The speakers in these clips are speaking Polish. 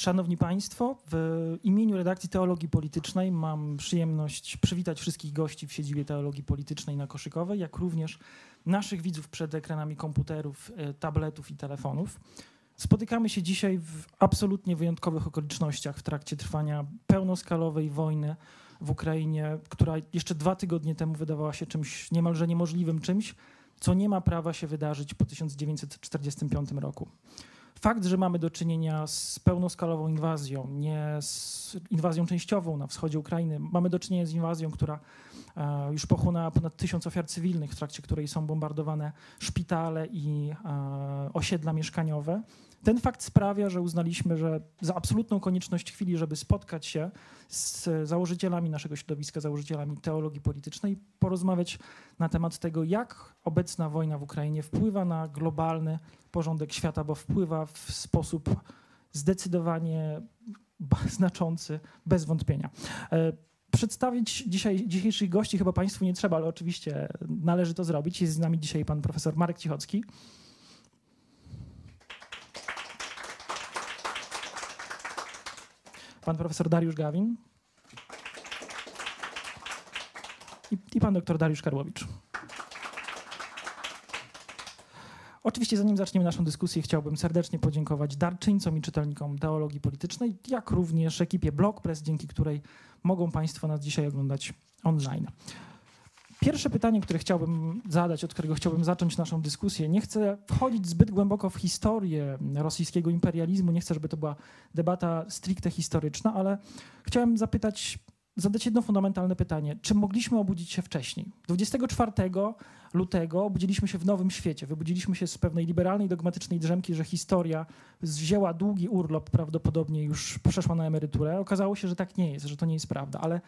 Szanowni Państwo, w imieniu redakcji Teologii Politycznej mam przyjemność przywitać wszystkich gości w siedzibie Teologii Politycznej na Koszykowej, jak również naszych widzów przed ekranami komputerów, e, tabletów i telefonów. Spotykamy się dzisiaj w absolutnie wyjątkowych okolicznościach w trakcie trwania pełnoskalowej wojny w Ukrainie, która jeszcze dwa tygodnie temu wydawała się czymś niemalże niemożliwym, czymś, co nie ma prawa się wydarzyć po 1945 roku. Fakt, że mamy do czynienia z pełnoskalową inwazją, nie z inwazją częściową na wschodzie Ukrainy, mamy do czynienia z inwazją, która e, już pochłonęła ponad tysiąc ofiar cywilnych, w trakcie której są bombardowane szpitale i e, osiedla mieszkaniowe. Ten fakt sprawia, że uznaliśmy, że za absolutną konieczność chwili, żeby spotkać się z założycielami naszego środowiska, założycielami teologii politycznej, porozmawiać na temat tego, jak obecna wojna w Ukrainie wpływa na globalny porządek świata, bo wpływa w sposób zdecydowanie znaczący, bez wątpienia. E, przedstawić dzisiaj, dzisiejszych gości chyba Państwu nie trzeba, ale oczywiście należy to zrobić. Jest z nami dzisiaj pan profesor Marek Cichocki. Pan profesor Dariusz Gawin. I, i pan doktor Dariusz Karłowicz. Oczywiście, zanim zaczniemy naszą dyskusję, chciałbym serdecznie podziękować darczyńcom i czytelnikom teologii politycznej, jak również ekipie Blogpress, dzięki której mogą Państwo nas dzisiaj oglądać online. Pierwsze pytanie, które chciałbym zadać, od którego chciałbym zacząć naszą dyskusję, nie chcę wchodzić zbyt głęboko w historię rosyjskiego imperializmu, nie chcę, żeby to była debata stricte historyczna, ale chciałem zapytać, zadać jedno fundamentalne pytanie. Czy mogliśmy obudzić się wcześniej? 24 lutego obudziliśmy się w nowym świecie. Wybudziliśmy się z pewnej liberalnej, dogmatycznej drzemki, że historia wzięła długi urlop, prawdopodobnie już przeszła na emeryturę. Okazało się, że tak nie jest, że to nie jest prawda, ale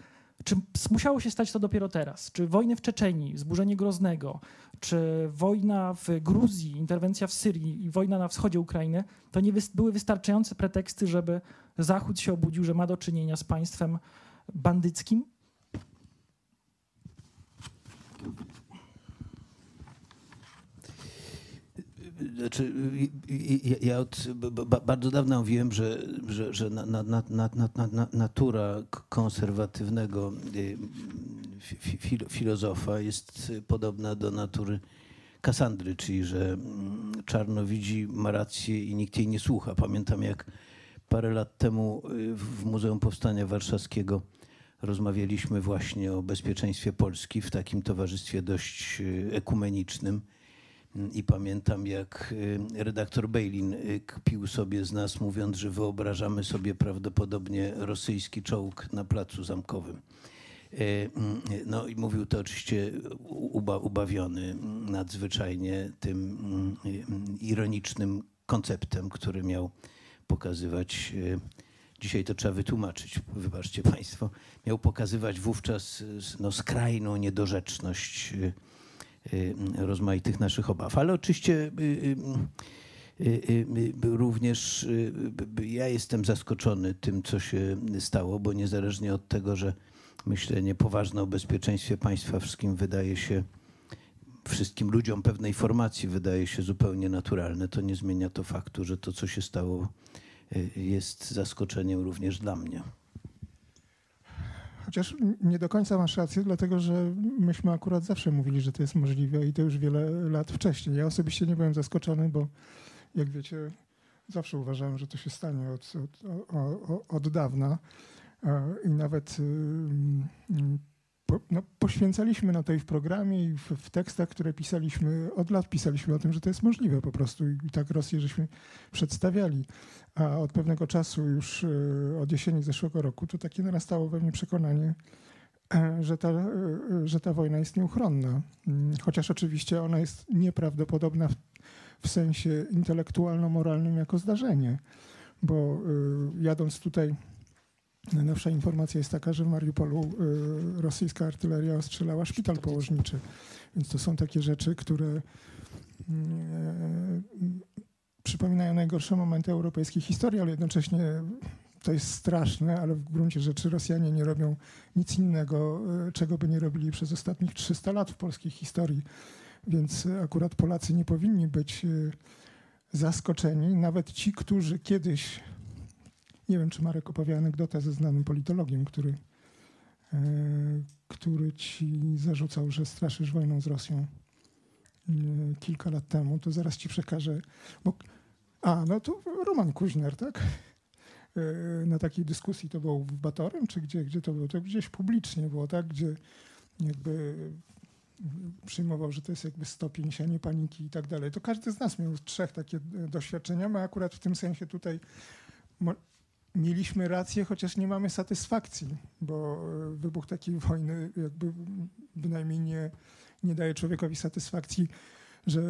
czy musiało się stać to dopiero teraz? Czy wojny w Czeczeniu, zburzenie Groznego, czy wojna w Gruzji, interwencja w Syrii i wojna na wschodzie Ukrainy, to nie były wystarczające preteksty, żeby Zachód się obudził, że ma do czynienia z państwem bandyckim? Znaczy, ja od bardzo dawno mówiłem, że, że, że na, na, na, natura konserwatywnego y, filozofa jest podobna do natury Kasandry, czyli że mm, czarno widzi, ma rację i nikt jej nie słucha. Pamiętam jak parę lat temu y, w Muzeum Powstania Warszawskiego rozmawialiśmy właśnie o bezpieczeństwie Polski w takim towarzystwie dość y, ekumenicznym i pamiętam, jak y, redaktor Bejlin y, kpił sobie z nas, mówiąc, że wyobrażamy sobie prawdopodobnie rosyjski czołg na placu zamkowym. Y, no i mówił to oczywiście uba, ubawiony nadzwyczajnie tym ironicznym konceptem, który miał pokazywać, dzisiaj to trzeba wytłumaczyć, wybaczcie Państwo, miał pokazywać wówczas no, skrajną niedorzeczność rozmaitych naszych obaw. Ale oczywiście y, y, również ja jestem zaskoczony tym, co się stało, bo niezależnie od tego, że myślenie poważne o bezpieczeństwie państwa wszystkim wydaje się, wszystkim ludziom pewnej formacji wydaje się zupełnie naturalne, to nie zmienia to faktu, że to, co się stało, jest zaskoczeniem również dla mnie. Chociaż nie do końca masz rację, dlatego że myśmy akurat zawsze mówili, że to jest możliwe i to już wiele lat wcześniej. Ja osobiście nie byłem zaskoczony, bo jak wiecie, zawsze uważałem, że to się stanie od, od, od dawna. E, I nawet no, poświęcaliśmy na to i w programie, i w, w, tekstach, które pisaliśmy, od lat pisaliśmy o tym, że to jest możliwe po prostu. I tak Rosję żeśmy przedstawiali. A od pewnego czasu, już e, od jesieni zeszłego roku, to takie narastało we mnie przekonanie, e, że ta, e, że ta wojna jest nieuchronna. Mm, chociaż oczywiście ona jest nieprawdopodobna w, w sensie intelektualno-moralnym jako zdarzenie. Bo jadąc tutaj, najnowsza informacja jest taka, że w Mariupolu rosyjska artyleria ostrzelała szpital położniczy. Więc to są takie rzeczy, które mm, przypominają najgorsze momenty europejskiej historii, ale jednocześnie to jest straszne, ale w gruncie rzeczy Rosjanie nie robią nic innego, czego by nie robili przez ostatnich 300 lat w polskiej historii. Więc akurat Polacy nie powinni być zaskoczeni. Nawet ci, którzy kiedyś nie wiem, czy Marek opowie anegdotę ze znanym politologiem, który, e, który ci zarzucał, że straszysz wojną z Rosją e, kilka lat temu, to zaraz ci przekażę. Bo, a, no to Roman Kuźner, tak? E, na takiej dyskusji to było w Batorym, czy gdzie, gdzie to było? To gdzieś publicznie było, tak? Gdzie jakby przyjmował, że to jest jakby stopień sianie paniki i tak dalej. To każdy z nas miał trzech takie doświadczenia. My akurat w tym sensie tutaj mieliśmy rację, chociaż nie mamy satysfakcji, bo e, wybuch takiej wojny jakby bynajmniej nie, nie daje człowiekowi satysfakcji, że,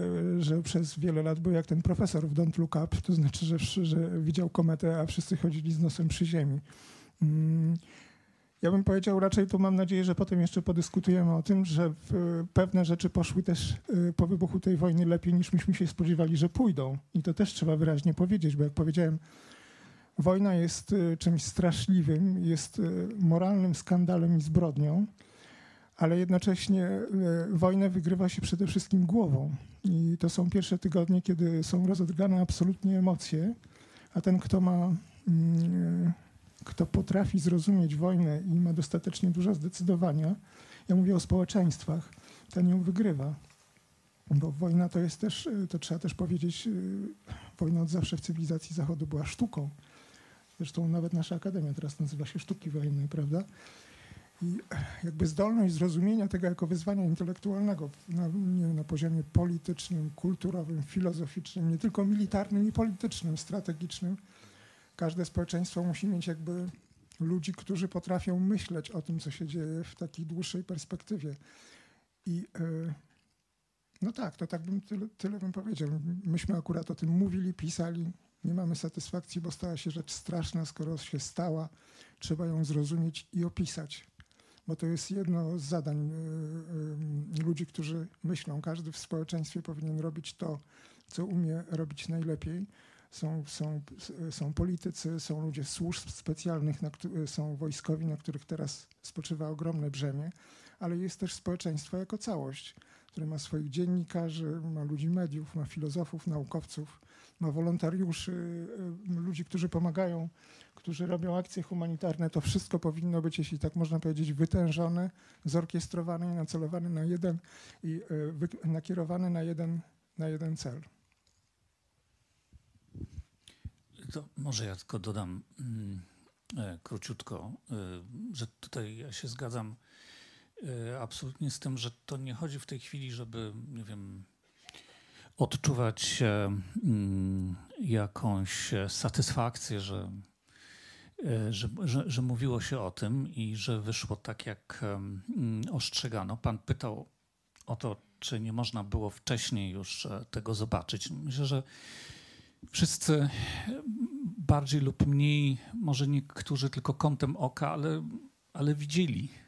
że przez wiele lat był jak ten profesor w Don't Look Up, to znaczy, że, że widział kometę, a wszyscy chodzili z nosem przy ziemi. Mm, ja bym powiedział raczej, to mam nadzieję, że potem jeszcze podyskutujemy o tym, że pewne rzeczy poszły też e, po wybuchu tej wojny lepiej niż myśmy się spodziewali, że pójdą. I to też trzeba wyraźnie powiedzieć, bo jak powiedziałem, Wojna jest y, czymś straszliwym, jest y, moralnym skandalem i zbrodnią, ale jednocześnie y, wojnę wygrywa się przede wszystkim głową. I to są pierwsze tygodnie, kiedy są rozedrgane absolutnie emocje, a ten, kto ma, mm, kto potrafi zrozumieć wojnę i ma dostatecznie dużo zdecydowania, ja mówię o społeczeństwach, ten ją wygrywa. Bo wojna to jest też, to trzeba też powiedzieć, wojna od zawsze w cywilizacji Zachodu była sztuką. Zresztą nawet nasza akademia teraz nazywa się Sztuki Wojennej, prawda? I jakby zdolność zrozumienia tego jako wyzwania intelektualnego na, na poziomie politycznym, kulturowym, filozoficznym, nie tylko militarnym i politycznym, strategicznym. Każde społeczeństwo musi mieć jakby ludzi, którzy potrafią myśleć o tym, co się dzieje w takiej dłuższej perspektywie. I yy, no tak, to tak bym tyle, tyle bym powiedział. Myśmy akurat o tym mówili, pisali, nie mamy satysfakcji, bo stała się rzecz straszna, skoro się stała, trzeba ją zrozumieć i opisać. Bo to jest jedno z zadań y, y, ludzi, którzy myślą. Każdy w społeczeństwie powinien robić to, co umie robić najlepiej. Są, są, są politycy, są ludzie służb specjalnych, są wojskowi, na których teraz spoczywa ogromne brzemię, ale jest też społeczeństwo jako całość, które ma swoich dziennikarzy, ma ludzi mediów, ma filozofów, naukowców ma wolontariuszy, y, ludzi, którzy pomagają, którzy robią akcje humanitarne. To wszystko powinno być, jeśli tak można powiedzieć, wytężone, zorkiestrowane i nacelowane na jeden i y, nakierowane na jeden, na jeden cel. To może ja tylko dodam mm, e, króciutko, y, że tutaj ja się zgadzam absolutnie z tym, że to nie chodzi w tej chwili, żeby, nie wiem, odczuwać mm, jakąś satysfakcję, że, e, że, że, że, mówiło się o tym i że wyszło tak, jak mm, ostrzegano. Pan pytał o to, czy nie można było wcześniej już e, tego zobaczyć. Myślę, że wszyscy bardziej lub mniej, może niektórzy tylko kątem oka, ale, ale widzieli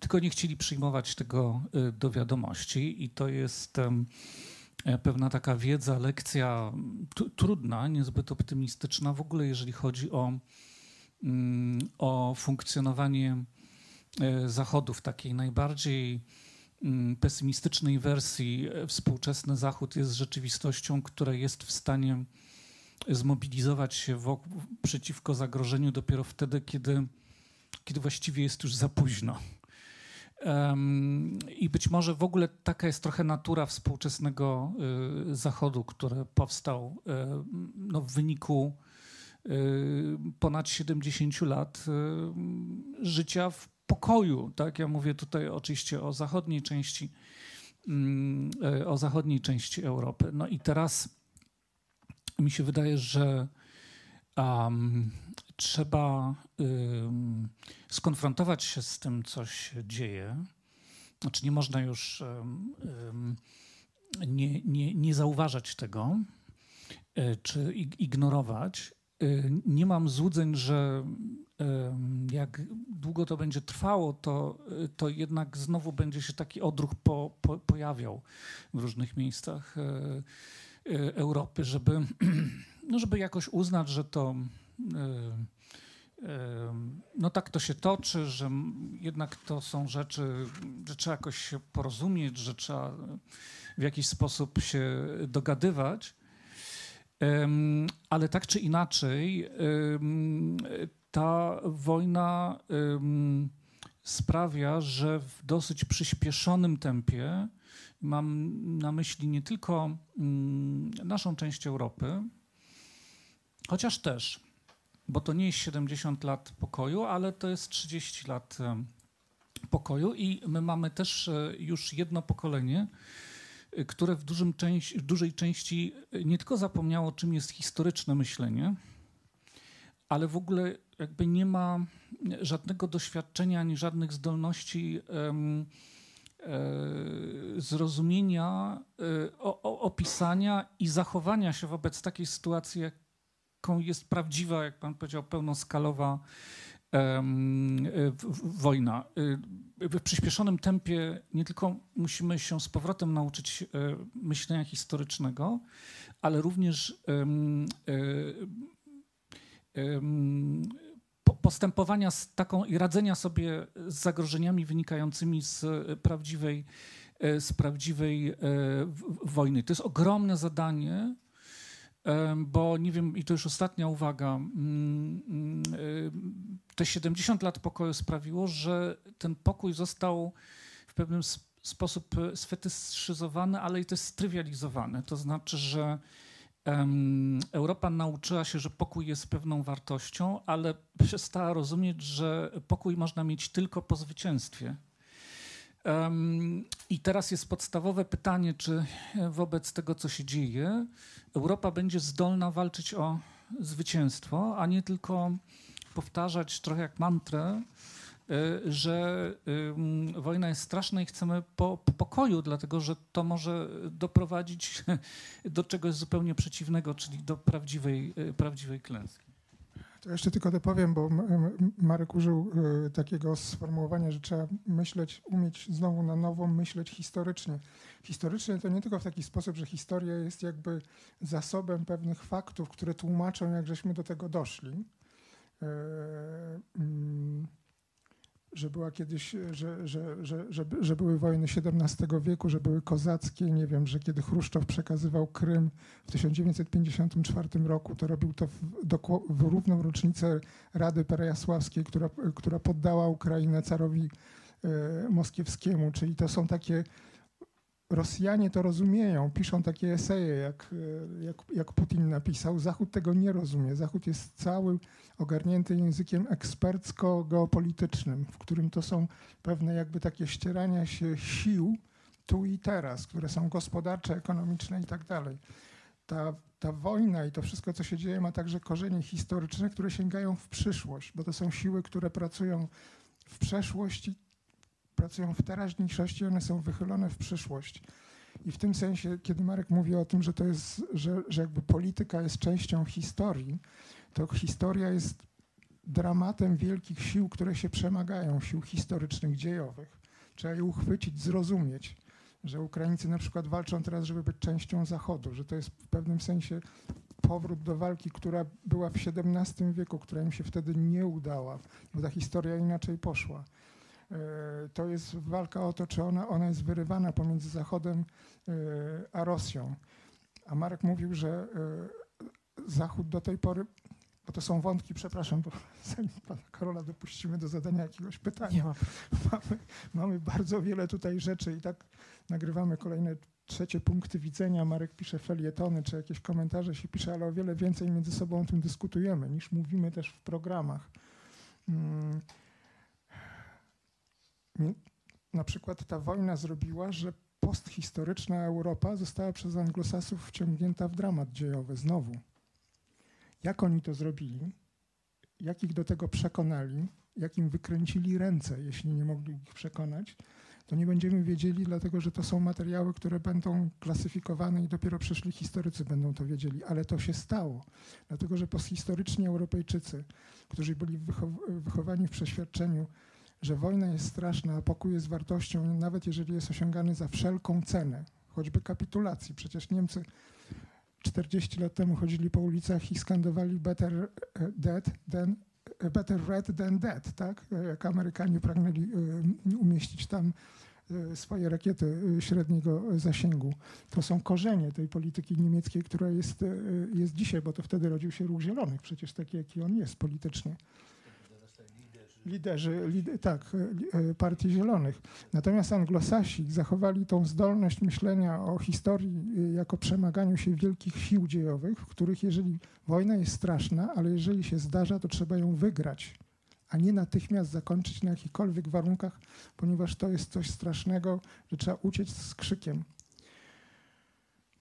tylko nie chcieli przyjmować tego y, do wiadomości i to jest e, pewna taka wiedza, lekcja trudna, niezbyt optymistyczna w ogóle, jeżeli chodzi o, mm, o funkcjonowanie e, Zachodu w takiej najbardziej mm, pesymistycznej wersji. E, współczesny Zachód jest rzeczywistością, która jest w stanie zmobilizować się wokół, przeciwko zagrożeniu dopiero wtedy, kiedy kiedy właściwie jest już za późno. I być może w ogóle taka jest trochę natura współczesnego y, Zachodu, który powstał y, no, w wyniku y, ponad 70 lat życia w pokoju. Tak? Ja mówię tutaj oczywiście o zachodniej części, mm, o zachodniej części Europy. No i teraz mi się wydaje, że um, trzeba skonfrontować się z tym, co się dzieje. Znaczy, nie można już nie, nie, nie zauważać tego, e, czy ignorować. E, nie mam złudzeń, że jak długo to będzie trwało, to, to jednak znowu będzie się taki odruch po, po, pojawiał w różnych miejscach e, Europy, żeby, no żeby jakoś uznać, że to no tak to się toczy, że jednak to są rzeczy, że trzeba jakoś się porozumieć, że trzeba w jakiś sposób się dogadywać. Ale tak czy inaczej, ta wojna sprawia, że w dosyć przyspieszonym tempie, mam na myśli nie tylko naszą część Europy, chociaż też, bo to nie jest 70 lat pokoju, ale to jest 30 lat pokoju i my mamy też e, już jedno pokolenie, e, które w, dużym części, w dużej części e, nie tylko zapomniało, czym jest historyczne myślenie, ale w ogóle jakby nie ma żadnego doświadczenia ani żadnych zdolności um, e, zrozumienia, e, opisania i zachowania się wobec takiej sytuacji, jaką jest prawdziwa, jak pan powiedział, pełnoskalowa wojna. Y, w przyspieszonym tempie nie tylko musimy się z powrotem nauczyć e, myślenia historycznego, ale również e, postępowania z taką i radzenia sobie z zagrożeniami wynikającymi z prawdziwej, e, z prawdziwej wojny. To jest ogromne zadanie, bo nie wiem, i to już ostatnia uwaga, mm, mm, te 70 lat pokoju sprawiło, że ten pokój został w pewnym sposób sfetyszyzowany, ale i też strywializowany. To znaczy, że Europa nauczyła się, że pokój jest pewną wartością, ale przestała rozumieć, że pokój można mieć tylko po zwycięstwie. I teraz jest podstawowe pytanie, czy wobec tego, co się dzieje, Europa będzie zdolna walczyć o zwycięstwo, a nie tylko powtarzać trochę jak mantrę, y, że wojna jest straszna i chcemy po, po, pokoju, dlatego że to może doprowadzić do czegoś zupełnie przeciwnego, czyli do prawdziwej, y, prawdziwej klęski. To jeszcze tylko dopowiem, bo Marek użył y, takiego sformułowania, że trzeba myśleć, umieć znowu na nowo myśleć historycznie. Historycznie to nie tylko w taki sposób, że historia jest jakby zasobem pewnych faktów, które tłumaczą, jak żeśmy do tego doszli. E, mm, że była kiedyś, że, że, że, że, że były wojny XVII wieku, że były kozackie, nie wiem, że kiedy Chruszczow przekazywał Krym w 1954 roku, to robił to w, w równą rocznicę Rady Perejasławskiej, która, która poddała Ukrainę carowi e, moskiewskiemu, czyli to są takie Rosjanie to rozumieją, piszą takie eseje, jak, jak, jak Putin napisał. Zachód tego nie rozumie. Zachód jest cały ogarnięty językiem ekspercko-geopolitycznym, w którym to są pewne jakby takie ścierania się sił tu i teraz, które są gospodarcze, ekonomiczne i tak dalej. Ta, ta wojna i to wszystko, co się dzieje, ma także korzenie historyczne, które sięgają w przyszłość, bo to są siły, które pracują w przeszłości pracują w teraźniejszości, one są wychylone w przyszłość. I w tym sensie, kiedy Marek mówi o tym, że to jest, że, że jakby polityka jest częścią historii, to historia jest dramatem wielkich sił, które się przemagają, sił historycznych, dziejowych. Trzeba je uchwycić, zrozumieć, że Ukraińcy na przykład walczą teraz, żeby być częścią Zachodu, że to jest w pewnym sensie powrót do walki, która była w XVII wieku, która im się wtedy nie udała, bo ta historia inaczej poszła. E, to jest walka o to, czy ona, ona jest wyrywana pomiędzy Zachodem e, a Rosją. A Marek mówił, że e, Zachód do tej pory, bo to są wątki, przepraszam, bo zanim pana Karola dopuścimy do zadania jakiegoś pytania, ma. mamy, mamy bardzo wiele tutaj rzeczy i tak nagrywamy kolejne trzecie punkty widzenia. Marek pisze felietony, czy jakieś komentarze się pisze, ale o wiele więcej między sobą o tym dyskutujemy, niż mówimy też w programach. Na przykład ta wojna zrobiła, że posthistoryczna Europa została przez anglosasów wciągnięta w dramat dziejowy znowu. Jak oni to zrobili? Jak ich do tego przekonali? Jak im wykręcili ręce, jeśli nie mogli ich przekonać? To nie będziemy wiedzieli, dlatego że to są materiały, które będą klasyfikowane i dopiero przyszli historycy będą to wiedzieli. Ale to się stało, dlatego że posthistoryczni Europejczycy, którzy byli wychowani w przeświadczeniu, że wojna jest straszna, a pokój jest wartością, nawet jeżeli jest osiągany za wszelką cenę, choćby kapitulacji. Przecież Niemcy 40 lat temu chodzili po ulicach i skandowali better e, dead than e, better red than dead, tak? Jak Amerykanie pragnęli e, umieścić tam swoje rakiety średniego zasięgu. To są korzenie tej polityki niemieckiej, która jest, jest dzisiaj, bo to wtedy rodził się Ruch Zielonych, przecież taki, jaki on jest politycznie liderzy, lid, tak, partii zielonych. Natomiast anglosasi zachowali tą zdolność myślenia o historii jako przemaganiu się wielkich sił dziejowych, w których jeżeli wojna jest straszna, ale jeżeli się zdarza, to trzeba ją wygrać a nie natychmiast zakończyć na jakichkolwiek warunkach, ponieważ to jest coś strasznego, że trzeba uciec z krzykiem.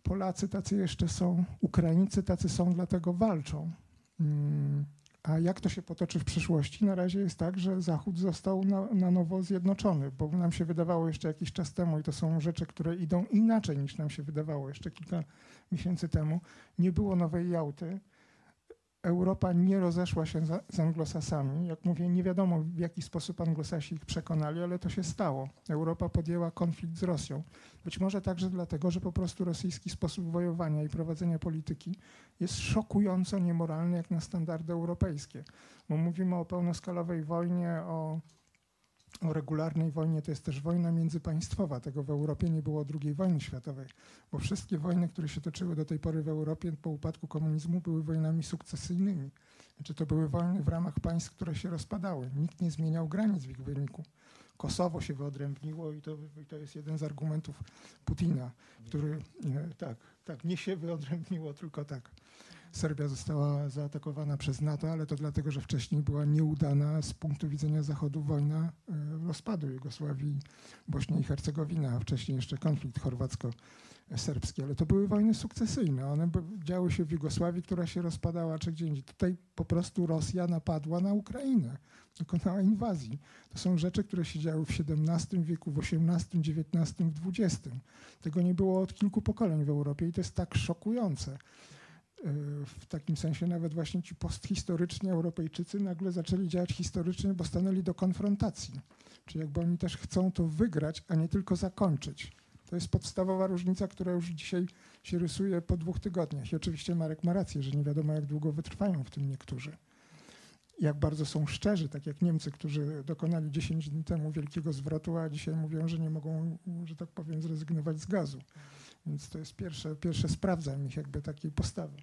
Polacy tacy jeszcze są, Ukraińcy tacy są, dlatego walczą. Mm, a jak to się potoczy w przyszłości? Na razie jest tak, że Zachód został na, na, nowo zjednoczony, bo nam się wydawało jeszcze jakiś czas temu, i to są rzeczy, które idą inaczej niż nam się wydawało jeszcze kilka miesięcy temu. Nie było nowej Jałty, Europa nie rozeszła się za, z anglosasami. Jak mówię, nie wiadomo w jaki sposób anglosasi ich przekonali, ale to się stało. Europa podjęła konflikt z Rosją. Być może także dlatego, że po prostu rosyjski sposób wojowania i prowadzenia polityki jest szokująco niemoralny jak na standardy europejskie. Bo mówimy o pełnoskalowej wojnie, o o regularnej wojnie to jest też wojna międzypaństwowa. Tego w Europie nie było II wojny światowej, bo wszystkie wojny, które się toczyły do tej pory w Europie po upadku komunizmu były wojnami sukcesyjnymi. Znaczy to były wojny w ramach państw, które się rozpadały. Nikt nie zmieniał granic w ich wyniku. Kosowo się wyodrębniło i to, i to jest jeden z argumentów Putina, który tak, tak, nie się wyodrębniło, tylko tak. Serbia została zaatakowana przez NATO, ale to dlatego, że wcześniej była nieudana z punktu widzenia Zachodu wojna e, rozpadu Jugosławii, Bośni i Hercegowina, a wcześniej jeszcze konflikt chorwacko-serbski. Ale to były wojny sukcesyjne. One działy się w Jugosławii, która się rozpadała, czy gdzie indziej. Tutaj po prostu Rosja napadła na Ukrainę, dokonała inwazji. To są rzeczy, które się działy w XVII wieku, w XVIII, XIX, XX. Tego nie było od kilku pokoleń w Europie i to jest tak szokujące w takim sensie nawet właśnie ci posthistoryczni Europejczycy nagle zaczęli działać historycznie, bo stanęli do konfrontacji. Czyli jakby oni też chcą to wygrać, a nie tylko zakończyć. To jest podstawowa różnica, która już dzisiaj się rysuje po dwóch tygodniach. I oczywiście Marek ma rację, że nie wiadomo, jak długo wytrwają w tym niektórzy. Jak bardzo są szczerzy, tak jak Niemcy, którzy dokonali 10 dni temu wielkiego zwrotu, a dzisiaj mówią, że nie mogą, że tak powiem, zrezygnować z gazu. Więc to jest pierwsze, pierwsze sprawdzam ich jakby takiej postawy.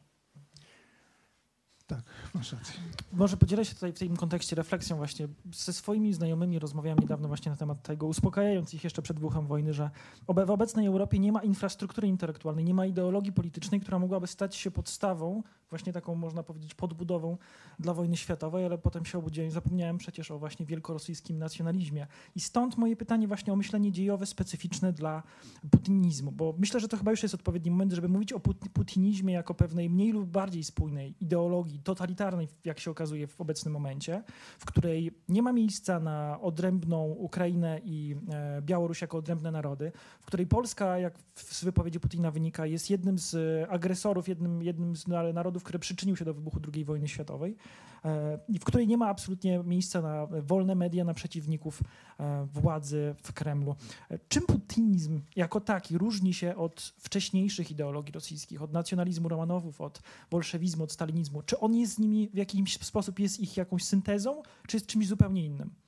Tak, masz rację. Może podzielę się tutaj w tym kontekście refleksją właśnie. Ze swoimi znajomymi rozmawiałem niedawno właśnie na temat tego, uspokajając ich jeszcze przed wybuchem wojny, że w obecnej Europie nie ma infrastruktury intelektualnej, nie ma ideologii politycznej, która mogłaby stać się podstawą właśnie taką, można powiedzieć, podbudową dla wojny światowej, ale potem się obudziłem, zapomniałem przecież o właśnie wielkorosyjskim nacjonalizmie. I stąd moje pytanie właśnie o myślenie dziejowe specyficzne dla putinizmu, bo myślę, że to chyba już jest odpowiedni moment, żeby mówić o putinizmie jako pewnej mniej lub bardziej spójnej ideologii totalitarnej, jak się okazuje w obecnym momencie, w której nie ma miejsca na odrębną Ukrainę i e, Białoruś jako odrębne narody, w której Polska, jak z wypowiedzi Putina wynika, jest jednym z agresorów, jednym, jednym z narodów, narodów, który przyczynił się do wybuchu II wojny światowej e, i w której nie ma absolutnie miejsca na wolne media, na przeciwników e, władzy w Kremlu. E, czym putinizm jako taki różni się od wcześniejszych ideologii rosyjskich, od nacjonalizmu Romanowów, od bolszewizmu, od stalinizmu? Czy on jest z nimi w jakiś sposób, jest ich jakąś syntezą, czy jest czymś zupełnie innym?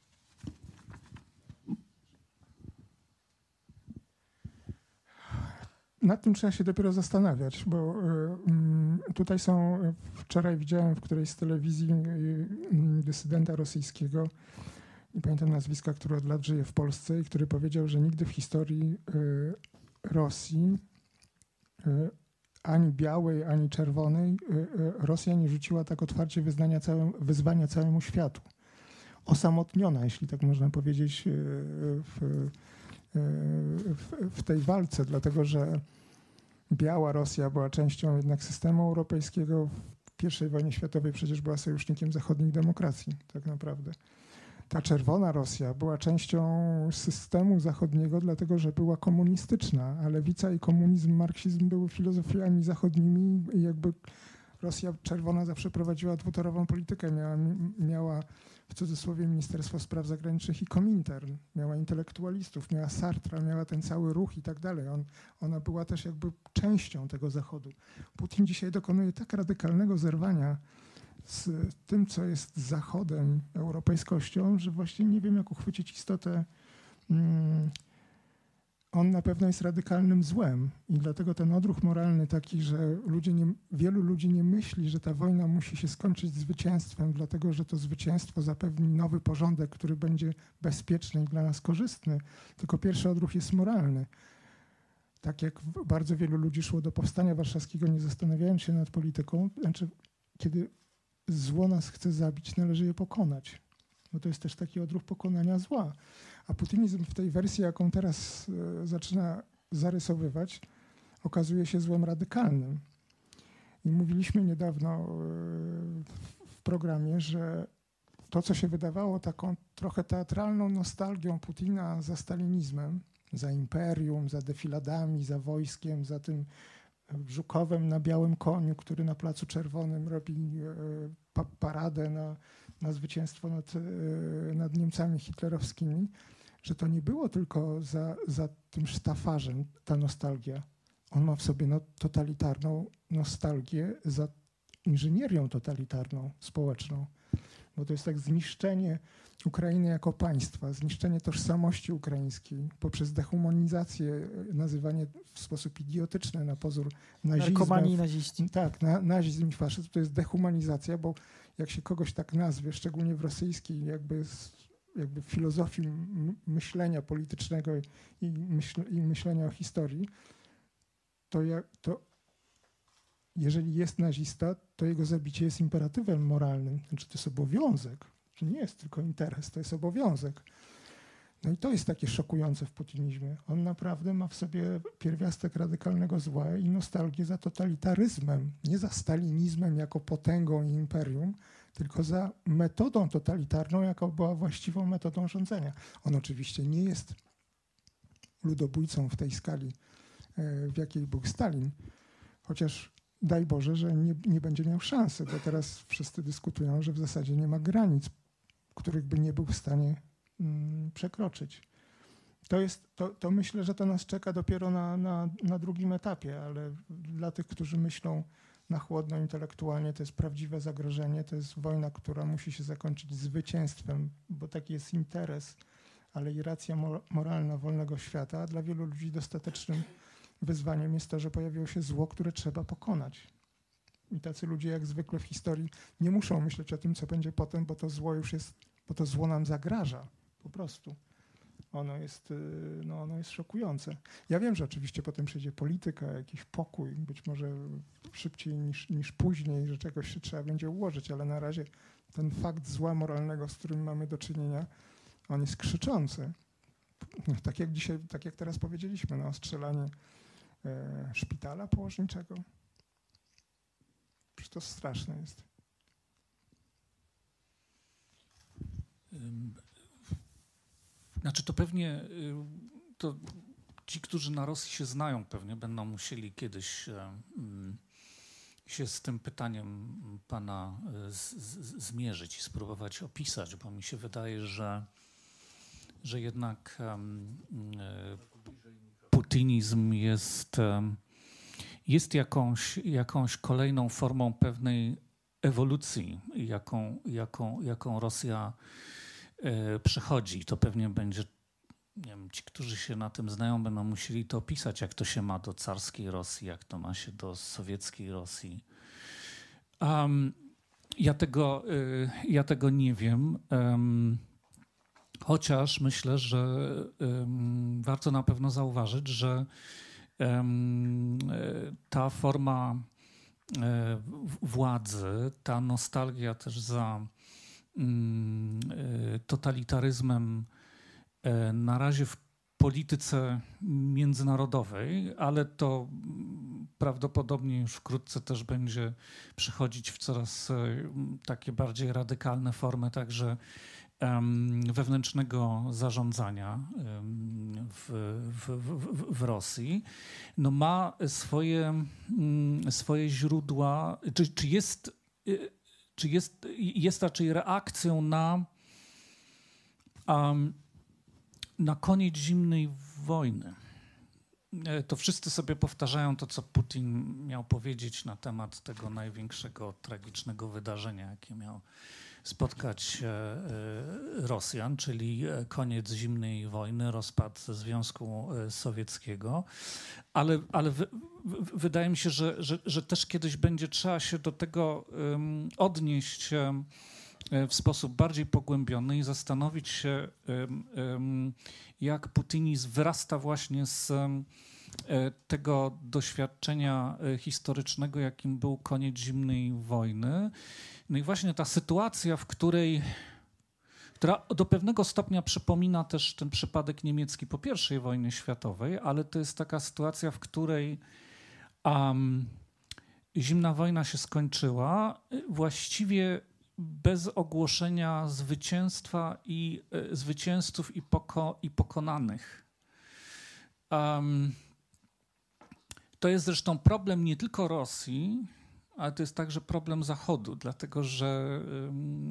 Nad tym trzeba się dopiero zastanawiać, bo y, tutaj są, wczoraj widziałem w którejś z telewizji y, dysydenta rosyjskiego, nie pamiętam nazwiska, który od lat żyje w Polsce i który powiedział, że nigdy w historii y, Rosji ani białej, ani czerwonej Rosja nie rzuciła tak otwarcie wyznania całym, wyzwania całemu światu. Osamotniona, jeśli tak można powiedzieć, w, w tej walce, dlatego że biała Rosja była częścią jednak systemu europejskiego. W I wojnie światowej przecież była sojusznikiem zachodnich demokracji, tak naprawdę. Ta czerwona Rosja była częścią systemu zachodniego, dlatego że była komunistyczna, a lewica i komunizm, marksizm były filozofiami zachodnimi i jakby Rosja czerwona zawsze prowadziła dwutorową politykę. Miała, miała w cudzysłowie Ministerstwo Spraw Zagranicznych i Komintern. Miała intelektualistów, miała Sartra, miała ten cały ruch i tak dalej. On, ona była też jakby częścią tego Zachodu. Putin dzisiaj dokonuje tak radykalnego zerwania z tym, co jest Zachodem, europejskością, że właśnie nie wiem, jak uchwycić istotę, mm, on na pewno jest radykalnym złem i dlatego ten odruch moralny taki, że ludzie nie, wielu ludzi nie myśli, że ta wojna musi się skończyć zwycięstwem, dlatego że to zwycięstwo zapewni nowy porządek, który będzie bezpieczny i dla nas korzystny, tylko pierwszy odruch jest moralny. Tak jak bardzo wielu ludzi szło do powstania warszawskiego, nie zastanawiając się nad polityką, znaczy kiedy zło nas chce zabić, należy je pokonać. Bo to jest też taki odruch pokonania zła. A putinizm w tej wersji, jaką teraz e, zaczyna zarysowywać, okazuje się złem radykalnym. I mówiliśmy niedawno e, w programie, że to, co się wydawało taką trochę teatralną nostalgią Putina za stalinizmem, za imperium, za defiladami, za wojskiem, za tym Żukowem na białym koniu, który na Placu Czerwonym robi e, paradę na, na zwycięstwo nad, nad Niemcami hitlerowskimi, że to nie było tylko za, za tym sztafarzem ta nostalgia. On ma w sobie no, totalitarną nostalgię za inżynierią totalitarną, społeczną. Bo to jest tak zniszczenie Ukrainy jako państwa, zniszczenie tożsamości ukraińskiej poprzez dehumanizację, nazywanie w sposób idiotyczny na pozór nazizmem. Narkomani naziści. Tak, na, nazizm i faszyzm to jest dehumanizacja, bo jak się kogoś tak nazwie, szczególnie w rosyjskiej jakby jakby filozofii myślenia politycznego i, myśl, i myślenia o historii, to, ja, to jeżeli jest nazista, to jego zabicie jest imperatywem moralnym. Znaczy to jest obowiązek. To nie jest tylko interes, to jest obowiązek. No i to jest takie szokujące w putinizmie. On naprawdę ma w sobie pierwiastek radykalnego zła i nostalgię za totalitaryzmem, nie za stalinizmem jako potęgą i imperium, tylko za metodą totalitarną, jaka była właściwą metodą rządzenia. On oczywiście nie jest ludobójcą w tej skali, e, w jakiej był Stalin, chociaż daj Boże, że nie, nie będzie miał szansy, bo teraz wszyscy dyskutują, że w zasadzie nie ma granic, których by nie był w stanie przekroczyć. To, jest, to, to myślę, że to nas czeka dopiero na, na, na drugim etapie, ale dla tych, którzy myślą, na chłodno intelektualnie to jest prawdziwe zagrożenie, to jest wojna, która musi się zakończyć zwycięstwem, bo taki jest interes, ale i racja moralna wolnego świata. Dla wielu ludzi dostatecznym wyzwaniem jest to, że pojawiło się zło, które trzeba pokonać. I tacy ludzie, jak zwykle w historii, nie muszą myśleć o tym, co będzie potem, bo to zło już jest, bo to zło nam zagraża po prostu ono jest, y, no, ono jest szokujące. Ja wiem, że oczywiście potem przyjdzie polityka, jakiś pokój, być może szybciej niż, niż później, że czegoś się trzeba będzie ułożyć, ale na razie ten fakt zła moralnego, z którym mamy do czynienia, on jest krzyczący. Tak jak dzisiaj, tak jak teraz powiedzieliśmy, no, strzelanie e, szpitala położniczego. Przecież to straszne jest. Znaczy to pewnie y, to ci, którzy na Rosji się znają, pewnie będą musieli kiedyś e, mm, się z tym pytaniem pana e, z, z, zmierzyć i spróbować opisać, bo mi się wydaje, że, że jednak um, putinizm jest, jest jakąś, jakąś kolejną formą pewnej ewolucji, jaką, jaką, jaką Rosja E, przechodzi. To pewnie będzie, nie wiem, ci, którzy się na tym znają, będą musieli to opisać, jak to się ma do carskiej Rosji, jak to ma się do sowieckiej Rosji. Um, ja, tego, y, ja tego nie wiem. Um, chociaż myślę, że um, warto na pewno zauważyć, że ta forma e, władzy, ta nostalgia też za e, totalitaryzmem e, na razie w polityce międzynarodowej, ale to prawdopodobnie już wkrótce też będzie przechodzić w coraz e, takie bardziej radykalne formy także wewnętrznego zarządzania w, w, w, w, Rosji, no ma swoje, mm, swoje źródła, czy, czy jest czy jest, jest raczej reakcją na, um, na koniec zimnej wojny. e, to wszyscy sobie powtarzają to, co Putin miał powiedzieć na temat tego największego tragicznego wydarzenia, jakie miał spotkać e, e, Rosjan, czyli koniec zimnej wojny, rozpad Związku Sowieckiego. Ale, ale w, w, wydaje mi się, że, że, że, też kiedyś będzie trzeba się do tego odnieść w sposób bardziej pogłębiony i zastanowić się, jak putinizm wyrasta właśnie z tego doświadczenia historycznego, jakim był koniec zimnej wojny no i właśnie ta sytuacja, w której, która do pewnego stopnia przypomina też ten przypadek niemiecki po I wojnie światowej, ale to jest taka sytuacja, w której um, zimna wojna się skończyła właściwie bez ogłoszenia zwycięstwa i y, zwycięzców i, poko, i pokonanych. Um, to jest zresztą problem nie tylko Rosji, ale to jest także problem Zachodu, dlatego że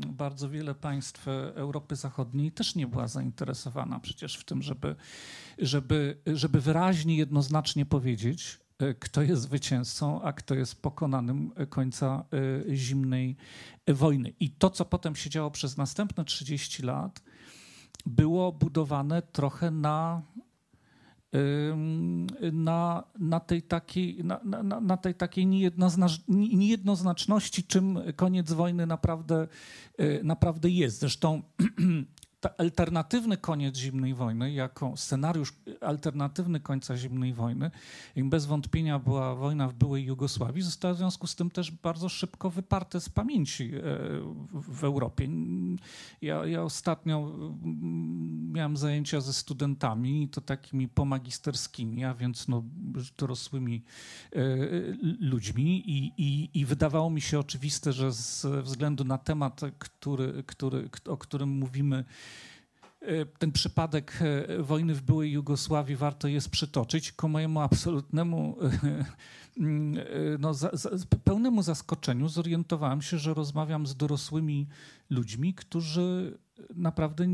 bardzo wiele państw Europy Zachodniej też nie była zainteresowana przecież w tym, żeby, żeby, żeby wyraźnie, jednoznacznie powiedzieć, e, kto jest zwycięzcą, a kto jest pokonanym końca e, zimnej wojny. I to, co potem się działo przez następne 30 lat, było budowane trochę na na, na, tej takiej, na, na, na tej takiej niejednoznaczności, czym koniec wojny naprawdę, y, naprawdę jest. Zresztą alternatywny koniec zimnej wojny, jako scenariusz alternatywny końca zimnej wojny, bez wątpienia była wojna w byłej Jugosławii, została w związku z tym też bardzo szybko wyparte z pamięci e, w Europie. Ja, ja ostatnio miałem zajęcia ze studentami, to takimi pomagisterskimi, a więc no, dorosłymi e, ludźmi i, i, i wydawało mi się oczywiste, że ze względu na temat, który, który, o którym mówimy, ten przypadek e, wojny w byłej Jugosławii warto jest przytoczyć ku mojemu absolutnemu e, no, za, za, pełnemu zaskoczeniu zorientowałem się, że rozmawiam z dorosłymi ludźmi, którzy naprawdę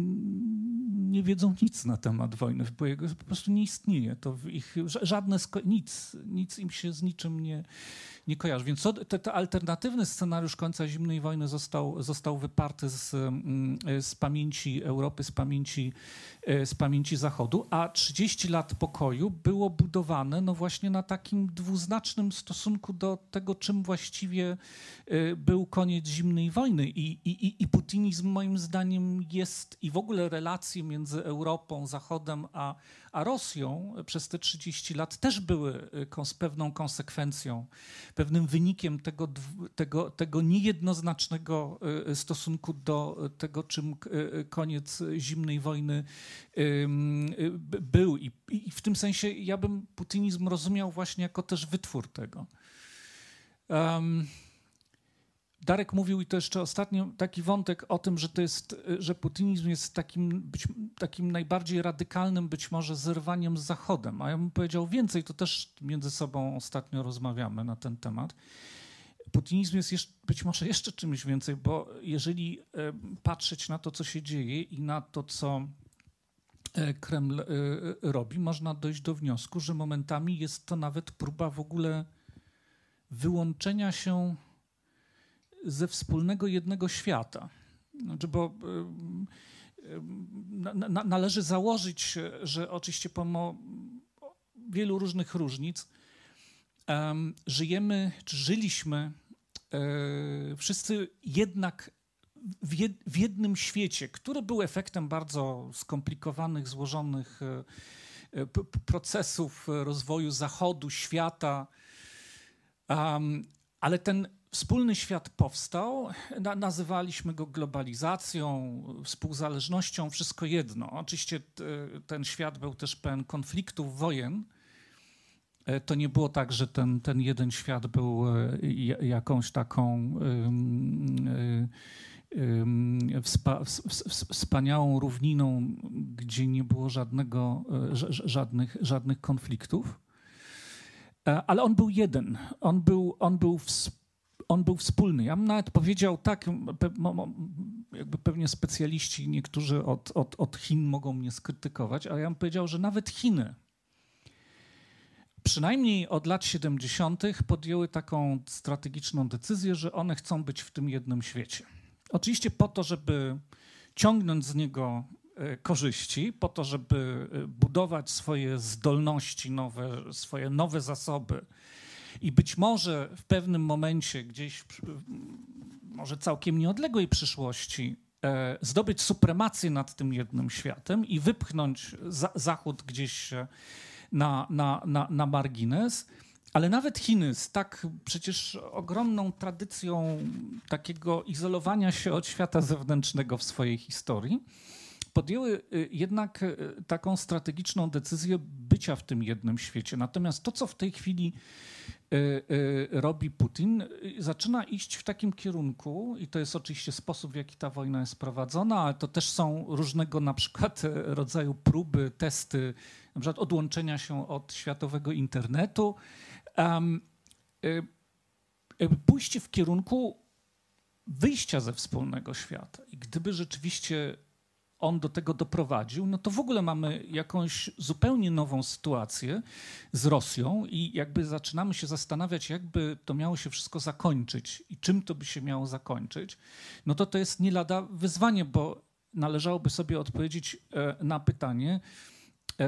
nie wiedzą nic na temat wojny w byłej po prostu nie istnieje. To ich żadne nic, nic im się z niczym nie, nie kojarzy. Więc ten alternatywny scenariusz końca zimnej wojny został, został wyparty z, mm, z pamięci Europy, z pamięci, e, z pamięci Zachodu, a 30 lat pokoju było budowane no właśnie na takim dwuznacznym stosunku do tego, czym właściwie e, był koniec zimnej wojny. I, i, i putinizm moim zdaniem jest i w ogóle relacje między Europą, Zachodem a, a Rosją przez te 30 lat też były y, pewną konsekwencją, pewnym wynikiem tego, tego, tego niejednoznacznego y, stosunku do tego, czym y, koniec zimnej wojny był. I, I w tym sensie ja bym putinizm rozumiał właśnie jako też wytwór tego. Um, Darek mówił i to jeszcze ostatnio taki wątek o tym, że to jest, że putinizm jest takim, być, takim najbardziej radykalnym być może zerwaniem z Zachodem. A ja bym powiedział więcej, to też między sobą ostatnio rozmawiamy na ten temat. Putinizm jest jeszcze, być może jeszcze czymś więcej, bo jeżeli patrzeć na to, co się dzieje i na to, co e, Kreml e, robi, można dojść do wniosku, że momentami jest to nawet próba w ogóle wyłączenia się ze wspólnego jednego świata. Znaczy, bo na, na, należy założyć, że oczywiście pomimo wielu różnych różnic żyjemy, czy żyliśmy e, wszyscy jednak w, jed, w, jednym świecie, który był efektem bardzo skomplikowanych, złożonych e, procesów rozwoju Zachodu, świata. Ale ten Wspólny świat powstał, nazywaliśmy go globalizacją, współzależnością, wszystko jedno. Oczywiście ten świat był też pełen konfliktów, wojen. E, to nie było tak, że ten, ten jeden świat był e, jakąś taką e, wspa, wspaniałą równiną, gdzie nie było żadnego, żadnych, żadnych konfliktów. Ale on był jeden. On był, on był wspólny on był wspólny. Ja bym nawet powiedział tak, jakby pewnie specjaliści niektórzy od, od, od Chin mogą mnie skrytykować, ale ja bym powiedział, że nawet Chiny przynajmniej od lat 70. podjęły taką strategiczną decyzję, że one chcą być w tym jednym świecie. Oczywiście po to, żeby ciągnąć z niego e, korzyści, po to, żeby e, budować swoje zdolności nowe, swoje nowe zasoby i być może w pewnym momencie, gdzieś może całkiem nieodległej przyszłości, e, zdobyć supremację nad tym jednym światem i wypchnąć za, Zachód gdzieś na, na, na, na margines. Ale nawet Chiny z tak przecież ogromną tradycją takiego izolowania się od świata zewnętrznego w swojej historii, podjęły y, jednak y, taką strategiczną decyzję bycia w tym jednym świecie. Natomiast to, co w tej chwili robi Putin, zaczyna iść w takim kierunku, i to jest oczywiście sposób, w jaki ta wojna jest prowadzona, ale to też są różnego na przykład rodzaju próby, testy, na przykład odłączenia się od światowego internetu. Um, pójście w kierunku wyjścia ze wspólnego świata. I gdyby rzeczywiście on do tego doprowadził, no to w ogóle mamy jakąś zupełnie nową sytuację z Rosją i jakby zaczynamy się zastanawiać, jakby to miało się wszystko zakończyć i czym to by się miało zakończyć, no to to jest nie lada wyzwanie, bo należałoby sobie odpowiedzieć e, na pytanie, e,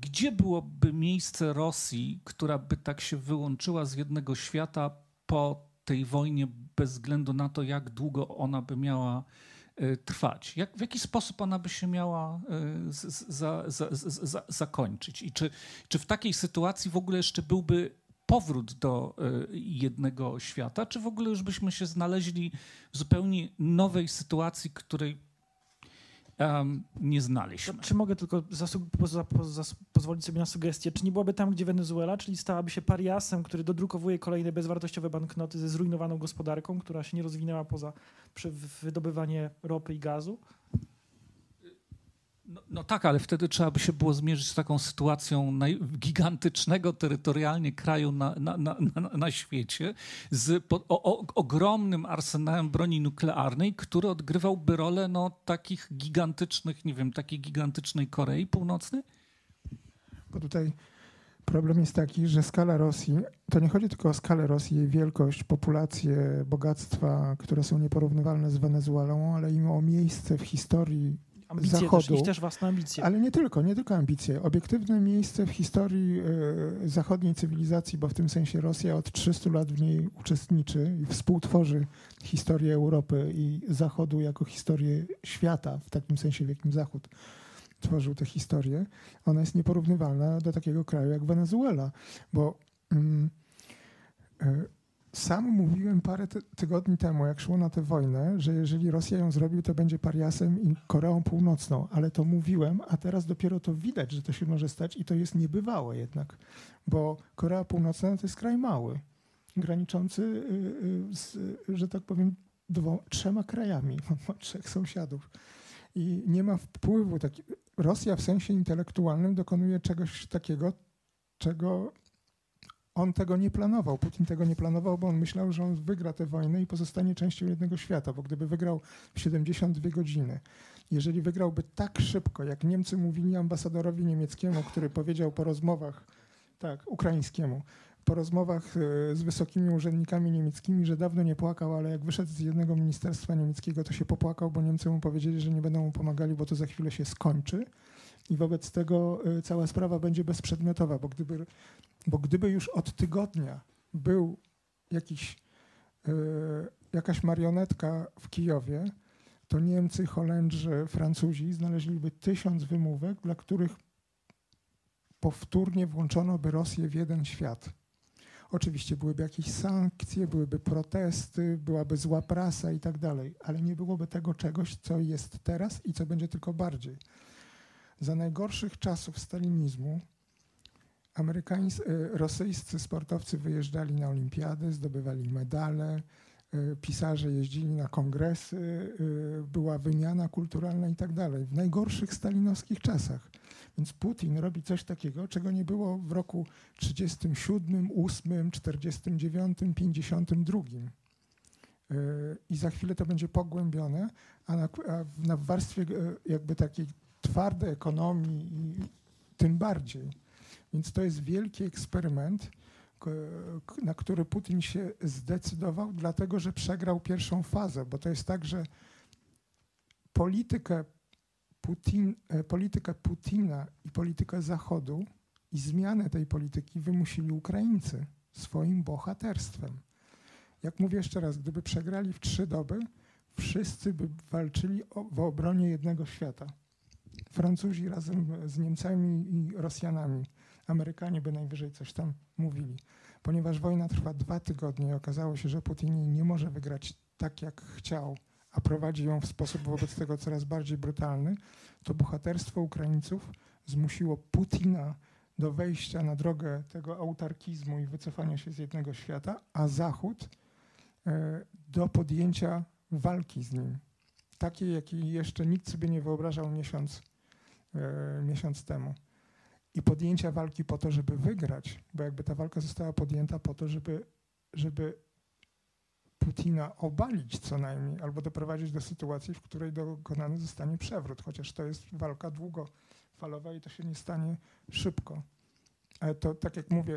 gdzie byłoby miejsce Rosji, która by tak się wyłączyła z jednego świata po tej wojnie, bez względu na to, jak długo ona by miała trwać? Jak, w jaki sposób ona by się miała za, za, zakończyć? I czy, czy w takiej sytuacji w ogóle jeszcze byłby powrót do y, jednego świata, czy w ogóle już byśmy się znaleźli w zupełnie nowej sytuacji, której um, nie znaliśmy. Czy mogę tylko pozwolić sobie na sugestię? Czy nie byłoby tam, gdzie Wenezuela, czyli stałaby się pariasem, który dodrukowuje kolejne bezwartościowe banknoty ze zrujnowaną gospodarką, która się nie rozwinęła poza wydobywanie ropy i gazu? No, no, tak, ale wtedy trzeba by się było zmierzyć z taką sytuacją gigantycznego terytorialnie kraju na, na, na, na świecie z po, o, o, ogromnym arsenałem broni nuklearnej, który odgrywałby rolę no, takich gigantycznych, nie wiem, takiej gigantycznej Korei Północnej? Bo tutaj problem jest taki, że skala Rosji, to nie chodzi tylko o skalę Rosji, jej wielkość, populację, bogactwa, które są nieporównywalne z Wenezuelą, ale i o miejsce w historii ambicje Zachodu. Też, też własne ambicje. Ale nie tylko, nie tylko ambicje. Obiektywne miejsce w historii y, zachodniej cywilizacji, bo w tym sensie Rosja od 300 lat w niej uczestniczy i współtworzy historię Europy i Zachodu jako historię świata, w takim sensie, w jakim Zachód tworzył tę historię. Ona jest nieporównywalna do takiego kraju jak Wenezuela, bo y, y, sam mówiłem parę tygodni temu, jak szło na tę wojnę, że jeżeli Rosja ją zrobi, to będzie pariasem i Koreą Północną. Ale to mówiłem, a teraz dopiero to widać, że to się może stać i to jest niebywałe jednak. Bo Korea Północna to jest kraj mały, graniczący, y, y, z, że tak powiem, trzema krajami. Trzech sąsiadów. I nie ma wpływu. Taki, Rosja w sensie intelektualnym dokonuje czegoś takiego, czego on tego nie planował. Putin tego nie planował, bo on myślał, że on wygra tę wojnę i pozostanie częścią jednego świata, bo gdyby wygrał w 72 godziny, jeżeli wygrałby tak szybko, jak Niemcy mówili ambasadorowi niemieckiemu, który powiedział po rozmowach, tak, ukraińskiemu, po rozmowach e, z wysokimi urzędnikami niemieckimi, że dawno nie płakał, ale jak wyszedł z jednego ministerstwa niemieckiego, to się popłakał, bo Niemcy mu powiedzieli, że nie będą mu pomagali, bo to za chwilę się skończy. I wobec tego e, cała sprawa będzie bezprzedmiotowa, bo gdyby bo gdyby już od tygodnia był jakiś, yy, jakaś marionetka w Kijowie, to Niemcy, Holendrzy, Francuzi znaleźliby tysiąc wymówek, dla których powtórnie włączono by Rosję w jeden świat. Oczywiście byłyby jakieś sankcje, byłyby protesty, byłaby zła prasa i tak dalej, ale nie byłoby tego czegoś, co jest teraz i co będzie tylko bardziej. Za najgorszych czasów stalinizmu Amerykańscy, e, rosyjscy sportowcy wyjeżdżali na olimpiady, zdobywali medale, e, pisarze jeździli na kongresy, e, była wymiana kulturalna i tak dalej. W najgorszych stalinowskich czasach. Więc Putin robi coś takiego, czego nie było w roku 37, 8, 49, 52. I za chwilę to będzie pogłębione, a na, a na warstwie jakby takiej twardej ekonomii tym bardziej. Więc to jest wielki eksperyment, na który Putin się zdecydował, dlatego że przegrał pierwszą fazę, bo to jest tak, że politykę, Putin, e, politykę Putina i politykę Zachodu i zmianę tej polityki wymusili Ukraińcy swoim bohaterstwem. Jak mówię jeszcze raz, gdyby przegrali w trzy doby, wszyscy by walczyli o, w obronie jednego świata. Francuzi razem z Niemcami i Rosjanami. Amerykanie by najwyżej coś tam mówili. Ponieważ wojna trwa dwa tygodnie i okazało się, że Putin nie może wygrać tak, jak chciał, a prowadzi ją w sposób wobec tego coraz bardziej brutalny, to bohaterstwo Ukraińców zmusiło Putina do wejścia na drogę tego autarkizmu i wycofania się z jednego świata, a Zachód e, do podjęcia walki z nim. Takiej, jakiej jeszcze nikt sobie nie wyobrażał miesiąc, e, miesiąc temu. I podjęcia walki po to, żeby wygrać, bo jakby ta walka została podjęta po to, żeby, żeby Putina obalić co najmniej, albo doprowadzić do sytuacji, w której dokonany zostanie przewrót, chociaż to jest walka długofalowa i to się nie stanie szybko. Ale to, tak jak mówię,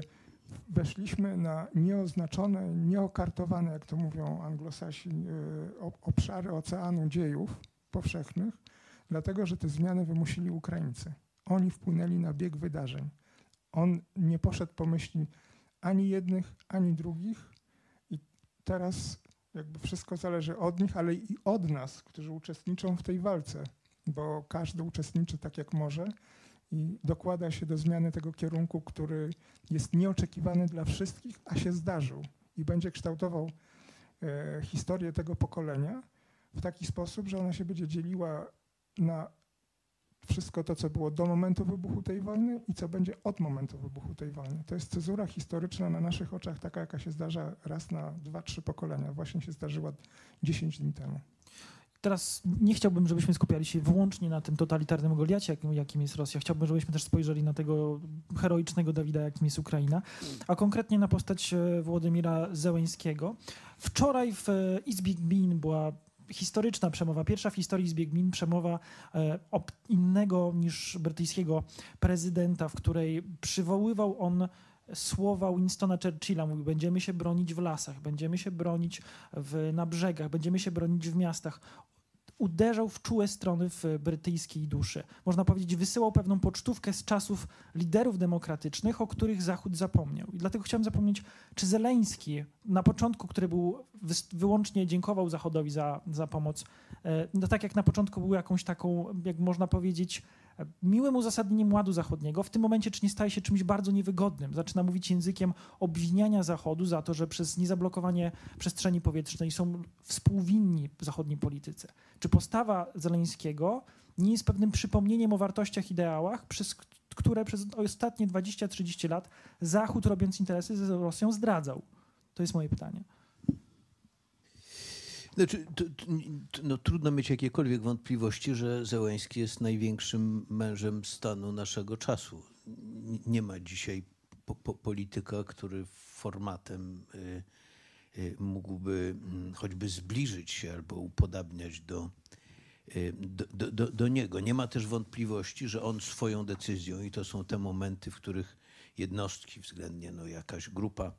weszliśmy na nieoznaczone, nieokartowane, jak to mówią anglosasi, y, obszary oceanu dziejów powszechnych, dlatego że te zmiany wymusili Ukraińcy. Oni wpłynęli na bieg wydarzeń. On nie poszedł po myśli ani jednych, ani drugich. I teraz jakby wszystko zależy od nich, ale i od nas, którzy uczestniczą w tej walce, bo każdy uczestniczy tak jak może. I dokłada się do zmiany tego kierunku, który jest nieoczekiwany dla wszystkich, a się zdarzył. I będzie kształtował e, historię tego pokolenia w taki sposób, że ona się będzie dzieliła na wszystko to, co było do momentu wybuchu tej wojny i co będzie od momentu wybuchu tej wojny. To jest cezura historyczna na naszych oczach, taka jaka się zdarza raz na dwa, trzy pokolenia. Właśnie się zdarzyła 10 dni temu. Teraz nie chciałbym, żebyśmy skupiali się wyłącznie na tym totalitarnym Goliacie, jakim jest Rosja. Chciałbym, żebyśmy też spojrzeli na tego heroicznego Dawida, jakim jest Ukraina, a konkretnie na postać e, Włodymira Zełęńskiego. Wczoraj w e, Izbie Gmin była historyczna przemowa, pierwsza w historii Izbie Gmin przemowa e, innego niż brytyjskiego prezydenta, w której przywoływał on słowa Winstona Churchilla. Mówił, będziemy się bronić w lasach, będziemy się bronić w, na brzegach, będziemy się bronić w miastach uderzał w czułe strony w brytyjskiej duszy. Można powiedzieć, wysyłał pewną pocztówkę z czasów liderów demokratycznych, o których Zachód zapomniał. I dlatego chciałem zapomnieć, czy Zeleński na początku, który był wyłącznie dziękował Zachodowi za, za pomoc, e, no tak jak na początku był jakąś taką, jak można powiedzieć, miłym uzasadnieniem ładu zachodniego, w tym momencie czy nie staje się czymś bardzo niewygodnym. Zaczyna mówić językiem obwiniania Zachodu za to, że przez niezablokowanie przestrzeni powietrznej są współwinni zachodniej polityce. Czy postawa Zeleńskiego nie jest pewnym przypomnieniem o wartościach, ideałach, przez które przez ostatnie 20-30 lat Zachód, robiąc interesy z Rosją, zdradzał? To jest moje pytanie. Znaczy, to, to, no, trudno mieć jakiekolwiek wątpliwości, że Zełański jest największym mężem stanu naszego czasu. Nie ma dzisiaj po, po, polityka, który formatem y, y, mógłby y, choćby zbliżyć się albo upodabniać do, y, do, do, do, niego. Nie ma też wątpliwości, że on swoją decyzją, i to są te momenty, w których jednostki, względnie no, jakaś grupa,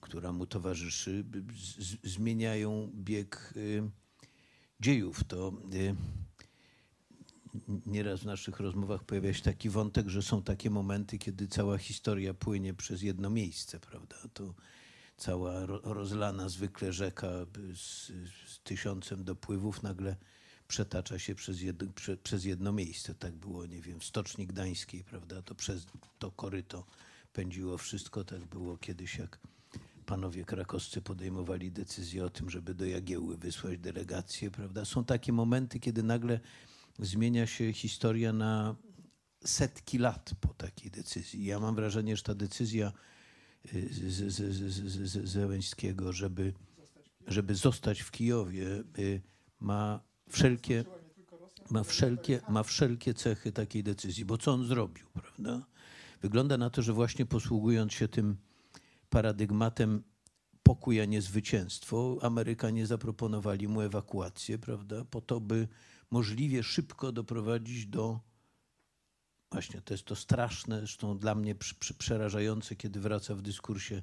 która mu towarzyszy, zmieniają bieg y, dziejów. To y, nieraz w naszych rozmowach pojawia się taki wątek, że są takie momenty, kiedy cała historia płynie przez jedno miejsce, prawda? To cała rozlana zwykle rzeka z, z tysiącem dopływów nagle przetacza się przez jedno, prze, przez jedno miejsce. Tak było, nie wiem, w Stoczni Gdańskiej, prawda? To przez to koryto pędziło wszystko. Tak było kiedyś, jak panowie krakowscy podejmowali decyzję o tym, żeby do Jagiełły wysłać delegację, prawda? Są takie momenty, kiedy nagle zmienia się historia na setki lat po takiej decyzji. Ja mam wrażenie, że ta decyzja y, z, z, z, z Zełęńskiego, żeby, żeby zostać w Kijowie, y, ma wszelkie, ma, wszelkie, ma wszelkie cechy takiej decyzji. Bo co on zrobił, prawda? Wygląda na to, że właśnie posługując się tym paradygmatem pokój, a nie zwycięstwo. Amerykanie zaproponowali mu ewakuację, prawda, po to, by możliwie szybko doprowadzić do Właśnie, to jest to straszne, zresztą dla mnie przerażające, kiedy wraca w dyskursie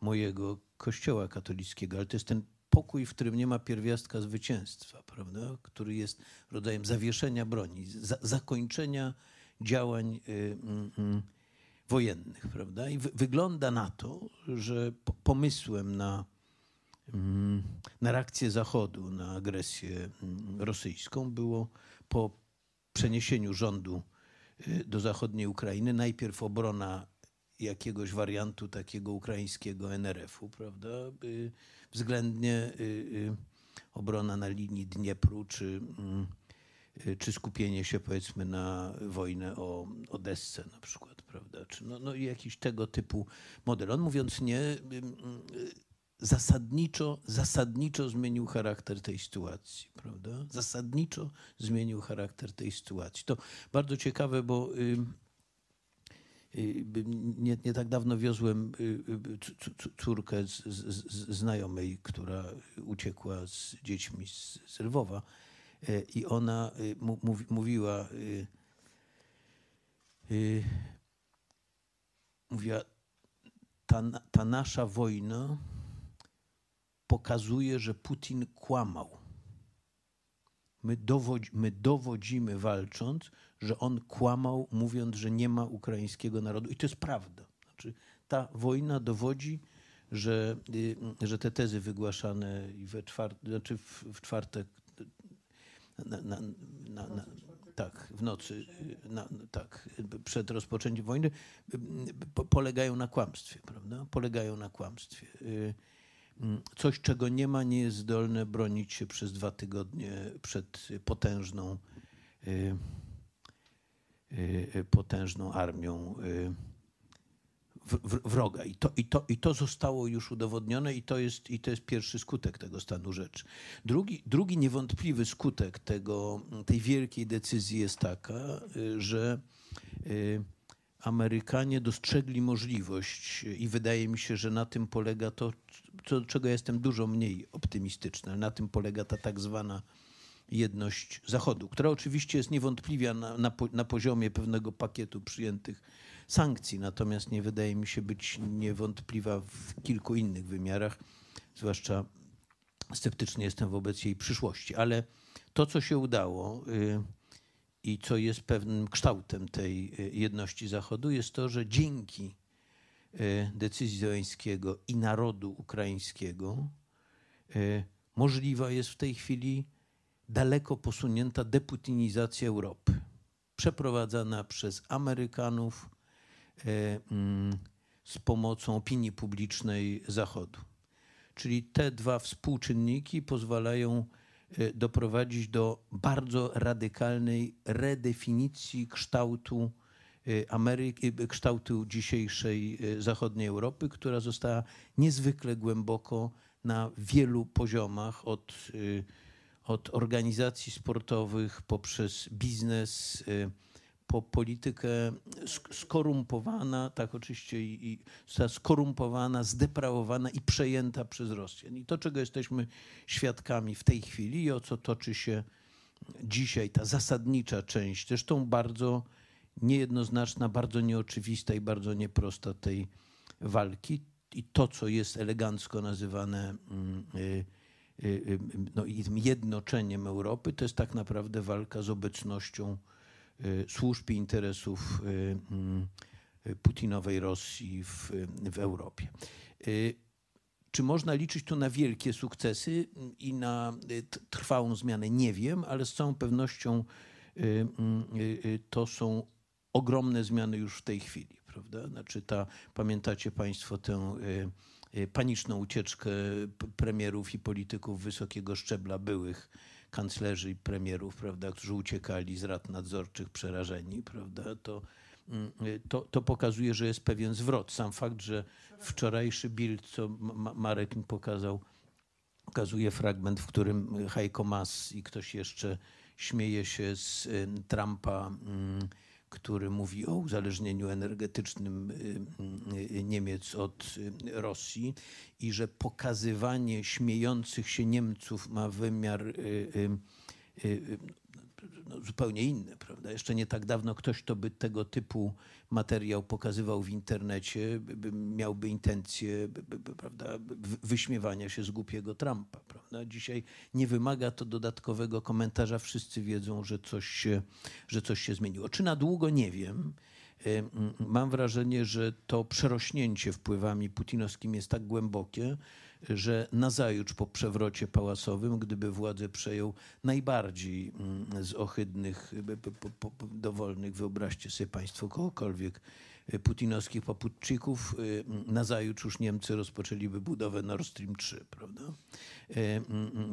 mojego kościoła katolickiego, ale to jest ten pokój, w którym nie ma pierwiastka zwycięstwa, prawda? który jest rodzajem zawieszenia broni, za, zakończenia działań y, y, y, wojennych. Prawda? I wygląda na to, że pomysłem na, mm, na reakcję Zachodu na agresję mm, rosyjską było po przeniesieniu rządu y, do zachodniej Ukrainy najpierw obrona jakiegoś wariantu takiego ukraińskiego NRF-u, prawda? Y, względnie y, obrona na linii Dniepru, czy, mm, czy skupienie się powiedzmy na wojnę o Odessę na przykład, prawda? Czy no, no jakiś tego typu model. On mówiąc nie, zasadniczo, zasadniczo zmienił charakter tej sytuacji, prawda? Zasadniczo zmienił charakter tej sytuacji. To bardzo ciekawe, bo y, y, nie, nie tak dawno wiozłem y, córkę z, z, z, znajomej, która uciekła z dziećmi z, z Lwowa i ona mówiła mówiła ta, ta nasza wojna pokazuje, że Putin kłamał. My, dowodzi, my dowodzimy walcząc, że on kłamał, mówiąc, że nie ma ukraińskiego narodu. I to jest prawda. Znaczy, ta wojna dowodzi, że, y, że te tezy wygłaszane we czwartek, znaczy w, w czwartek, na, na, na, tak, w nocy, tak, przed rozpoczęciem wojny, y, polegają na kłamstwie, prawda? Polegają na kłamstwie. Y, coś, czego nie ma, nie jest zdolne bronić się przez dwa tygodnie przed potężną, y, y, potężną armią wroga. I to, i, to, I to zostało już udowodnione i to, jest, i to jest pierwszy skutek tego stanu rzeczy. Drugi, drugi niewątpliwy skutek tego, tej wielkiej decyzji jest taka, że Amerykanie dostrzegli możliwość i wydaje mi się, że na tym polega to, co, czego jestem dużo mniej optymistyczny. Na tym polega ta tak zwana jedność Zachodu, która oczywiście jest niewątpliwie na, na, na poziomie pewnego pakietu przyjętych sankcji, natomiast nie wydaje mi się być niewątpliwa w kilku innych wymiarach, zwłaszcza sceptycznie jestem wobec jej przyszłości. Ale to, co się udało, y, i co jest pewnym kształtem tej e, jedności Zachodu, jest to, że dzięki e, decyzji Zełenskiego i narodu ukraińskiego możliwa jest w tej chwili daleko posunięta deputinizacja Europy, przeprowadzana przez Amerykanów z pomocą opinii publicznej Zachodu. Czyli te dwa współczynniki pozwalają Y, doprowadzić do bardzo radykalnej redefinicji kształtu y, Ameryki, kształtu dzisiejszej zachodniej Europy, która została niezwykle głęboko na wielu poziomach od, od organizacji sportowych poprzez biznes, po politykę skorumpowana, tak oczywiście, i, i skorumpowana, zdeprawowana i przejęta przez Rosjan. I to, czego jesteśmy świadkami w tej chwili i o co toczy się dzisiaj ta zasadnicza część, zresztą bardzo niejednoznaczna, bardzo nieoczywista i bardzo nieprosta tej walki. I to, co jest elegancko nazywane mm, y, y, y, no, jednoczeniem Europy, to jest tak naprawdę walka z obecnością służb i interesów y, mm, Putinowej Rosji w, w Europie. Y, czy można liczyć tu na wielkie sukcesy i na trwałą zmianę? Nie wiem, ale z całą pewnością mm, to są ogromne zmiany już w tej chwili, prawda? Znaczy ta, pamiętacie Państwo tę paniczną ucieczkę premierów i polityków wysokiego szczebla byłych kanclerzy i premierów, prawda, którzy uciekali z rad nadzorczych przerażeni, prawda, to, mm, to, to pokazuje, że jest pewien zwrot. Sam fakt, że wczorajszy Bild, co Marek mi pokazał, pokazuje fragment, w którym Heiko Maas i ktoś jeszcze śmieje się z Trumpa, mm, który mówi o uzależnieniu energetycznym y, y, Niemiec od y, Rosji i że pokazywanie śmiejących się Niemców ma wymiar no, zupełnie inne, prawda? Jeszcze nie tak dawno ktoś, kto by tego typu materiał pokazywał w internecie, by, by miałby intencję, by, prawda, wyśmiewania się z głupiego Trumpa, prawda? Dzisiaj nie wymaga to dodatkowego komentarza. Wszyscy wiedzą, że coś się, że coś się zmieniło. Czy na długo? Nie wiem. Mam wrażenie, że to przerośnięcie wpływami putinowskimi jest tak głębokie, że nazajutrz po przewrocie pałacowym, gdyby władzę przejął najbardziej mm, z ohydnych, dowolnych, wyobraźcie sobie Państwo kogokolwiek, e, putinowskich poputczyków, e, nazajutrz już Niemcy rozpoczęliby budowę Nord Stream 3, prawda? E,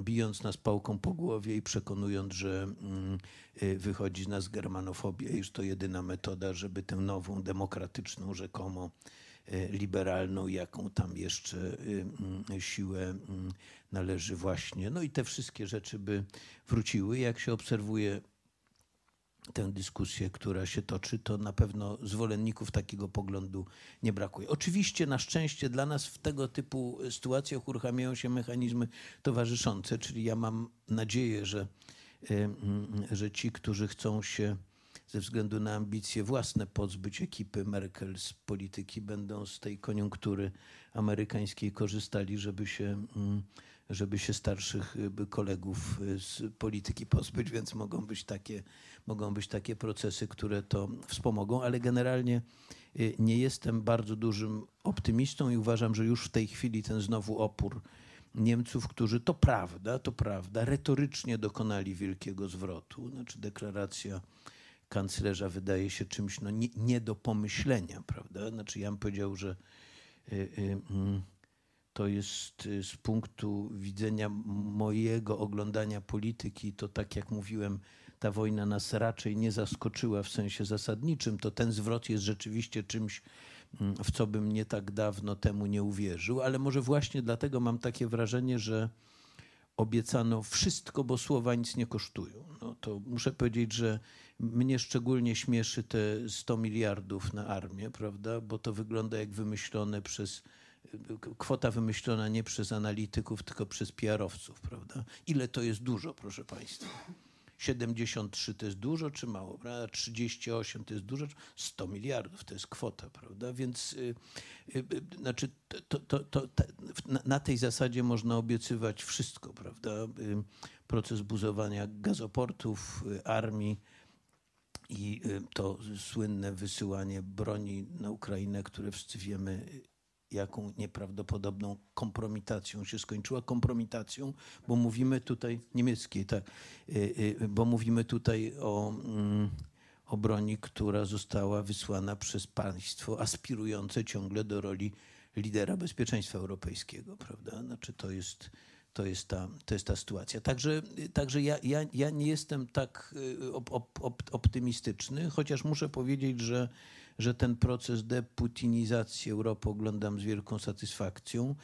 bijąc nas pałką po głowie i przekonując, że wychodzi z nas germanofobia i że to jedyna metoda, żeby tę nową, demokratyczną rzekomo liberalną, jaką tam jeszcze e, mm, siłę mm, należy właśnie. No i te wszystkie rzeczy by wróciły. Jak się obserwuje tę dyskusję, która się toczy, to na pewno zwolenników takiego poglądu nie brakuje. Oczywiście na szczęście dla nas w tego typu sytuacjach uruchamiają się mechanizmy towarzyszące, czyli ja mam nadzieję, że, e, że ci, którzy chcą się ze względu na ambicje własne pozbyć ekipy. Merkel z polityki, będą z tej koniunktury amerykańskiej korzystali, żeby się, mm, żeby się starszych y, kolegów y, z polityki pozbyć, więc mogą być takie, mogą być takie procesy, które to wspomogą, ale generalnie y, nie jestem bardzo dużym optymistą i uważam, że już w tej chwili ten znowu opór Niemców, którzy to prawda, to prawda, retorycznie dokonali wielkiego zwrotu, znaczy deklaracja kanclerza wydaje się czymś no, nie, nie do pomyślenia, prawda? Znaczy ja bym powiedział, że y, y, mm, to jest y, z punktu widzenia mojego oglądania polityki, to tak jak mówiłem, ta wojna nas raczej nie zaskoczyła w sensie zasadniczym, to ten zwrot jest rzeczywiście czymś, mm, w co bym nie tak dawno temu nie uwierzył, ale może właśnie dlatego mam takie wrażenie, że obiecano wszystko, bo słowa nic nie kosztują. No to muszę powiedzieć, że mnie szczególnie śmieszy te 100 miliardów na armię, prawda? Bo to wygląda jak wymyślone przez kwota wymyślona nie przez analityków, tylko przez PR-owców, prawda? Ile to jest dużo, proszę Państwa? 73 to jest dużo czy mało, prawda? 38 to jest dużo, 100 miliardów to jest kwota, prawda? Więc y, y, y, znaczy to, to, to, na, tej zasadzie można obiecywać wszystko, prawda? Proces buzowania gazoportów, armii, i to słynne wysyłanie broni na Ukrainę, które wszyscy wiemy, jaką nieprawdopodobną kompromitacją się skończyła. Kompromitacją, bo mówimy tutaj, niemieckiej, tak, y, y, bo mówimy tutaj o, mm, o broni, która została wysłana przez państwo aspirujące ciągle do roli lidera bezpieczeństwa europejskiego, prawda? Znaczy to jest to jest ta, to jest ta sytuacja. Także, także ja, ja, ja nie jestem tak y, op, op, optymistyczny, chociaż muszę powiedzieć, że, że ten proces deputinizacji Europy oglądam z wielką satysfakcją.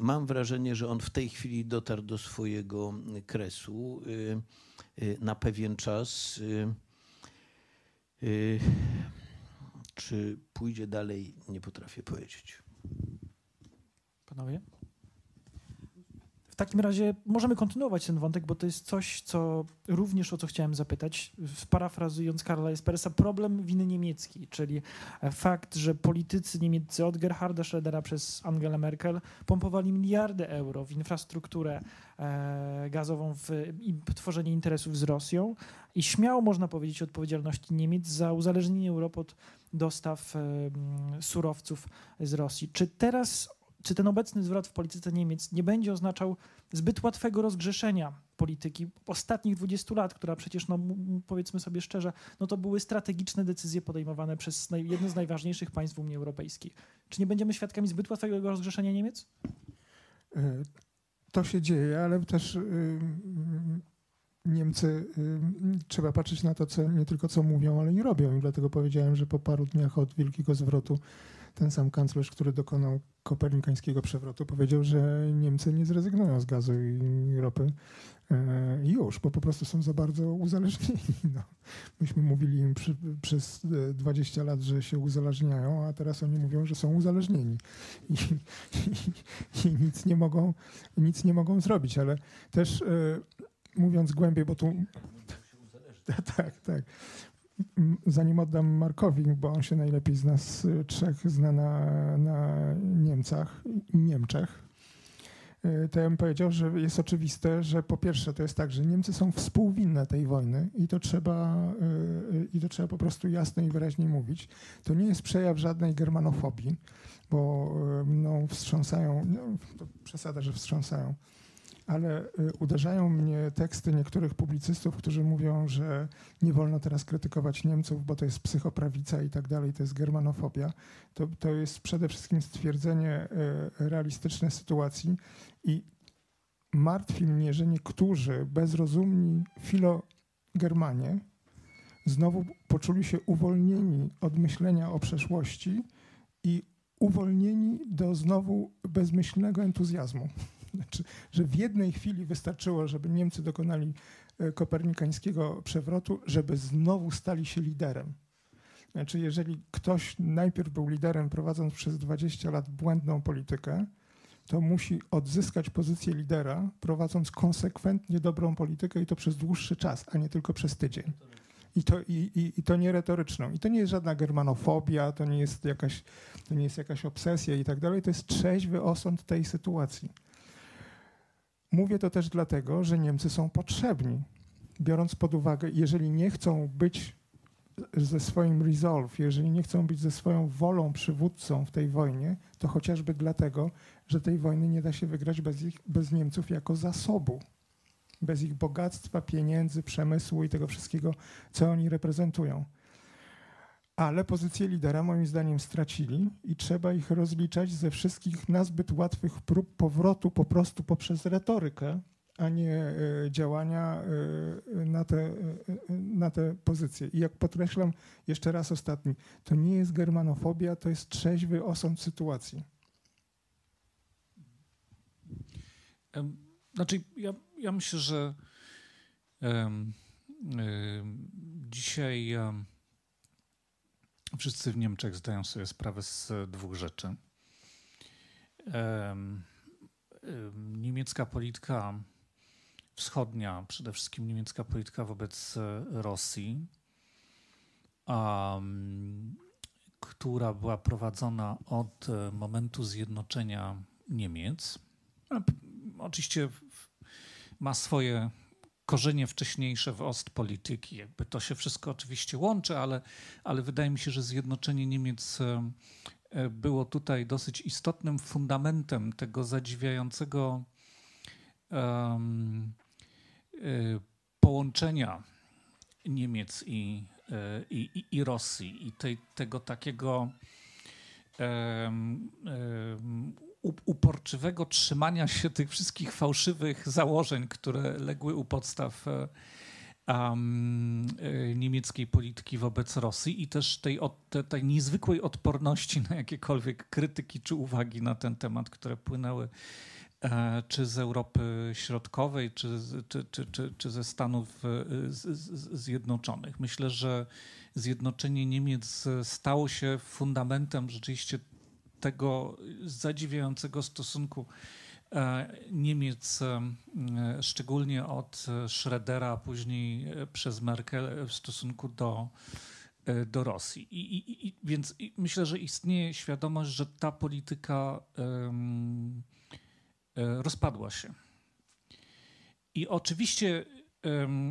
Mam wrażenie, że on w tej chwili dotarł do swojego kresu y, y, na pewien czas. Czy pójdzie dalej, nie potrafię powiedzieć. Panowie? Takim razie możemy kontynuować ten wątek, bo to jest coś, co również o co chciałem zapytać. Parafrazując Karla Espersa, problem winy niemieckiej, czyli fakt, że politycy niemieccy od Gerharda Schrödera przez Angelę Merkel pompowali miliardy euro w infrastrukturę e, gazową w, i tworzenie interesów z Rosją i śmiało można powiedzieć o odpowiedzialności Niemiec za uzależnienie Europy od dostaw surowców z Rosji. Czy teraz czy ten obecny zwrot w polityce Niemiec nie będzie oznaczał zbyt łatwego rozgrzeszenia polityki ostatnich 20 lat, która przecież, no, powiedzmy sobie szczerze, no to były strategiczne decyzje podejmowane przez jedno z najważniejszych państw Unii Europejskiej. Czy nie będziemy świadkami zbyt łatwego rozgrzeszenia Niemiec? E, to się dzieje, ale też Niemcy, trzeba patrzeć na to, co, nie tylko co mówią, ale i robią. I dlatego powiedziałem, że po paru dniach od wielkiego zwrotu ten sam kanclerz, który dokonał kopernikańskiego przewrotu, powiedział, że Niemcy nie zrezygnują z gazu i ropy e, już, bo po prostu są za bardzo uzależnieni. No. Myśmy mówili im przy, przez 20 lat, że się uzależniają, a teraz oni mówią, że są uzależnieni i, i, i nic, nie mogą, nic nie mogą zrobić, ale też e, mówiąc głębiej, bo tu tak, tak. Zanim oddam Markowi, bo on się najlepiej z nas trzech zna na, na Niemcach i Niemczech, y, to ja bym powiedział, że jest oczywiste, że po pierwsze to jest tak, że Niemcy są współwinne tej wojny i to trzeba, y, i to trzeba po prostu jasno i wyraźnie mówić. To nie jest przejaw żadnej germanofobii, bo no, wstrząsają, no, to przesada, że wstrząsają ale y, uderzają mnie teksty niektórych publicystów, którzy mówią, że nie wolno teraz krytykować Niemców, bo to jest psychoprawica i tak dalej, to jest germanofobia. To, to jest przede wszystkim stwierdzenie y, realistycznej sytuacji i martwi mnie, że niektórzy bezrozumni filogermanie znowu poczuli się uwolnieni od myślenia o przeszłości i uwolnieni do znowu bezmyślnego entuzjazmu. Znaczy, że w jednej chwili wystarczyło, żeby Niemcy dokonali e, kopernikańskiego przewrotu, żeby znowu stali się liderem. Znaczy, jeżeli ktoś najpierw był liderem, prowadząc przez 20 lat błędną politykę, to musi odzyskać pozycję lidera, prowadząc konsekwentnie dobrą politykę i to przez dłuższy czas, a nie tylko przez tydzień. I to, i, i, i to nie retoryczną. I to nie jest żadna germanofobia, to nie jest jakaś, to nie jest jakaś obsesja i tak dalej. To jest trzeźwy osąd tej sytuacji. Mówię to też dlatego, że Niemcy są potrzebni. Biorąc pod uwagę, jeżeli nie chcą być ze swoim resolve, jeżeli nie chcą być ze swoją wolą przywódcą w tej wojnie, to chociażby dlatego, że tej wojny nie da się wygrać bez, ich, bez Niemców jako zasobu, bez ich bogactwa, pieniędzy, przemysłu i tego wszystkiego, co oni reprezentują ale pozycję lidera moim zdaniem stracili i trzeba ich rozliczać ze wszystkich nazbyt łatwych prób powrotu po prostu poprzez retorykę, a nie e, działania e, na te, e, na te pozycje. I jak podkreślam jeszcze raz ostatni, to nie jest germanofobia, to jest trzeźwy osąd sytuacji. Znaczy, ja, ja myślę, że um, um, dzisiaj um, Wszyscy w Niemczech zdają sobie sprawę z dwóch rzeczy. Niemiecka polityka wschodnia, przede wszystkim niemiecka polityka wobec Rosji, która była prowadzona od momentu zjednoczenia Niemiec. Oczywiście ma swoje korzenie wcześniejsze w Ostpolityki. Jakby to się wszystko oczywiście łączy, ale, ale wydaje mi się, że zjednoczenie Niemiec e, e, było tutaj dosyć istotnym fundamentem tego zadziwiającego um, połączenia Niemiec i, i, i Rosji i tej, tego takiego um, um, uporczywego trzymania się tych wszystkich fałszywych założeń, które legły u podstaw um, niemieckiej polityki wobec Rosji i też tej, tej, niezwykłej odporności na jakiekolwiek krytyki czy uwagi na ten temat, które płynęły e, czy z Europy Środkowej, czy, czy, czy, czy, czy ze Stanów Zjednoczonych. Myślę, że zjednoczenie Niemiec stało się fundamentem rzeczywiście tego zadziwiającego stosunku e, Niemiec, e, szczególnie od Schrödera, a później przez Merkel w stosunku do, e, do Rosji. I, i, i więc myślę, że istnieje świadomość, że ta polityka rozpadła się. I oczywiście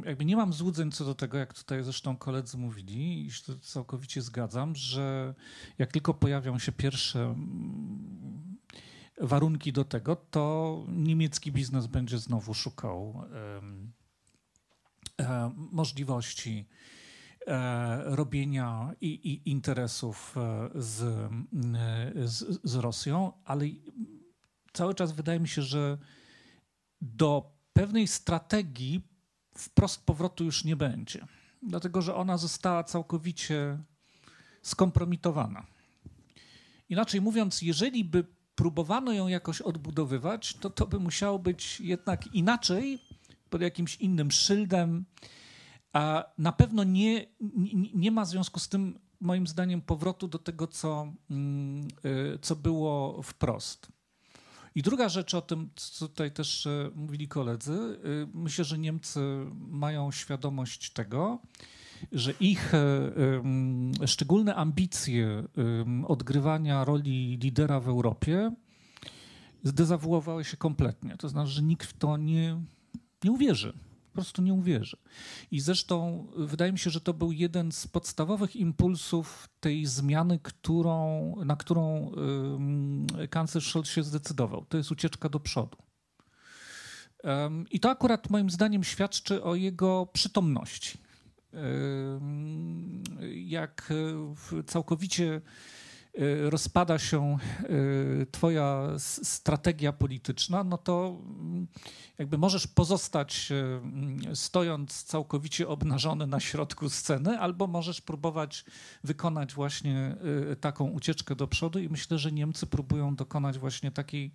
jakby nie mam złudzeń co do tego, jak tutaj zresztą koledzy mówili, i się całkowicie zgadzam, że jak tylko pojawią się pierwsze mm, warunki do tego, to niemiecki biznes będzie znowu szukał e, możliwości e, robienia i, i interesów e, z, z, z Rosją, ale cały czas wydaje mi się, że do pewnej strategii wprost powrotu już nie będzie, dlatego że ona została całkowicie skompromitowana. Inaczej mówiąc, jeżeli by próbowano ją jakoś odbudowywać, to to by musiało być jednak inaczej, pod jakimś innym szyldem. A na pewno nie, nie, nie ma w związku z tym, moim zdaniem, powrotu do tego, co, mm, y, co było wprost. I druga rzecz o tym, co tutaj też e, mówili koledzy, y, myślę, że Niemcy mają świadomość tego, że ich e, szczególne ambicje odgrywania roli lidera w Europie zdezawuowały się kompletnie. To znaczy, że nikt w to nie, nie uwierzy. Po prostu nie uwierzy. I zresztą wydaje mi się, że to był jeden z podstawowych impulsów tej zmiany, którą, na którą y, kanclerz Scholz się zdecydował. To jest ucieczka do przodu. I to akurat moim zdaniem świadczy o jego przytomności. Jak całkowicie Y, rozpada się y, twoja strategia polityczna, no to mm, jakby możesz pozostać y, stojąc całkowicie obnażony na środku sceny, albo możesz próbować wykonać właśnie taką ucieczkę do przodu i myślę, że Niemcy próbują dokonać właśnie takiej,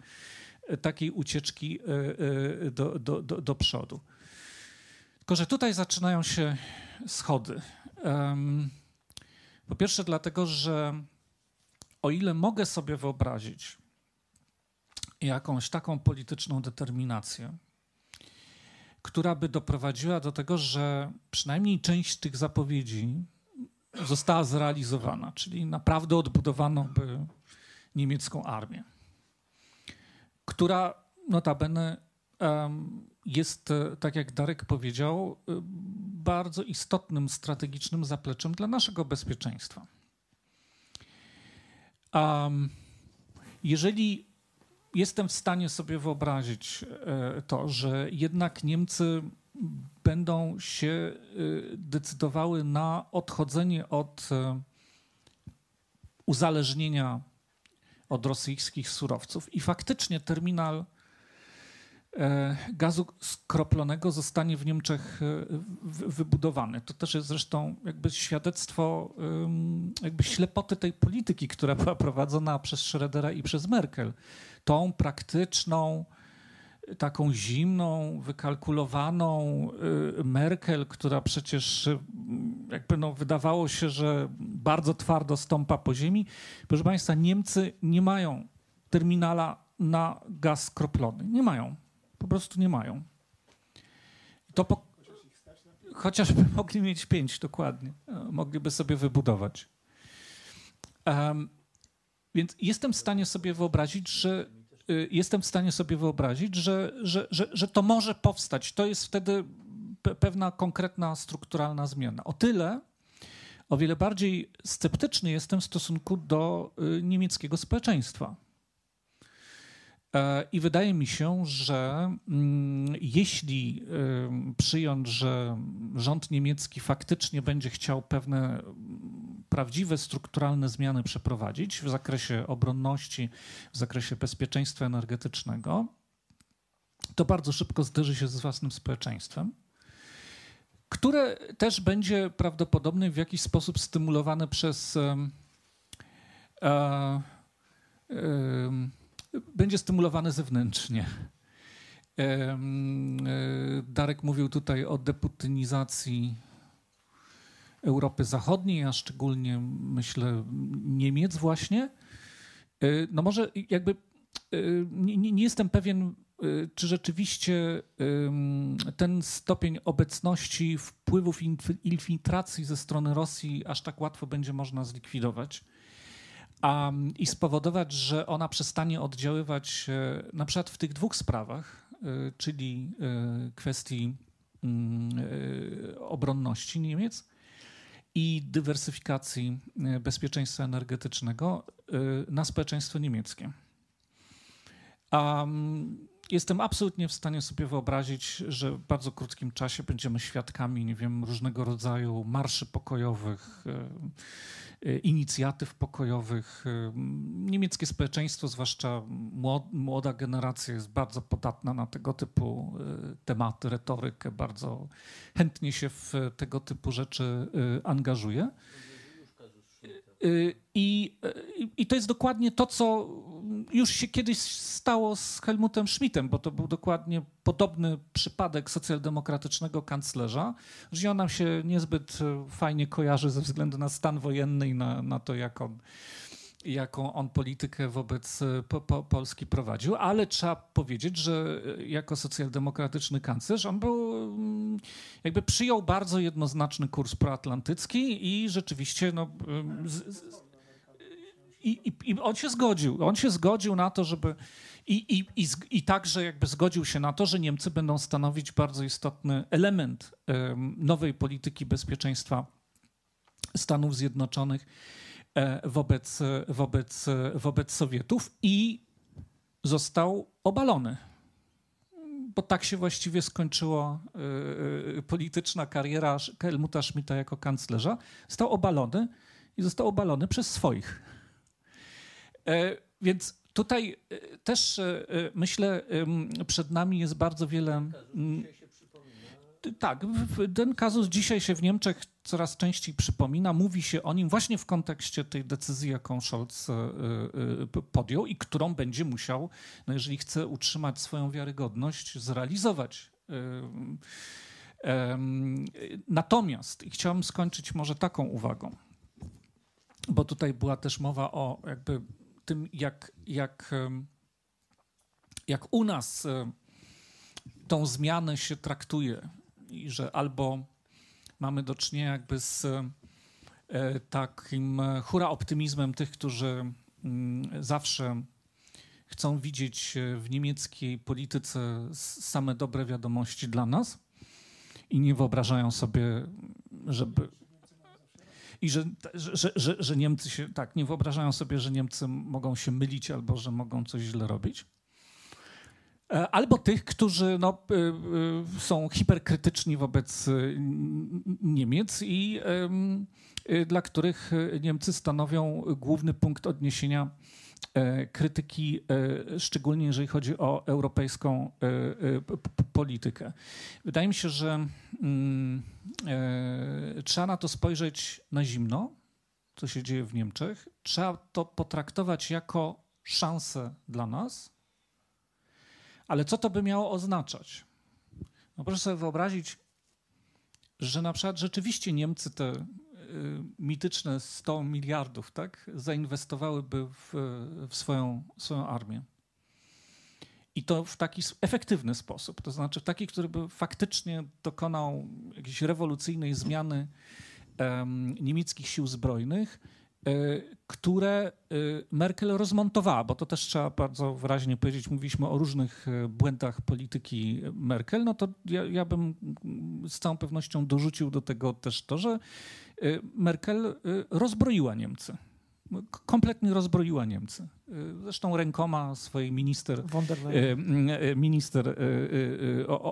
takiej ucieczki do, do, do, do przodu. Tylko, że tutaj zaczynają się schody. Po pierwsze dlatego, że o ile mogę sobie wyobrazić jakąś taką polityczną determinację, która by doprowadziła do tego, że przynajmniej część tych zapowiedzi została zrealizowana, czyli naprawdę odbudowano by niemiecką armię, która notabene jest, tak jak Darek powiedział, bardzo istotnym strategicznym zapleczem dla naszego bezpieczeństwa. Um, jeżeli jestem w stanie sobie wyobrazić e, to, że jednak Niemcy będą się e, decydowały na odchodzenie od e, uzależnienia od rosyjskich surowców i faktycznie terminal gazu skroplonego zostanie w Niemczech e, wybudowany. To też jest zresztą jakby świadectwo jakby ślepoty tej polityki, która była prowadzona przez Schrödera i przez Merkel. Tą praktyczną, taką zimną, wykalkulowaną e, Merkel, która przecież jakby no wydawało się, że bardzo twardo stąpa po ziemi. Proszę Państwa, Niemcy nie mają terminala na gaz skroplony. Nie mają po prostu nie mają. To po... Chociażby mogli mieć pięć, dokładnie. E, mogliby sobie wybudować. Um, więc jestem w stanie sobie wyobrazić, że y, jestem w stanie sobie wyobrazić, że, że, że, że to może powstać. To jest wtedy pewna konkretna strukturalna zmiana. O tyle, o wiele bardziej sceptyczny jestem w stosunku do y, niemieckiego społeczeństwa. E, I wydaje mi się, że mm, jeśli przyjąć, że rząd niemiecki faktycznie będzie chciał pewne mm, prawdziwe strukturalne zmiany przeprowadzić w zakresie obronności, w zakresie bezpieczeństwa energetycznego, to bardzo szybko zderzy się z własnym społeczeństwem, które też będzie prawdopodobnie w jakiś sposób stymulowane przez. E, e, będzie stymulowany zewnętrznie. E, Darek mówił tutaj o deputynizacji Europy Zachodniej, a szczególnie myślę Niemiec właśnie. E, no może jakby e, nie, nie jestem pewien, czy rzeczywiście ten stopień obecności wpływów infiltracji ze strony Rosji aż tak łatwo będzie można zlikwidować um, i spowodować, że ona przestanie oddziaływać e, na przykład w tych dwóch sprawach, e, czyli e, kwestii mm, obronności Niemiec i dywersyfikacji bezpieczeństwa energetycznego na społeczeństwo niemieckie. Um, jestem absolutnie w stanie sobie wyobrazić, że w bardzo krótkim czasie będziemy świadkami, nie wiem, różnego rodzaju marszy pokojowych, E, inicjatyw pokojowych. E, niemieckie społeczeństwo, zwłaszcza młoda generacja, jest bardzo podatna na tego typu e, tematy, retorykę, bardzo chętnie się w tego typu rzeczy angażuje. Y, I, y, I to jest dokładnie to, co już się kiedyś stało z Helmutem Schmidtem, bo to był dokładnie podobny przypadek socjaldemokratycznego kanclerza, że on nam się niezbyt fajnie kojarzy ze względu na stan wojenny i na, na to, jak on jaką on politykę wobec po, po Polski prowadził, ale trzeba powiedzieć, że jako socjaldemokratyczny kanclerz on był, mm, jakby przyjął bardzo jednoznaczny kurs proatlantycki i rzeczywiście no, z, i, i, I, on się zgodził. On się zgodził na to, żeby. I, i, i, I także jakby zgodził się na to, że Niemcy będą stanowić bardzo istotny element um, nowej polityki bezpieczeństwa Stanów Zjednoczonych e, wobec, wobec, wobec Sowietów i został obalony. Bo tak się właściwie skończyła polityczna kariera Helmuta Schmidta jako kanclerza. Został obalony i został obalony przez swoich. E, więc tutaj e, też e, myślę, przed nami jest bardzo wiele. Tak, ten kazus dzisiaj się w Niemczech coraz częściej przypomina. Mówi się o nim właśnie w kontekście tej decyzji, jaką Scholz podjął i którą będzie musiał, no jeżeli chce utrzymać swoją wiarygodność, zrealizować. Natomiast, i chciałbym skończyć może taką uwagą, bo tutaj była też mowa o jakby tym, jak, jak, jak u nas tą zmianę się traktuje i że albo mamy do czynienia jakby z e, takim hura optymizmem tych, którzy mm, zawsze chcą widzieć w niemieckiej polityce same dobre wiadomości dla nas i nie wyobrażają sobie, żeby i że, że, że, że Niemcy się tak nie wyobrażają sobie, że Niemcy mogą się mylić albo że mogą coś źle robić. E, albo tych, którzy no, e, e, są hiperkrytyczni wobec Niemiec i dla których Niemcy stanowią główny punkt odniesienia krytyki, szczególnie jeżeli chodzi o europejską politykę. Wydaje mi się, że mm, trzeba na to spojrzeć na zimno, co się dzieje w Niemczech. Trzeba to potraktować jako szansę dla nas. Ale co to by miało oznaczać? No proszę sobie wyobrazić, że na przykład rzeczywiście Niemcy te y, mityczne 100 miliardów tak, zainwestowałyby w, w swoją, swoją armię. I to w taki efektywny sposób, to znaczy w taki, który by faktycznie dokonał jakiejś rewolucyjnej zmiany niemieckich sił zbrojnych, które y, Merkel rozmontowała, bo to też trzeba bardzo wyraźnie powiedzieć, mówiliśmy o różnych e, błędach polityki Merkel, no to ja, ja bym z całą pewnością dorzucił do tego też to, że Merkel rozbroiła Niemcy. Kompletnie rozbroiła Niemcy. Zresztą rękoma swojej minister, minister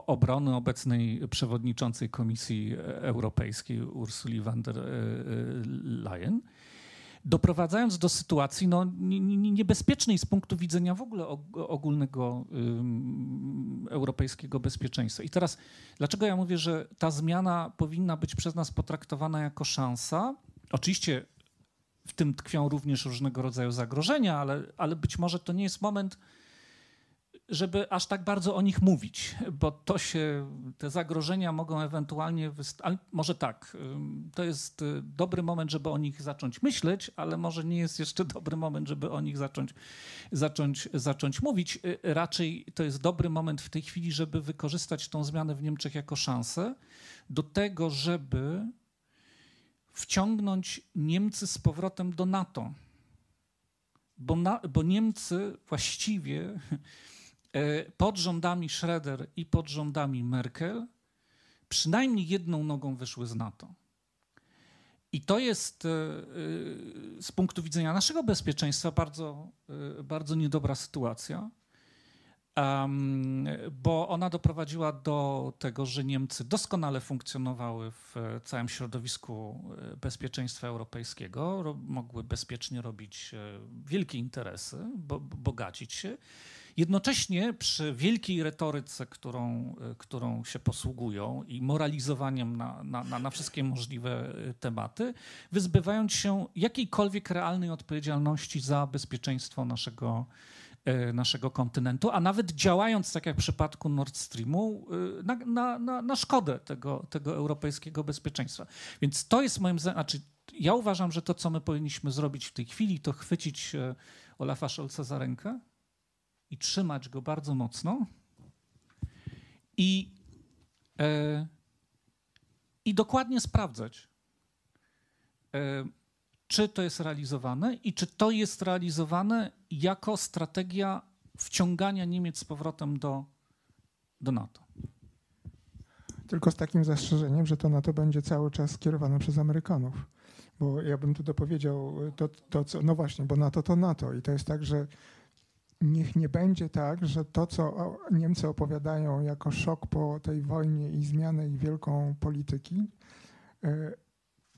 obrony obecnej przewodniczącej Komisji Europejskiej Ursuli von der Leyen, doprowadzając do sytuacji no, niebezpiecznej z punktu widzenia w ogóle ogólnego europejskiego bezpieczeństwa. I teraz, dlaczego ja mówię, że ta zmiana powinna być przez nas potraktowana jako szansa? Oczywiście w tym tkwią również różnego rodzaju zagrożenia, ale, ale być może to nie jest moment, żeby aż tak bardzo o nich mówić, bo to się, te zagrożenia mogą ewentualnie, może tak, to jest y, dobry moment, żeby o nich zacząć myśleć, ale może nie jest jeszcze dobry moment, żeby o nich zacząć, zacząć, zacząć mówić. Y, raczej to jest dobry moment w tej chwili, żeby wykorzystać tą zmianę w Niemczech jako szansę do tego, żeby wciągnąć Niemcy z powrotem do NATO. Bo, na, bo Niemcy właściwie pod rządami Schroeder i pod rządami Merkel przynajmniej jedną nogą wyszły z NATO. I to jest e, e, z punktu widzenia naszego bezpieczeństwa bardzo, bardzo niedobra sytuacja bo ona doprowadziła do tego, że Niemcy doskonale funkcjonowały w całym środowisku e, bezpieczeństwa europejskiego, ro, mogły bezpiecznie robić e, wielkie interesy, bo, bogacić się. Jednocześnie przy wielkiej retoryce, którą, e, którą się posługują i moralizowaniem na, na, na, na wszystkie możliwe tematy, wyzbywając się jakiejkolwiek realnej odpowiedzialności za bezpieczeństwo naszego e, naszego kontynentu, a nawet działając, tak jak w przypadku Nord Streamu, e, na, na, na, na szkodę tego, tego europejskiego bezpieczeństwa. Więc to jest moim zdaniem, znaczy ja uważam, że to, co my powinniśmy zrobić w tej chwili, to chwycić e, Olafa Scholza za rękę i trzymać go bardzo mocno i, e, i dokładnie sprawdzać, e, czy to jest realizowane i czy to jest realizowane jako strategia wciągania Niemiec z powrotem do, do NATO. Tylko z takim zastrzeżeniem, że to NATO będzie cały czas kierowane przez Amerykanów. Bo ja bym tu dopowiedział to, to co, no właśnie, bo NATO to NATO i to jest tak, że niech nie będzie tak, że to, co Niemcy opowiadają jako szok po tej wojnie i zmianę ich wielką polityki, e,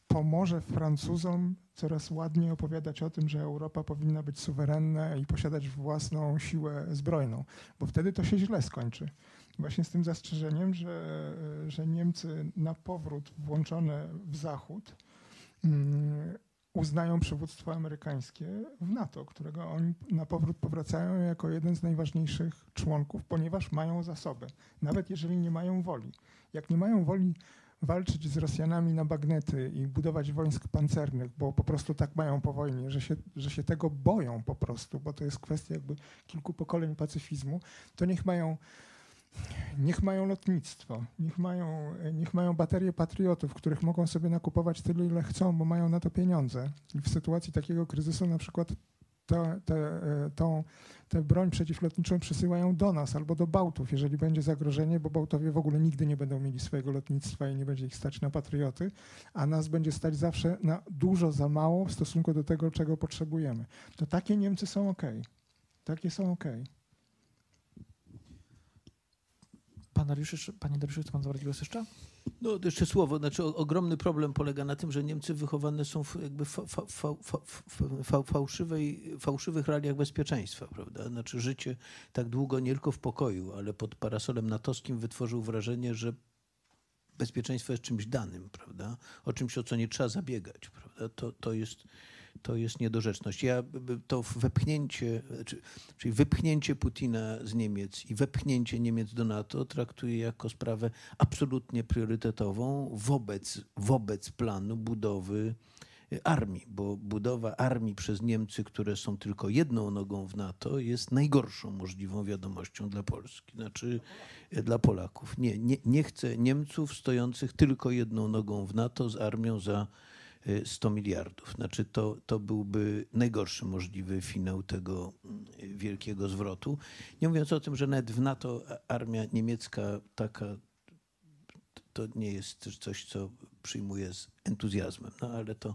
pomoże Francuzom coraz ładniej opowiadać o tym, że Europa powinna być suwerenna i posiadać własną siłę zbrojną, bo wtedy to się źle skończy. Właśnie z tym zastrzeżeniem, że, że Niemcy na powrót włączone w Zachód mm, uznają przywództwo amerykańskie w NATO, którego oni na powrót powracają jako jeden z najważniejszych członków, ponieważ mają zasoby, nawet jeżeli nie mają woli. Jak nie mają woli walczyć z Rosjanami na bagnety i budować wojsk pancernych, bo po prostu tak mają po wojnie, że się, że się tego boją po prostu, bo to jest kwestia jakby kilku pokoleń pacyfizmu, to niech mają Niech mają lotnictwo, niech mają, niech mają baterie patriotów, których mogą sobie nakupować tyle, ile chcą, bo mają na to pieniądze. I w sytuacji takiego kryzysu na przykład te, te, tę broń przeciwlotniczą przesyłają do nas albo do Bałtów, jeżeli będzie zagrożenie, bo Bałtowie w ogóle nigdy nie będą mieli swojego lotnictwa i nie będzie ich stać na patrioty, a nas będzie stać zawsze na dużo za mało w stosunku do tego, czego potrzebujemy. To takie Niemcy są ok. Takie są ok. Pan panie Dariuszu, chce pan zabrać głos jeszcze? No jeszcze słowo, znaczy ogromny problem polega na tym, że Niemcy wychowane są w jakby fa, fa, fa, fałszywej, fałszywych realiach bezpieczeństwa, prawda? Znaczy życie tak długo nie tylko w pokoju, ale pod parasolem natowskim wytworzył wrażenie, że bezpieczeństwo jest czymś danym, prawda? O czymś, o co nie trzeba zabiegać, prawda? To, to jest to jest niedorzeczność. Ja to wepchnięcie, czyli wypchnięcie Putina z Niemiec i wepchnięcie Niemiec do NATO traktuję jako sprawę absolutnie priorytetową wobec, wobec planu budowy armii, bo budowa armii przez Niemcy, które są tylko jedną nogą w NATO, jest najgorszą możliwą wiadomością dla Polski, znaczy dla Polaków. Nie, nie, nie chcę Niemców stojących tylko jedną nogą w NATO z armią za 100 miliardów. Znaczy to, to byłby najgorszy możliwy finał tego mm, wielkiego zwrotu. Nie mówiąc o tym, że nawet w NATO armia niemiecka taka to nie jest coś, co przyjmuję z entuzjazmem, no ale to,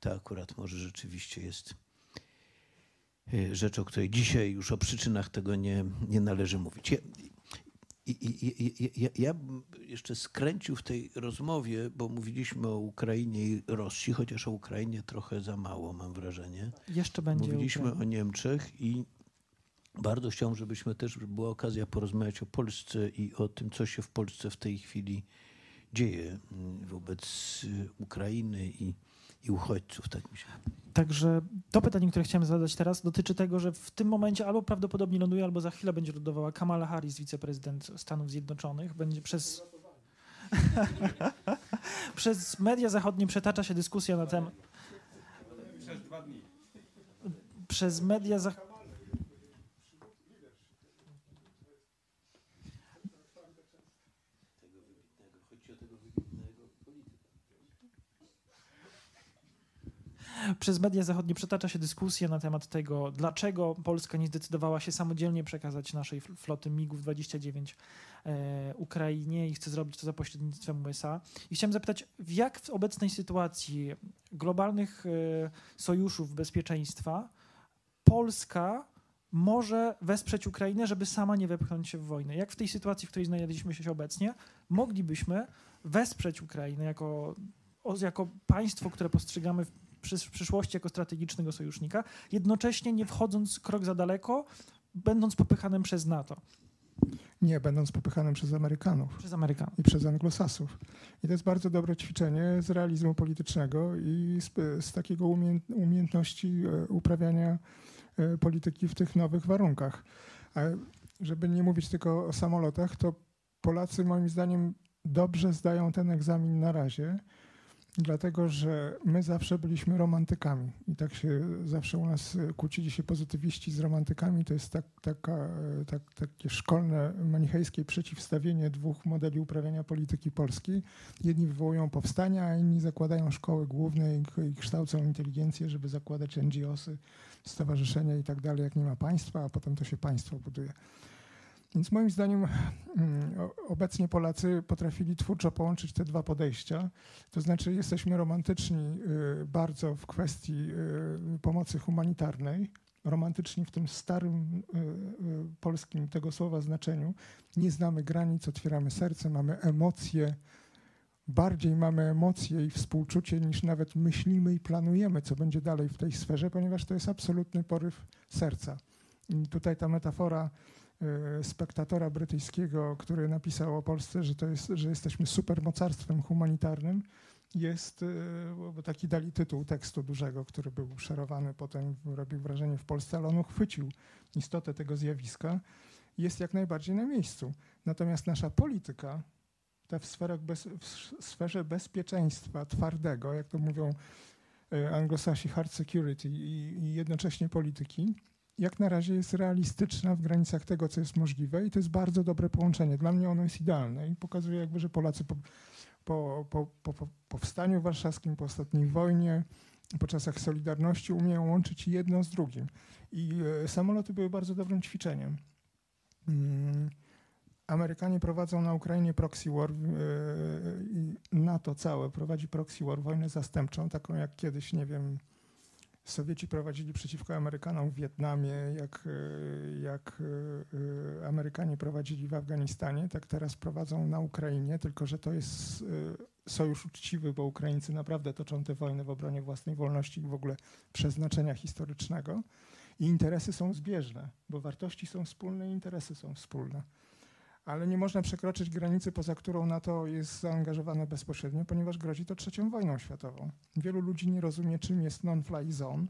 to akurat może rzeczywiście jest y, rzecz, o której dzisiaj już o przyczynach tego nie, nie należy mówić. Ja, i, i, i, ja bym jeszcze skręcił w tej rozmowie, bo mówiliśmy o Ukrainie i Rosji, chociaż o Ukrainie trochę za mało, mam wrażenie. Jeszcze będzie. Mówiliśmy Ukraina. o Niemczech i bardzo chciałbym, żebyśmy też była okazja porozmawiać o Polsce i o tym, co się w Polsce w tej chwili dzieje mm, wobec y, Ukrainy i, i uchodźców, tak mi się Także to pytanie, które chciałem zadać teraz, dotyczy tego, że w tym momencie albo prawdopodobnie ląduje, albo za chwilę będzie lądowała Kamala Harris, wiceprezydent Stanów Zjednoczonych. Będzie przez. przez media zachodnie przetacza się dyskusja na temat. Przez dwa dni. Przez media zachodnie. Przez media zachodnie przetacza się dyskusja na temat tego, dlaczego Polska nie zdecydowała się samodzielnie przekazać naszej floty MiGów-29 e, Ukrainie i chce zrobić to za pośrednictwem USA. I chciałem zapytać, jak w obecnej sytuacji globalnych e, sojuszów bezpieczeństwa Polska może wesprzeć Ukrainę, żeby sama nie wepchnąć się w wojnę? Jak w tej sytuacji, w której znaleźliśmy się obecnie, moglibyśmy wesprzeć Ukrainę jako, jako państwo, które postrzegamy w przyszłości jako strategicznego sojusznika, jednocześnie nie wchodząc krok za daleko, będąc popychanym przez NATO. Nie, będąc popychanym przez Amerykanów. Przez Amerykanów. I przez Anglosasów. I to jest bardzo dobre ćwiczenie z realizmu politycznego i z, z takiego umiejętności e, uprawiania e, polityki w tych nowych warunkach. A żeby nie mówić tylko o samolotach, to Polacy moim zdaniem dobrze zdają ten egzamin na razie. Dlatego, że my zawsze byliśmy romantykami i tak się zawsze u nas kłócili się pozytywiści z romantykami. To jest tak, taka, tak, takie szkolne, manichejskie przeciwstawienie dwóch modeli uprawiania polityki polskiej. Jedni wywołują powstania, a inni zakładają szkoły główne i, i kształcą inteligencję, żeby zakładać NGOsy, stowarzyszenia i tak dalej, jak nie ma państwa, a potem to się państwo buduje. Więc moim zdaniem mm, obecnie Polacy potrafili twórczo połączyć te dwa podejścia. To znaczy jesteśmy romantyczni y, bardzo w kwestii y, pomocy humanitarnej, romantyczni w tym starym y, polskim tego słowa znaczeniu. Nie znamy granic, otwieramy serce, mamy emocje, bardziej mamy emocje i współczucie niż nawet myślimy i planujemy, co będzie dalej w tej sferze, ponieważ to jest absolutny poryw serca. I tutaj ta metafora spektatora brytyjskiego, który napisał o Polsce, że, to jest, że jesteśmy supermocarstwem humanitarnym, jest, e, bo taki dali tytuł tekstu dużego, który był szerowany potem, robił wrażenie w Polsce, ale on uchwycił istotę tego zjawiska, jest jak najbardziej na miejscu. Natomiast nasza polityka, ta w, bez, w sferze bezpieczeństwa twardego, jak to mówią e, anglosasi hard security i, i jednocześnie polityki, jak na razie jest realistyczna w granicach tego, co jest możliwe i to jest bardzo dobre połączenie. Dla mnie ono jest idealne i pokazuje jakby, że Polacy po, po, po, po, po powstaniu warszawskim, po ostatniej wojnie, po czasach Solidarności umieją łączyć jedno z drugim. I e, samoloty były bardzo dobrym ćwiczeniem. Mm, Amerykanie prowadzą na Ukrainie proxy war e, NATO całe prowadzi proxy war, wojnę zastępczą, taką jak kiedyś, nie wiem, Sowieci prowadzili przeciwko Amerykanom w Wietnamie, jak, e, jak e, e, Amerykanie prowadzili w Afganistanie, tak teraz prowadzą na Ukrainie, tylko że to jest sojusz uczciwy, bo Ukraińcy naprawdę toczą te wojny w obronie własnej wolności i w ogóle przeznaczenia historycznego. I interesy są zbieżne, bo wartości są wspólne i interesy są wspólne ale nie można przekroczyć granicy, poza którą NATO jest zaangażowane bezpośrednio, ponieważ grozi to trzecią wojną światową. Wielu ludzi nie rozumie, czym jest non-fly zone,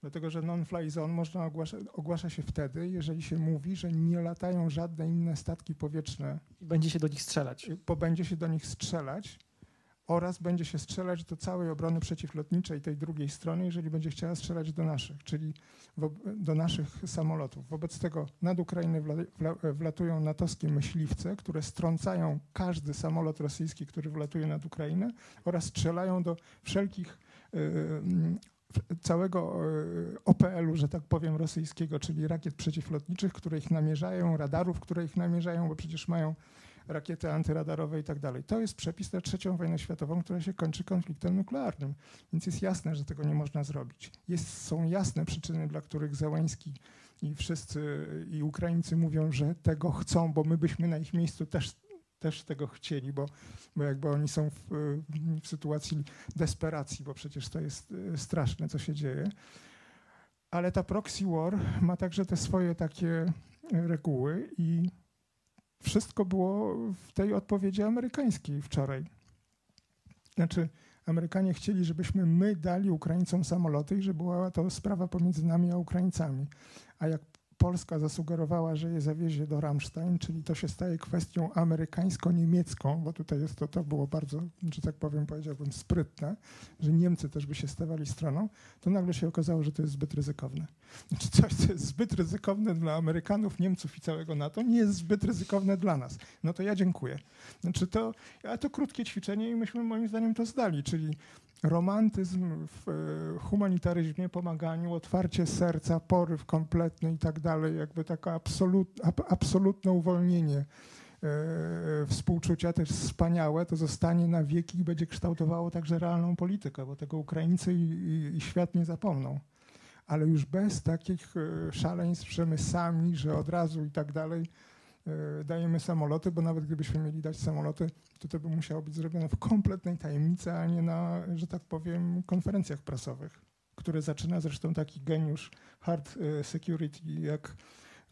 dlatego że non-fly zone można ogłasza, ogłasza się wtedy, jeżeli się mówi, że nie latają żadne inne statki powietrzne. I będzie się do nich strzelać. Bo będzie się do nich strzelać oraz będzie się strzelać do całej obrony przeciwlotniczej tej drugiej strony, jeżeli będzie chciała strzelać do naszych, czyli do naszych samolotów. Wobec tego nad Ukrainę wlatują natowskie myśliwce, które strącają każdy samolot rosyjski, który wlatuje nad Ukrainę oraz strzelają do wszelkich y, całego y, OPL-u, że tak powiem, rosyjskiego, czyli rakiet przeciwlotniczych, które ich namierzają, radarów, które ich namierzają, bo przecież mają rakiety antyradarowe i tak dalej. To jest przepis na trzecią wojnę światową, która się kończy konfliktem nuklearnym. Więc jest jasne, że tego nie można zrobić. Jest, są jasne przyczyny, dla których Załański i wszyscy i Ukraińcy mówią, że tego chcą, bo my byśmy na ich miejscu też, też tego chcieli, bo, bo jakby oni są w, w sytuacji desperacji, bo przecież to jest e, straszne, co się dzieje. Ale ta proxy war ma także te swoje takie reguły i wszystko było w tej odpowiedzi amerykańskiej wczoraj. Znaczy, Amerykanie chcieli, żebyśmy my dali Ukraińcom samoloty i że była to sprawa pomiędzy nami a Ukraińcami. A jak Polska zasugerowała, że je zawiezie do Ramstein, czyli to się staje kwestią amerykańsko-niemiecką, bo tutaj jest to, to było bardzo, że tak powiem, powiedziałbym, sprytne, że Niemcy też by się stawali stroną, to nagle się okazało, że to jest zbyt ryzykowne. Znaczy coś, co jest zbyt ryzykowne dla Amerykanów, Niemców i całego NATO, nie jest zbyt ryzykowne dla nas. No to ja dziękuję. Znaczy to, a to krótkie ćwiczenie i myśmy moim zdaniem to zdali, czyli romantyzm w e, humanitaryzmie, pomaganiu, otwarcie serca, poryw kompletny i tak dalej, jakby takie absolut, absolutne uwolnienie e, współczucia, też wspaniałe, to zostanie na wieki i będzie kształtowało także realną politykę, bo tego Ukraińcy i, i, i świat nie zapomną. Ale już bez takich e, szaleństw, że my sami, że od razu i tak dalej, dajemy samoloty, bo nawet gdybyśmy mieli dać samoloty, to by musiało być zrobione w kompletnej tajemnicy, a nie na, że tak powiem, konferencjach prasowych, które zaczyna zresztą taki geniusz hard e, security jak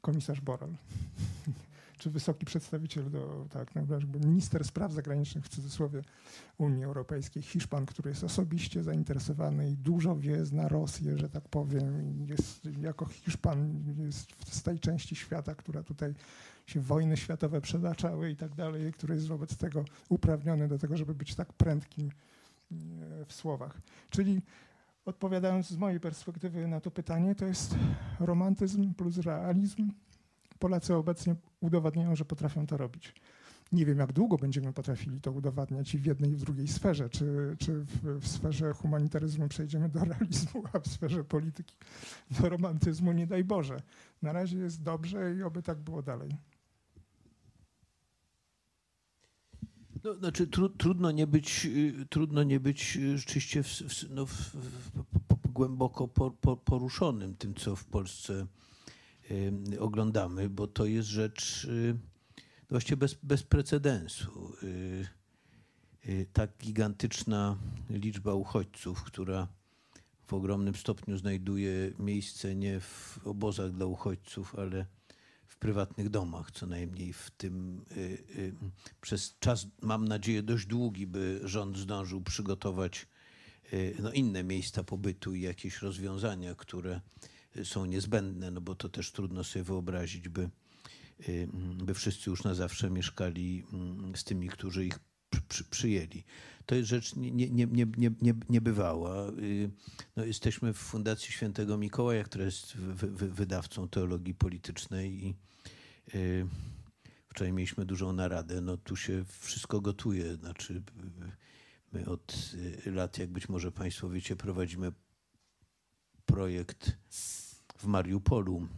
komisarz Borrell. czy wysoki przedstawiciel do, tak, no, minister spraw zagranicznych w cudzysłowie Unii Europejskiej, Hiszpan, który jest osobiście zainteresowany i dużo wie, zna Rosję, że tak powiem, jest jako Hiszpan jest z tej części świata, która tutaj się wojny światowe przedaczały i tak dalej, który jest wobec tego uprawniony do tego, żeby być tak prędkim e, w słowach. Czyli odpowiadając z mojej perspektywy na to pytanie, to jest romantyzm plus realizm. Polacy obecnie udowadniają, że potrafią to robić. Nie wiem, jak długo będziemy potrafili to udowadniać i w jednej i w drugiej sferze. Czy, czy w, w sferze humanitaryzmu przejdziemy do realizmu, a w sferze polityki do romantyzmu, nie daj Boże. Na razie jest dobrze i oby tak było dalej. No, znaczy, tru, trudno, nie być, y, trudno nie być y, rzeczywiście w, w, no, w, głęboko poruszonym tym, co w Polsce oglądamy, bo to jest rzecz właściwie bez, bez precedensu. Tak gigantyczna liczba uchodźców, która w ogromnym stopniu znajduje miejsce nie w obozach dla uchodźców, ale w prywatnych domach, co najmniej w tym y, y, przez czas, mam nadzieję, dość długi, by rząd zdążył przygotować y, no, inne miejsca pobytu i jakieś rozwiązania, które są niezbędne, no bo to też trudno sobie wyobrazić, by, by wszyscy już na zawsze mieszkali mm, z tymi, którzy ich przy, przyjęli. To jest rzecz nie, nie, nie, nie, nie, niebywała. No, jesteśmy w Fundacji Świętego Mikołaja, która jest wy, wy, wydawcą teologii politycznej i y, wczoraj mieliśmy dużą naradę. No, tu się wszystko gotuje. Znaczy, my od y, lat, jak być może Państwo wiecie, prowadzimy projekt w Mariupolu.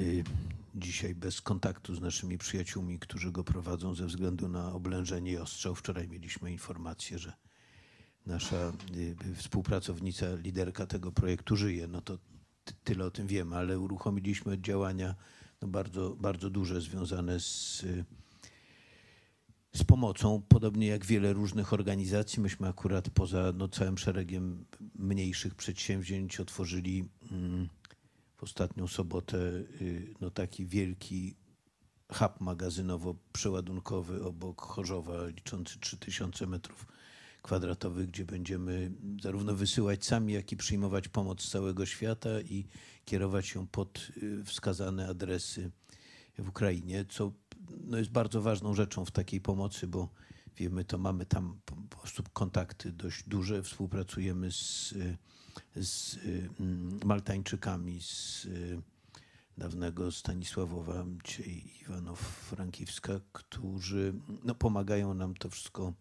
Y, dzisiaj bez kontaktu z naszymi przyjaciółmi, którzy go prowadzą ze względu na oblężenie i ostrzał. Wczoraj mieliśmy informację, że nasza y, współpracownica, liderka tego projektu żyje. No to tyle o tym wiemy, ale uruchomiliśmy działania no bardzo, bardzo duże związane z, y, z pomocą, podobnie jak wiele różnych organizacji. Myśmy akurat poza no, całym szeregiem mniejszych przedsięwzięć otworzyli. Mm, ostatnią sobotę y, no, taki wielki hub magazynowo-przeładunkowy obok Chorzowa, liczący 3000 metrów kwadratowych, gdzie będziemy zarówno wysyłać sami, jak i przyjmować pomoc z całego świata i kierować ją pod y, wskazane adresy w Ukrainie, co no, jest bardzo ważną rzeczą w takiej pomocy, bo wiemy, to mamy tam po prostu kontakty dość duże, współpracujemy z y, z y, mm, Maltańczykami z y, dawnego Stanisławowa, dzisiaj Iwanow-Frankiwska, którzy no, pomagają nam to wszystko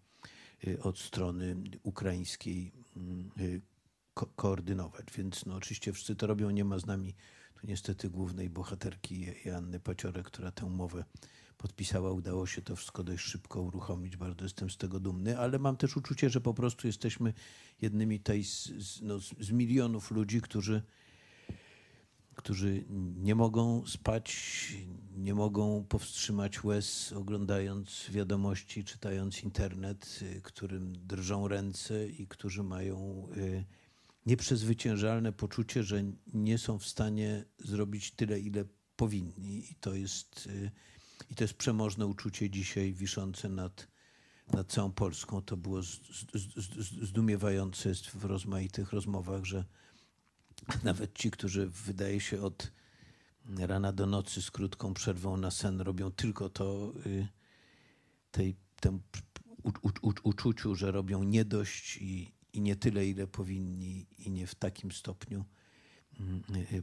y, od strony ukraińskiej mm, ko koordynować. Więc no, oczywiście wszyscy to robią, nie ma z nami tu niestety głównej bohaterki Janny Paciorek, która tę umowę podpisała. Udało się to wszystko dość szybko uruchomić. Bardzo jestem z tego dumny, ale mam też uczucie, że po prostu jesteśmy jednymi tej z, z, no, z milionów ludzi, którzy, którzy nie mogą spać, nie mogą powstrzymać łez, oglądając wiadomości, czytając internet, y, którym drżą ręce i którzy mają y, nieprzezwyciężalne poczucie, że nie są w stanie zrobić tyle, ile powinni. I to jest y, i to jest przemożne uczucie dzisiaj wiszące nad, nad całą Polską. To było zdumiewające w rozmaitych rozmowach, że nawet ci, którzy wydaje się od rana do nocy z krótką przerwą na sen robią tylko to, y, tej, tem u, u, uczuciu, że robią nie dość i, i nie tyle, ile powinni i nie w takim stopniu,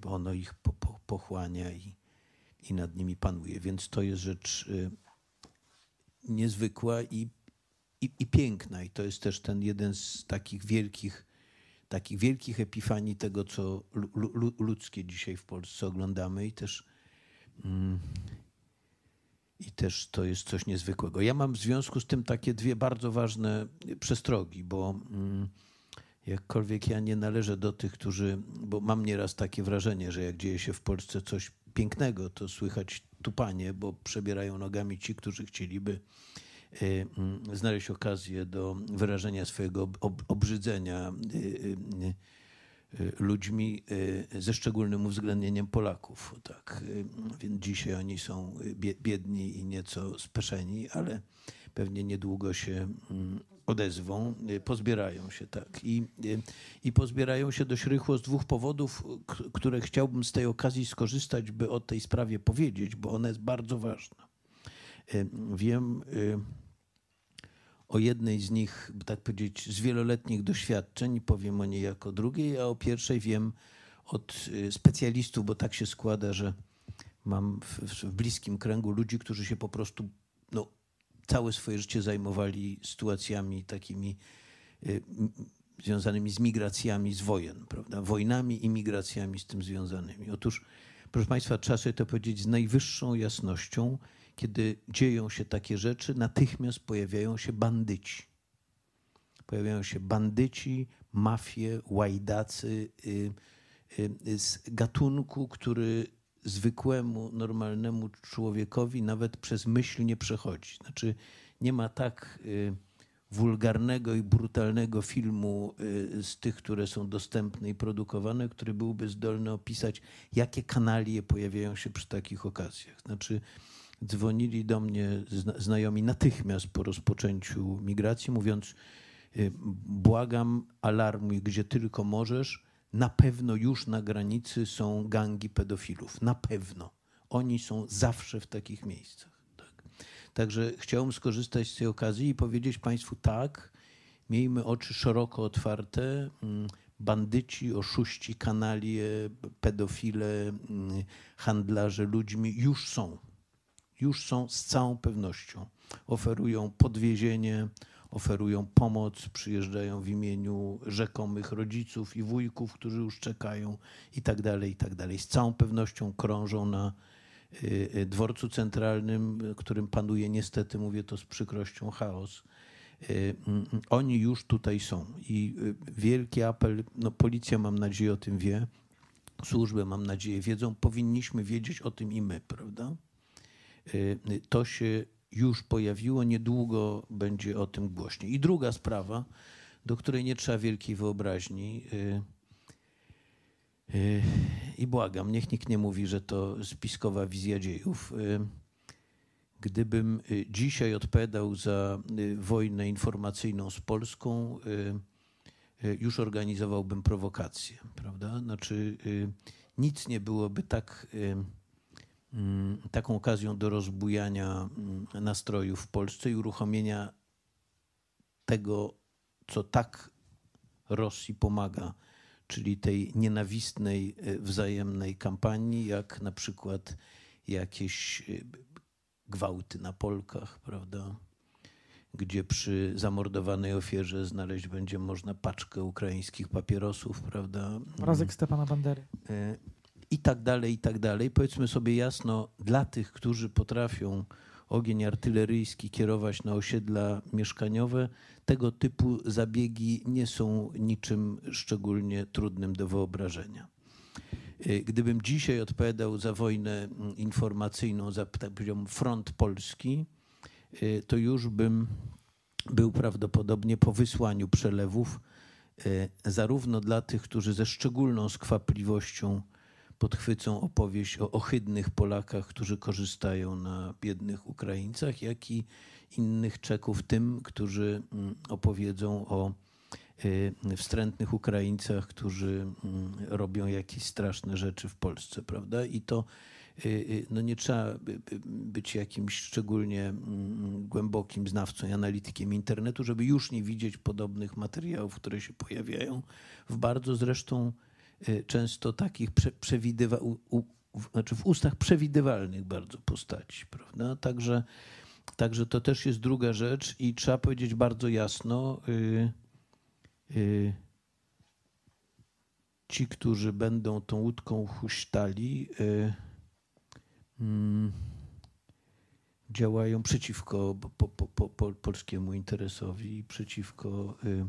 bo y, ono ich po, po, pochłania i, i nad nimi panuje. Więc to jest rzecz y, niezwykła i, i, i, piękna. I to jest też ten jeden z takich wielkich, takich wielkich epifanii tego, co ludzkie dzisiaj w Polsce oglądamy i też, mm, i też to jest coś niezwykłego. Ja mam w związku z tym takie dwie bardzo ważne przestrogi, bo mm, jakkolwiek ja nie należę do tych, którzy, bo mam nieraz takie wrażenie, że jak dzieje się w Polsce coś pięknego, to słychać tupanie, bo przebierają nogami ci, którzy chcieliby e, mm, znaleźć okazję do wyrażenia swojego obrzydzenia e, y, ludźmi y, ze szczególnym uwzględnieniem Polaków. Tak. Y, Więc dzisiaj oni są y, bie- biedni i nieco speszeni, ale pewnie niedługo się mm, odezwą, y, pozbierają się tak. I, y, I pozbierają się dość rychło z dwóch powodów, które chciałbym z tej okazji skorzystać, by o tej sprawie powiedzieć, bo ona jest bardzo ważna. Y, Wiem o jednej z nich, by tak powiedzieć, z wieloletnich doświadczeń, powiem o niej jako drugiej, a o pierwszej wiem od specjalistów, bo tak się składa, że mam w, w- bliskim kręgu ludzi, którzy się po prostu całe swoje życie zajmowali sytuacjami takimi y, związanymi z migracjami z wojen, prawda? Wojnami i migracjami z tym związanymi. Otóż, proszę Państwa, trzeba sobie to powiedzieć z najwyższą jasnością, kiedy dzieją się takie rzeczy, natychmiast pojawiają się bandyci. Pojawiają się bandyci, mafie, łajdacy y, y, z gatunku, który zwykłemu, normalnemu człowiekowi nawet przez myśl nie przechodzi. Znaczy, nie ma tak y, wulgarnego i brutalnego filmu y, z tych, które są dostępne i produkowane, który byłby zdolny opisać, jakie kanalie pojawiają się przy takich okazjach. Znaczy, dzwonili do mnie zna- znajomi natychmiast po rozpoczęciu migracji, mówiąc: y, Błagam, alarmuj, gdzie tylko możesz. Na pewno już na granicy są gangi pedofilów. Na pewno. Oni są zawsze w takich miejscach. Tak. Także chciałbym skorzystać z tej okazji i powiedzieć Państwu tak, miejmy oczy szeroko otwarte. Mm, Bandyci, oszuści, kanalie, pedofile, mm, handlarze ludźmi już są już są z całą pewnością. Oferują podwiezienie, oferują pomoc, przyjeżdżają w imieniu rzekomych rodziców i wujków, którzy już czekają i tak dalej, i tak dalej. Z całą pewnością krążą na y, y, dworcu centralnym, którym panuje niestety, mówię to z przykrością, chaos. Y, Oni już tutaj są i wielki apel, no policja mam nadzieję o tym wie, służby mam nadzieję wiedzą, powinniśmy wiedzieć o tym i my, prawda? To się już pojawiło, niedługo będzie o tym głośniej. I druga sprawa, do której nie trzeba wielkiej wyobraźni. y, y, I błagam, niech nikt nie mówi, że to spiskowa wizja dziejów. Y, Gdybym dzisiaj odpowiadał za wojnę informacyjną z Polską, już organizowałbym prowokację, prawda? Znaczy, nic nie byłoby tak taką okazją do rozbujania mm, nastrojów w Polsce i uruchomienia tego, co tak Rosji pomaga, czyli tej nienawistnej, e, wzajemnej kampanii, jak na przykład jakieś e, gwałty na Polkach, prawda? Gdzie przy zamordowanej ofierze znaleźć będzie można paczkę ukraińskich papierosów, prawda? Obrazek Stepana Bandery. E, i tak dalej, i tak dalej. Powiedzmy sobie jasno, dla tych, którzy potrafią ogień artyleryjski kierować na osiedla mieszkaniowe, tego typu zabiegi nie są niczym szczególnie trudnym do wyobrażenia. E, Gdybym dzisiaj odpowiadał za wojnę mm, informacyjną, za tak front polski, e, to już bym był prawdopodobnie po wysłaniu przelewów, e, zarówno dla tych, którzy ze szczególną skwapliwością podchwycą opowieść o ohydnych Polakach, którzy korzystają na biednych Ukraińcach, jak i innych Czeków, tym, którzy mm, opowiedzą o y, wstrętnych Ukraińcach, którzy mm, robią jakieś straszne rzeczy w Polsce, prawda? I to y, y, no nie trzeba by- by- być jakimś szczególnie mm, głębokim znawcą i analitykiem internetu, żeby już nie widzieć podobnych materiałów, które się pojawiają w bardzo zresztą często takich prze, przewidywa, u, u, znaczy w ustach przewidywalnych bardzo postaci, prawda? Także, także to też jest druga rzecz i trzeba powiedzieć bardzo jasno, y, y, ci, którzy będą tą łódką huśtali, y, mm, działają przeciwko po, po, po, po, polskiemu interesowi i przeciwko y, y,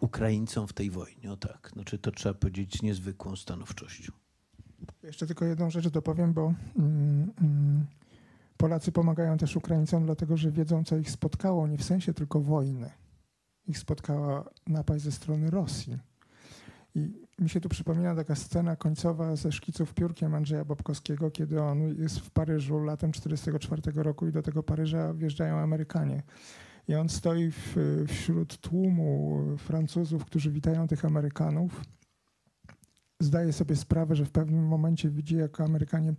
Ukraińcom w tej wojnie. O tak, znaczy to trzeba powiedzieć z niezwykłą stanowczością. Jeszcze tylko jedną rzecz dopowiem, bo mm, mm, Polacy pomagają też Ukraińcom, dlatego że wiedzą, co ich spotkało, nie w sensie tylko wojny. Ich spotkała napaść ze strony Rosji. I mi się tu przypomina taka scena końcowa ze szkiców piórkiem Andrzeja Bobkowskiego, kiedy on jest w Paryżu latem 1944 roku i do tego Paryża wjeżdżają Amerykanie. I on stoi w, wśród tłumu Francuzów, którzy witają tych Amerykanów. Zdaje sobie sprawę, że w pewnym momencie widzi, jak Amerykanie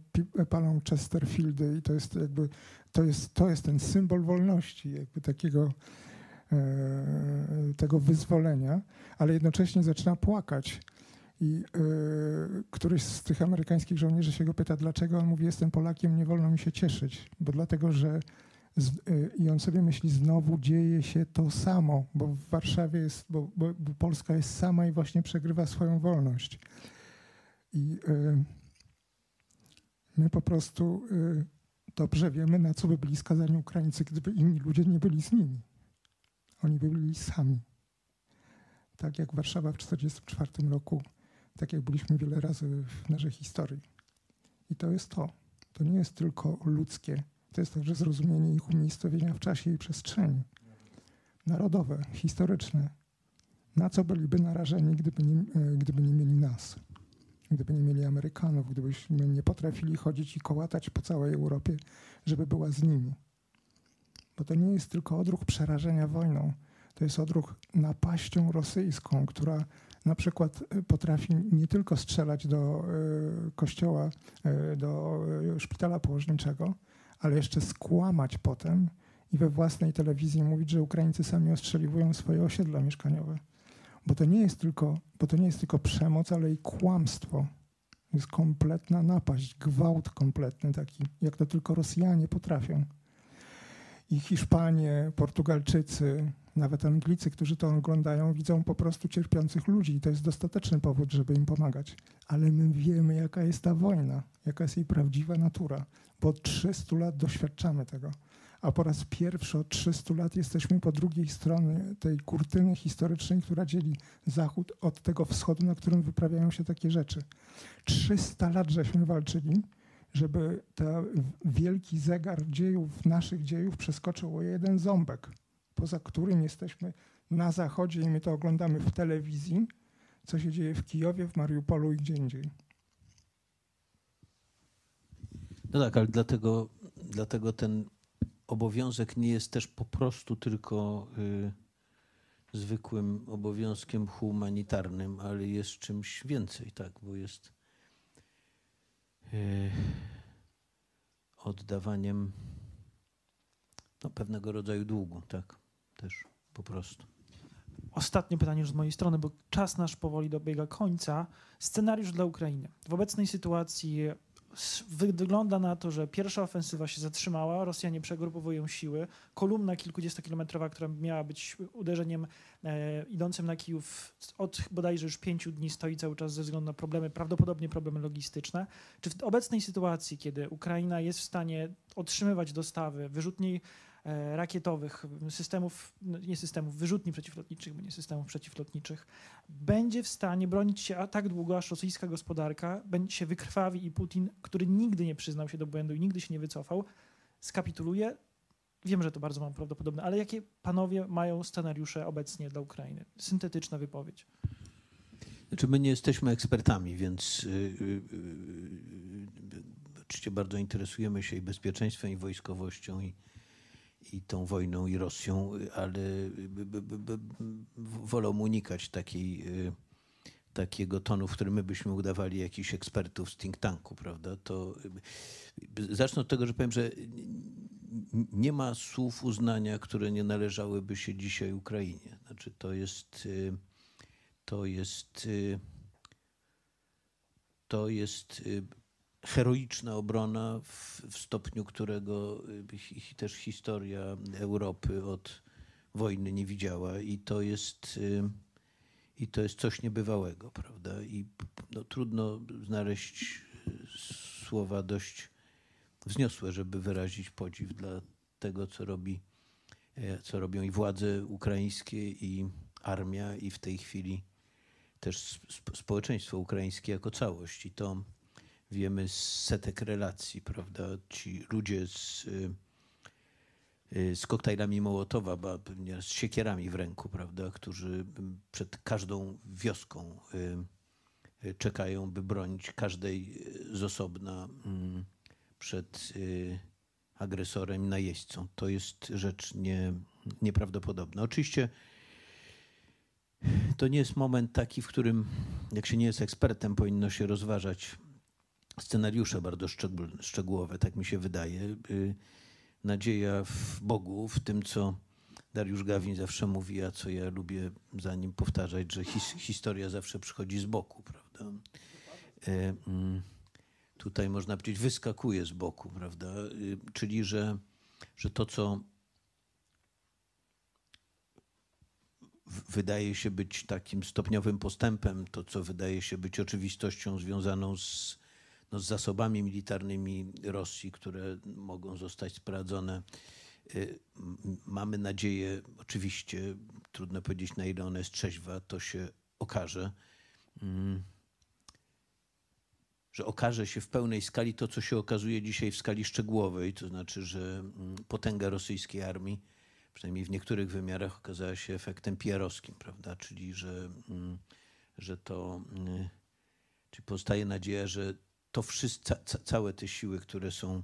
palą Chesterfieldy i to jest jakby, to jest, to jest ten symbol wolności, jakby takiego e, tego wyzwolenia, ale jednocześnie zaczyna płakać. I y, któryś z tych amerykańskich żołnierzy się go pyta, dlaczego on mówi, jestem Polakiem, nie wolno mi się cieszyć, bo dlatego, że i on sobie myśli, znowu dzieje się to samo, bo w Warszawie jest, bo, bo, bo Polska jest sama i właśnie przegrywa swoją wolność. I y, my po prostu y, dobrze wiemy, na co by byli skazani Ukraińcy, gdyby inni ludzie nie byli z nimi. Oni by byli sami. Tak jak Warszawa w 1944 roku, tak jak byliśmy wiele razy w naszej historii. I to jest to. To nie jest tylko ludzkie, to jest także zrozumienie ich umiejscowienia w czasie i przestrzeni. Narodowe, historyczne. Na co byliby narażeni, gdyby nie, e, gdyby nie mieli nas? Gdyby nie mieli Amerykanów, gdybyśmy nie potrafili chodzić i kołatać po całej Europie, żeby była z nimi. Bo to nie jest tylko odruch przerażenia wojną, to jest odruch napaścią rosyjską, która na przykład e, potrafi nie tylko strzelać do e, kościoła, do szpitala położniczego, ale jeszcze skłamać potem i we własnej telewizji mówić, że Ukraińcy sami ostrzeliwują swoje osiedla mieszkaniowe. Bo to nie jest tylko, bo to nie jest tylko przemoc, ale i kłamstwo. To jest kompletna napaść, gwałt kompletny taki, jak to tylko Rosjanie potrafią. I Hiszpanie, Portugalczycy, nawet Anglicy, którzy to oglądają, widzą po prostu cierpiących ludzi i to jest dostateczny powód, żeby im pomagać. Ale my wiemy, jaka jest ta wojna, jaka jest jej prawdziwa natura, bo od 300 lat doświadczamy tego. A po raz pierwszy od 300 lat jesteśmy po drugiej stronie tej kurtyny historycznej, która dzieli Zachód od tego wschodu, na którym wyprawiają się takie rzeczy. 300 lat żeśmy walczyli, żeby ten wielki zegar dziejów, naszych dziejów przeskoczył o jeden ząbek poza którym jesteśmy na zachodzie i my to oglądamy w telewizji, co się dzieje w Kijowie, w Mariupolu i gdzie indziej. No tak, ale dlatego, dlatego ten obowiązek nie jest też po prostu tylko y, zwykłym obowiązkiem humanitarnym, ale jest czymś więcej, tak, bo jest oddawaniem no, pewnego rodzaju długu, tak też po prostu. Ostatnie pytanie już z mojej strony, bo czas nasz powoli dobiega końca. Scenariusz dla Ukrainy. W obecnej sytuacji wygląda na to, że pierwsza ofensywa się zatrzymała, Rosjanie przegrupowują siły. Kolumna kilkudziestokilometrowa, która miała być uderzeniem e, idącym na Kijów od bodajże już pięciu dni stoi cały czas ze względu na problemy, prawdopodobnie problemy logistyczne. Czy w obecnej sytuacji, kiedy Ukraina jest w stanie otrzymywać dostawy wyrzutniej rakietowych, systemów, no, nie systemów, wyrzutni przeciwlotniczych, bo nie systemów przeciwlotniczych, będzie w stanie bronić się tak długo, aż rosyjska gospodarka będzie się wykrwawi i Putin, który nigdy nie przyznał się do błędu i nigdy się nie wycofał, skapituluje. Wiem, że to bardzo mam prawdopodobne, ale jakie panowie mają scenariusze obecnie dla Ukrainy? Syntetyczna wypowiedź. Znaczy my nie jesteśmy ekspertami, więc yy, yy, yy, oczywiście bardzo interesujemy się i bezpieczeństwem, i wojskowością, i i tą wojną i Rosją, ale wolą unikać takiej, y, takiego tonu, w którym my byśmy udawali jakichś ekspertów z think tanku, prawda? To y, zacznę od tego, że powiem, że nie ma słów uznania, które nie należałyby się dzisiaj Ukrainie. Znaczy to jest y, to jest to jest heroiczna obrona w, w, stopniu, którego y, też historia Europy od wojny nie widziała i to jest, y, i to jest coś niebywałego, prawda? I no, trudno znaleźć słowa dość wzniosłe, żeby wyrazić podziw dla tego, co robi, e, co robią i władze ukraińskie, i armia, i w tej chwili też społeczeństwo ukraińskie jako całość. I to wiemy z setek relacji, prawda? Ci ludzie z, y, y, z koktajlami Mołotowa, z siekierami w ręku, prawda? Którzy przed każdą wioską y, czekają, by bronić każdej z osobna mm, przed agresorem, najeźdźcą. To jest rzecz nie, nieprawdopodobna. Oczywiście to nie jest moment taki, w którym, jak się nie jest ekspertem, powinno się rozważać scenariusze bardzo szczegółowe, tak mi się wydaje. Nadzieja w Bogu, w tym, co Dariusz Gawin zawsze mówi, a co ja lubię za nim powtarzać, że his, historia zawsze przychodzi z boku, prawda? E, mm, tutaj można powiedzieć, wyskakuje z boku, prawda? Y, czyli, że, że to, co wydaje się być takim stopniowym postępem, to co wydaje się być oczywistością związaną z, no, z zasobami militarnymi Rosji, które mogą zostać sprawdzone. Y, mamy nadzieję, oczywiście, trudno powiedzieć na ile ona jest trzeźwa, to się okaże, mm, że okaże się w pełnej skali to, co się okazuje dzisiaj w skali szczegółowej, to znaczy, że mm, potęga rosyjskiej armii przynajmniej w niektórych wymiarach okazała się efektem PR-owskim, prawda? Czyli, że, mm, że to, mm, czy powstaje nadzieja, że to wszyscy, ca, całe te siły, które są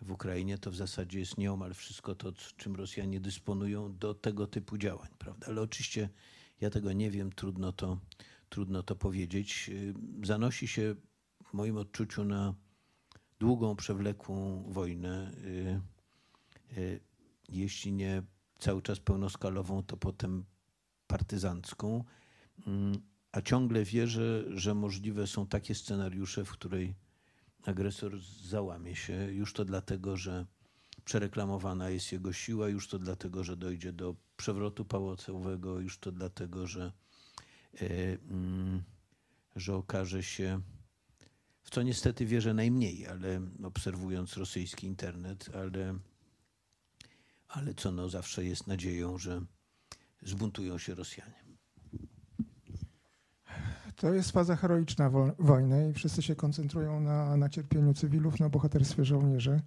w Ukrainie, to w zasadzie jest nieomal wszystko to, czym Rosjanie dysponują do tego typu działań, prawda? Ale oczywiście ja tego nie wiem, trudno to, trudno to powiedzieć. Zanosi się w moim odczuciu na długą, przewlekłą wojnę. Y, y, jeśli nie cały czas pełnoskalową, to potem partyzancką, mm, a ciągle wierzę, że możliwe są takie scenariusze, w której agresor załamie się. Już to dlatego, że przereklamowana jest jego siła, już to dlatego, że dojdzie do przewrotu pałacowego, już to dlatego, że, e, mm, że okaże się, w co niestety wierzę najmniej, ale obserwując rosyjski internet, ale ale co no zawsze jest nadzieją, że zbuntują się Rosjanie. To jest faza heroiczna wojny i wszyscy się koncentrują na, na cierpieniu cywilów, na bohaterstwie żołnierzy.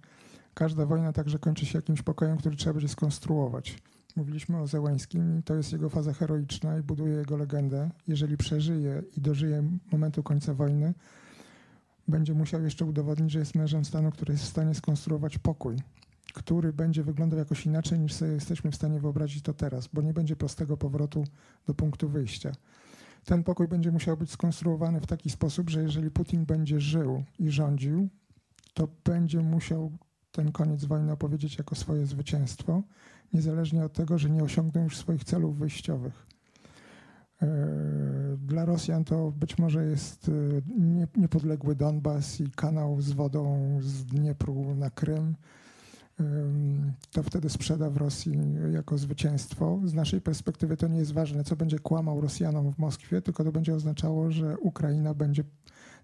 Każda wojna także kończy się jakimś pokojem, który trzeba będzie skonstruować. Mówiliśmy o Zełańskim to jest jego faza heroiczna i buduje jego legendę. Jeżeli przeżyje i dożyje momentu końca wojny, będzie musiał jeszcze udowodnić, że jest mężem stanu, który jest w stanie skonstruować pokój który będzie wyglądał jakoś inaczej niż sobie jesteśmy w stanie wyobrazić to teraz, bo nie będzie prostego powrotu do punktu wyjścia. Ten pokój będzie musiał być skonstruowany w taki sposób, że jeżeli Putin będzie żył i rządził, to będzie musiał ten koniec wojny opowiedzieć jako swoje zwycięstwo, niezależnie od tego, że nie osiągnął już swoich celów wyjściowych. E, dla Rosjan to być może jest e, niepodległy Donbas i kanał z wodą z Dniepru na Krym, to wtedy sprzeda w Rosji jako zwycięstwo. Z naszej perspektywy to nie jest ważne, co będzie kłamał Rosjanom w Moskwie, tylko to będzie oznaczało, że Ukraina będzie,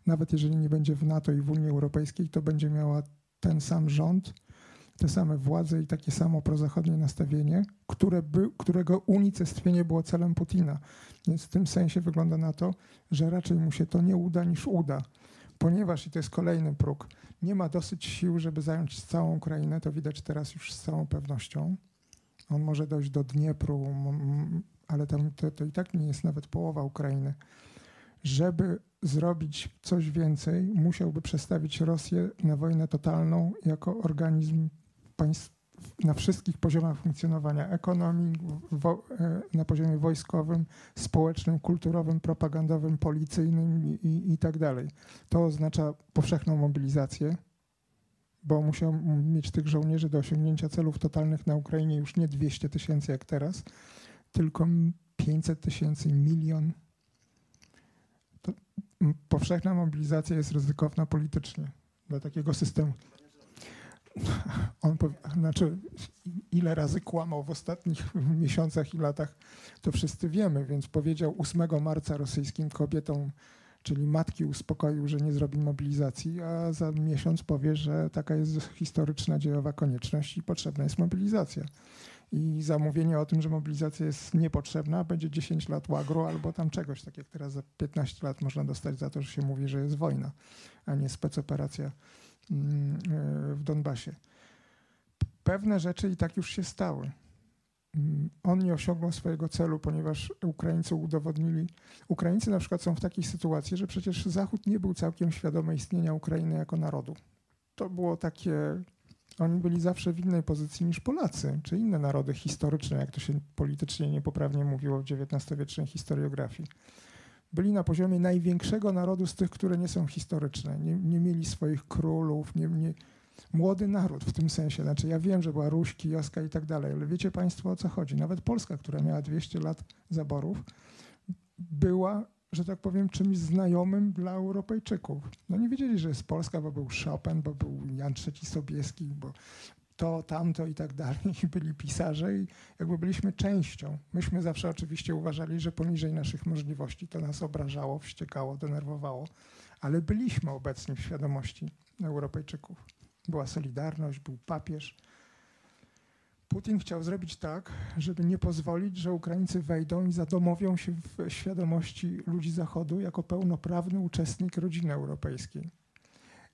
nawet jeżeli nie będzie w NATO i w Unii Europejskiej, to będzie miała ten sam rząd, te same władze i takie samo prozachodnie nastawienie, które by, którego unicestwienie było celem Putina. Więc w tym sensie wygląda na to, że raczej mu się to nie uda niż uda ponieważ, i to jest kolejny próg, nie ma dosyć sił, żeby zająć całą Ukrainę, to widać teraz już z całą pewnością. On może dojść do Dniepru, ale tam to, to i tak nie jest nawet połowa Ukrainy. Żeby zrobić coś więcej, musiałby przestawić Rosję na wojnę totalną jako organizm państw, na wszystkich poziomach funkcjonowania ekonomii, wo, e, na poziomie wojskowym, społecznym, kulturowym, propagandowym, policyjnym i, i, i tak dalej. To oznacza powszechną mobilizację, bo musiał mieć tych żołnierzy do osiągnięcia celów totalnych na Ukrainie już nie 200 tysięcy jak teraz, tylko 500 tysięcy, milion. To powszechna mobilizacja jest ryzykowna politycznie dla takiego systemu. On, znaczy, ile razy kłamał w ostatnich miesiącach i latach, to wszyscy wiemy, więc powiedział 8 marca rosyjskim kobietom, czyli matki uspokoił, że nie zrobi mobilizacji, a za miesiąc powie, że taka jest historyczna, dziejowa konieczność i potrzebna jest mobilizacja. I zamówienie o tym, że mobilizacja jest niepotrzebna, będzie 10 lat łagru albo tam czegoś, tak jak teraz za 15 lat można dostać za to, że się mówi, że jest wojna, a nie specoperacja w Donbasie. Pewne rzeczy i tak już się stały. mm, on nie osiągnął swojego celu, ponieważ Ukraińcy udowodnili. Ukraińcy na przykład są w takiej sytuacji, że przecież Zachód nie był całkiem świadomy istnienia Ukrainy jako narodu. To było takie. Oni byli zawsze w innej pozycji niż Polacy, czy inne narody historyczne, jak to się politycznie niepoprawnie mówiło w XIX-wiecznej historiografii. Byli na poziomie największego narodu z tych, które nie są historyczne. Nie, nie mieli swoich królów, nie, nie, młody naród w tym sensie. Znaczy ja wiem, że była Ruś, Kijowska i tak dalej, ale wiecie Państwo o co chodzi. Nawet Polska, która miała 200 lat zaborów, była, że tak powiem, czymś znajomym dla Europejczyków. No nie wiedzieli, że jest Polska, bo był Chopin, bo był Jan III Sobieski, bo to, tamto i tak dalej. Byli pisarze i jakby byliśmy częścią. Myśmy zawsze oczywiście uważali, że poniżej naszych możliwości to nas obrażało, wściekało, denerwowało, ale byliśmy obecni w świadomości Europejczyków była Solidarność, był papież. Putin chciał zrobić tak, żeby nie pozwolić, że Ukraińcy wejdą i zadomowią się w świadomości ludzi Zachodu jako pełnoprawny uczestnik rodziny europejskiej.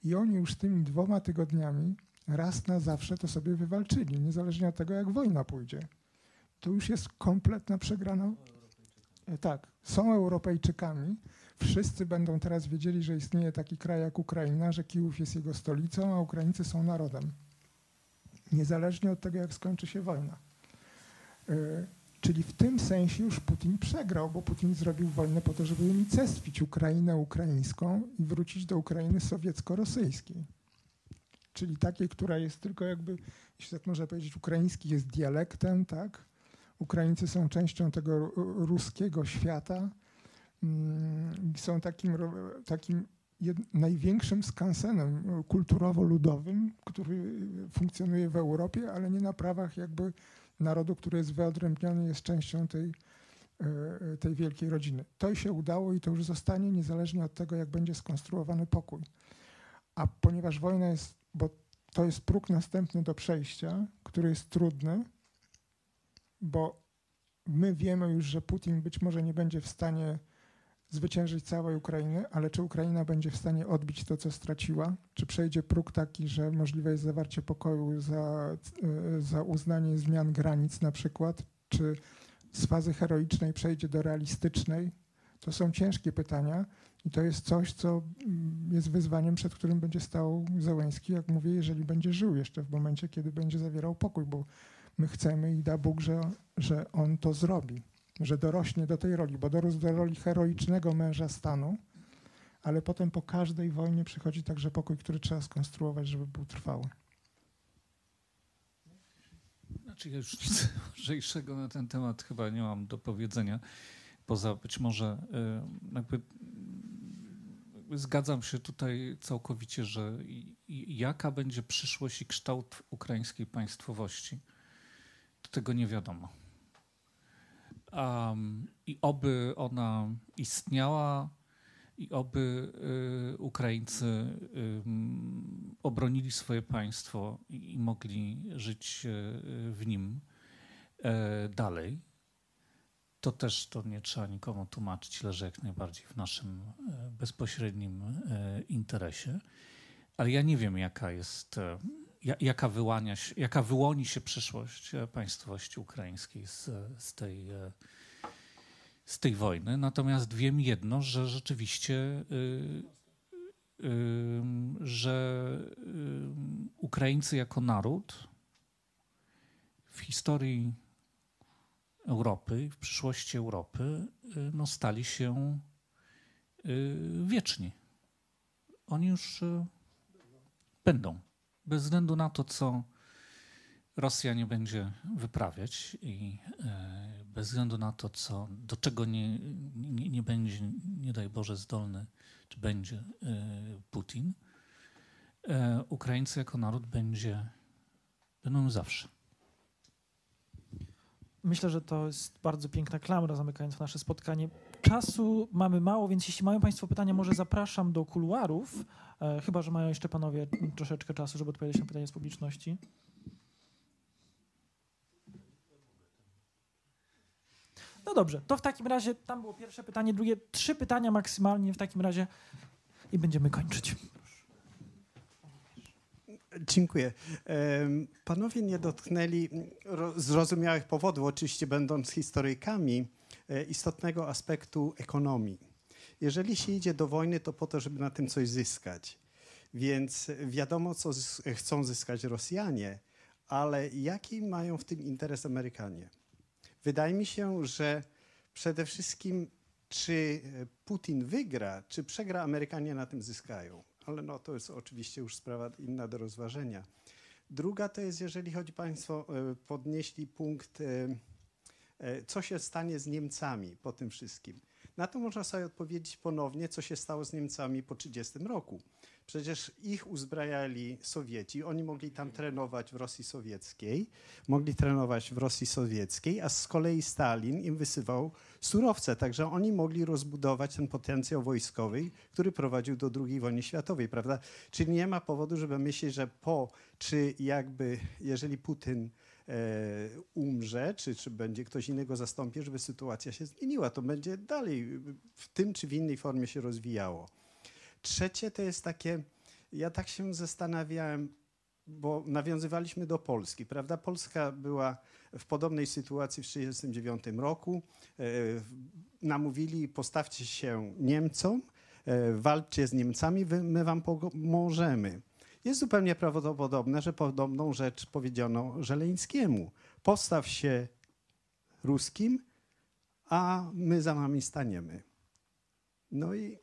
I oni już tymi dwoma tygodniami raz na zawsze to sobie wywalczyli, niezależnie od tego, jak wojna pójdzie. To już jest kompletna przegrana. E, tak, są Europejczykami, wszyscy będą teraz wiedzieli, że istnieje taki kraj jak Ukraina, że Kijów jest jego stolicą, a Ukraińcy są narodem. Niezależnie od tego, jak skończy się wojna. Yy, czyli w tym sensie już Putin przegrał, bo Putin zrobił wojnę po to, żeby unicestwić Ukrainę ukraińską i wrócić do Ukrainy sowiecko-rosyjskiej. Czyli takiej, która jest tylko jakby, jeśli tak można powiedzieć, ukraiński jest dialektem, tak? Ukraińcy są częścią tego ruskiego świata, Mm, są takim, takim największym skansenem kulturowo-ludowym, który funkcjonuje w Europie, ale nie na prawach jakby narodu, który jest wyodrębniony, jest częścią tej, e, tej wielkiej rodziny. To się udało i to już zostanie niezależnie od tego, jak będzie skonstruowany pokój. A ponieważ wojna jest, bo to jest próg następny do przejścia, który jest trudny, bo my wiemy już, że Putin być może nie będzie w stanie zwyciężyć całej Ukrainy, ale czy Ukraina będzie w stanie odbić to, co straciła? Czy przejdzie próg taki, że możliwe jest zawarcie pokoju za, e, za uznanie zmian granic na przykład? Czy z fazy heroicznej przejdzie do realistycznej? To są ciężkie pytania i to jest coś, co mm, jest wyzwaniem, przed którym będzie stał Zełęski, jak mówię, jeżeli będzie żył jeszcze w momencie, kiedy będzie zawierał pokój, bo my chcemy i da Bóg, że, że on to zrobi że dorośnie do tej roli, bo dorósł do roli heroicznego męża stanu, ale potem po każdej wojnie przychodzi także pokój, który trzeba skonstruować, żeby był trwały. Znaczy ja już nic lżejszego na ten temat chyba nie mam do powiedzenia, poza być może y, jakby zgadzam się tutaj całkowicie, że jaka będzie przyszłość i kształt ukraińskiej państwowości, to tego nie wiadomo. Um, I oby ona istniała, i oby y, Ukraińcy y, obronili swoje państwo i, i mogli żyć y, w nim e, dalej. To też to nie trzeba nikomu tłumaczyć, leży jak najbardziej w naszym e, bezpośrednim e, interesie. Ale ja nie wiem, jaka jest jaka, wyłania się, jaka wyłoni się przyszłość e, państwowości ukraińskiej z, z, tej, e, z tej wojny. Natomiast wiem jedno, że rzeczywiście, y, y, że y, Ukraińcy jako naród w historii Europy, w przyszłości Europy, no, stali się wieczni. Oni już będą bez względu na to, co Rosja nie będzie wyprawiać i bez względu na to, co, do czego nie, nie, nie będzie, nie daj Boże, zdolny, czy będzie Putin, Ukraińcy jako naród będzie, będą zawsze. Myślę, że to jest bardzo piękna klamra zamykająca nasze spotkanie. Czasu mamy mało, więc jeśli mają Państwo pytania, może zapraszam do kuluarów. E, chyba, że mają jeszcze panowie troszeczkę czasu, żeby odpowiedzieć na pytania z publiczności. No dobrze, to w takim razie tam było pierwsze pytanie, drugie, trzy pytania maksymalnie w takim razie i będziemy kończyć. Dziękuję. Panowie nie dotknęli zrozumiałych powodów, oczywiście będąc historykami, e, istotnego aspektu ekonomii. Jeżeli się idzie do wojny, to po to, żeby na tym coś zyskać. Więc wiadomo, co chcą zyskać Rosjanie, ale jaki mają w tym interes Amerykanie? Wydaje mi się, że przede wszystkim, czy Putin wygra, czy przegra, Amerykanie na tym zyskają ale no, to jest oczywiście już sprawa inna do rozważenia. Druga to jest, jeżeli chodzi Państwo, e, podnieśli punkt, e, e, co się stanie z Niemcami po tym wszystkim. Na to można sobie odpowiedzieć ponownie, co się stało z Niemcami po 1930 roku. Przecież ich uzbrajali Sowieci, oni mogli tam trenować w Rosji Sowieckiej, mogli trenować w Rosji Sowieckiej, a z kolei Stalin im wysyłał surowce, także oni mogli rozbudować ten potencjał wojskowy, który prowadził do II wojny światowej, prawda? Czyli nie ma powodu, żeby myśleć, że po, czy jakby, jeżeli Putin umrze, czy, czy będzie ktoś innego zastąpi, żeby sytuacja się zmieniła. To będzie dalej w tym czy w innej formie się rozwijało. Trzecie to jest takie, ja tak się zastanawiałem, bo nawiązywaliśmy do Polski, prawda? Polska była w podobnej sytuacji w 1939 roku. E, namówili, postawcie się Niemcom, e, walczcie z Niemcami, my wam pomożemy. Jest zupełnie prawdopodobne, że podobną rzecz powiedziano Żeleńskiemu. Postaw się ruskim, a my za wami staniemy. No i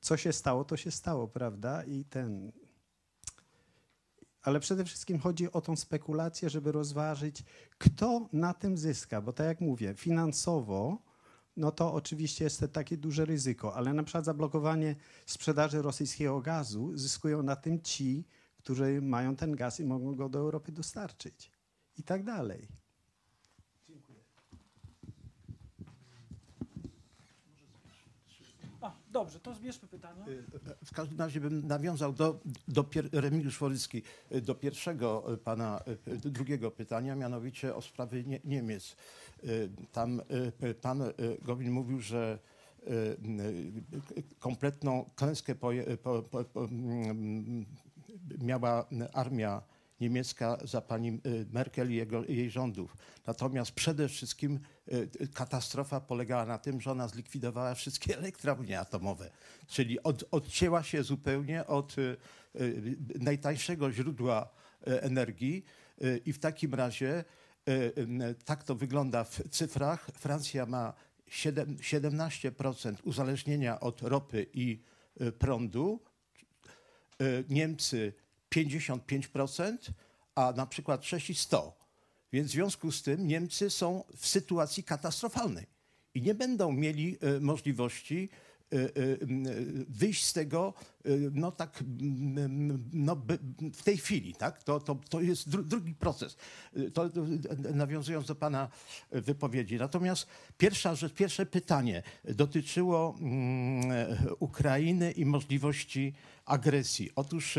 co się stało, to się stało, prawda? I ten. Ale przede wszystkim chodzi o tą spekulację, żeby rozważyć, kto na tym zyska, bo tak jak mówię, finansowo, no to oczywiście jest to takie duże ryzyko, ale na przykład zablokowanie sprzedaży rosyjskiego gazu zyskują na tym ci, którzy mają ten gaz i mogą go do Europy dostarczyć i tak dalej. Dobrze, to zbierzmy pytania. W każdym razie bym nawiązał do, do Remigiusz Worycki, do pierwszego pana, drugiego pytania, mianowicie o sprawy Nie Niemiec. Tam pan Gowin mówił, że kompletną klęskę po, po, po, mm, miała armia niemiecka za pani y, Merkel i jego, jej rządów. Natomiast przede wszystkim y, katastrofa polegała na tym, że ona zlikwidowała wszystkie elektrownie atomowe, czyli od, odcięła się zupełnie od y, najtańszego źródła energii i w takim razie tak to wygląda w cyfrach. Francja ma 7, 17% uzależnienia od ropy i prądu. Niemcy 55%, a na przykład Czesi 100%. Więc w związku z tym Niemcy są w sytuacji katastrofalnej i nie będą mieli możliwości wyjść z tego no tak, no, w tej chwili. Tak? To, to, to jest drugi proces. To, nawiązując do Pana wypowiedzi. Natomiast pierwsza rzecz, pierwsze pytanie dotyczyło mm, Ukrainy i możliwości agresji. Otóż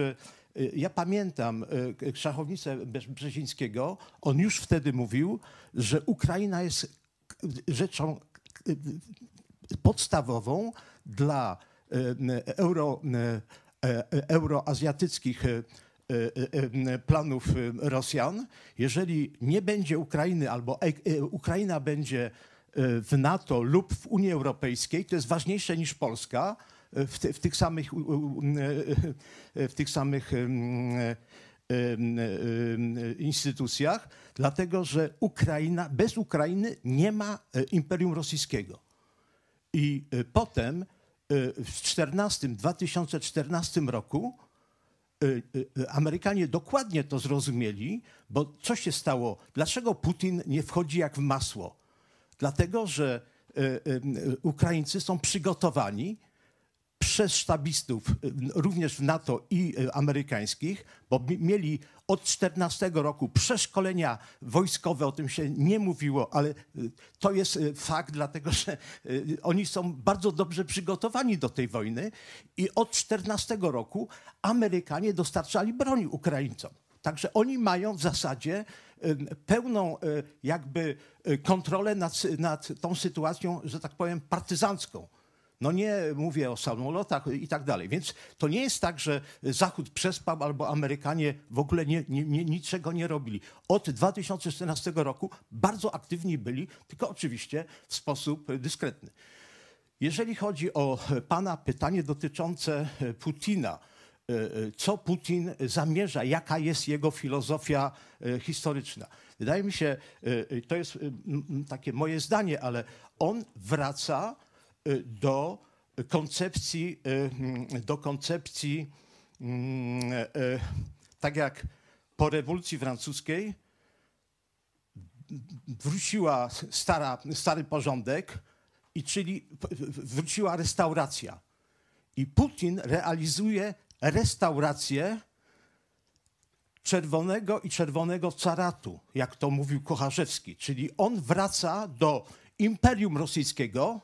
Y, ja pamiętam y, szachownicę Brzezińskiego. On już wtedy mówił, że Ukraina jest rzeczą y, podstawową dla euro, euroazjatyckich planów Rosjan. Jeżeli nie będzie Ukrainy albo Ukraina będzie w NATO lub w Unii Europejskiej, to jest ważniejsze niż Polska, w, w tych samych, w tych samych instytucjach, dlatego że Ukraina, bez Ukrainy nie ma e, Imperium Rosyjskiego. I e, potem e, w 14, 2014 roku Amerykanie dokładnie to zrozumieli, bo co się stało? Dlaczego Putin nie wchodzi jak w masło? Dlatego, że Ukraińcy są przygotowani przez sztabistów, y, również w NATO i y, amerykańskich, bo mieli od 14 roku przeszkolenia wojskowe, o tym się nie mówiło, ale y, to jest fakt, dlatego że oni są bardzo dobrze przygotowani do tej wojny i od 14 roku Amerykanie dostarczali broń Ukraińcom. Także oni mają w zasadzie pełną jakby kontrolę nad, nad tą sytuacją, że tak powiem, partyzancką. No nie mówię o samolotach i tak dalej. Więc to nie jest tak, że Zachód przespał albo Amerykanie w ogóle nie, nie, nie, niczego nie robili. Od 2014 roku bardzo aktywni byli, tylko oczywiście w sposób dyskretny. Jeżeli chodzi o pana pytanie dotyczące Putina, co Putin zamierza, jaka jest jego filozofia historyczna. Wydaje mi się, to jest takie moje zdanie, ale on wraca do koncepcji, do koncepcji tak jak po rewolucji francuskiej wróciła stara, stary porządek, i czyli wróciła restauracja. I Putin realizuje restaurację czerwonego i czerwonego caratu, jak to mówił Kocharzewski. Czyli on wraca do Imperium Rosyjskiego,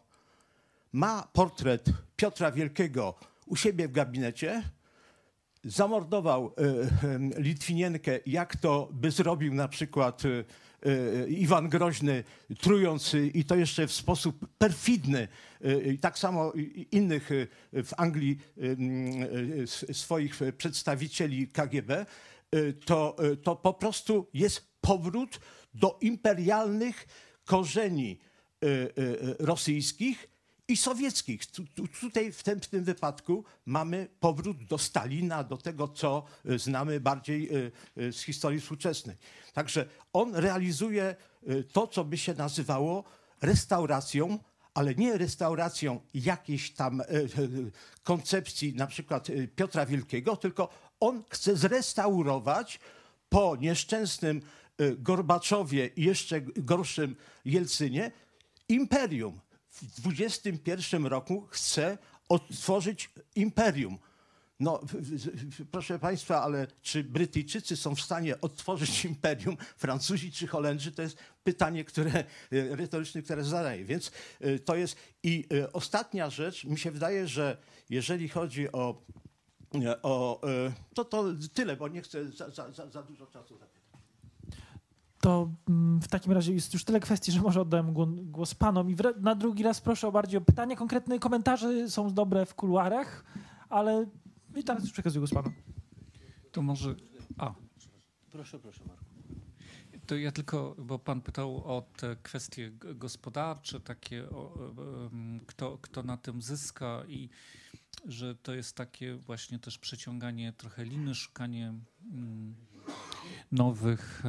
ma portret Piotra Wielkiego u siebie w gabinecie, zamordował y, Litwinienkę, jak to by zrobił na przykład y, Iwan Groźny, trując i to jeszcze w sposób perfidny, tak samo innych w Anglii swoich przedstawicieli KGB, to, to po prostu jest powrót do imperialnych korzeni rosyjskich i sowieckich. Tutaj w tym, w tym wypadku mamy powrót do Stalina, do tego, co e, znamy bardziej e, e, z historii współczesnej. Także on realizuje to, co by się nazywało restauracją, ale nie restauracją jakiejś tam koncepcji na przykład Piotra Wielkiego, tylko on chce zrestaurować po nieszczęsnym Gorbaczowie i jeszcze gorszym Jelcynie imperium w XXI roku chce odtworzyć imperium. No, proszę Państwa, ale czy Brytyjczycy są w stanie odtworzyć imperium, Francuzi czy Holendrzy? To jest pytanie, które e, retoryczne, które zadaję. Więc e, to jest. I e, ostatnia rzecz, mi się wydaje, że jeżeli chodzi o. o to, to tyle, bo nie chcę za, za, za dużo czasu zabrać. To mm, w takim razie jest już tyle kwestii, że może oddam głos panom. I na drugi raz proszę o bardziej o pytania. Konkretne komentarze są dobre w kuluarach, ale i teraz już przekazuję głos panom. To może... A. Proszę, proszę Marku. To ja tylko, bo pan pytał o te kwestie gospodarcze, takie, o, kto, kto na tym zyska i że to jest takie właśnie też przeciąganie trochę liny, szukanie... Mm, nowych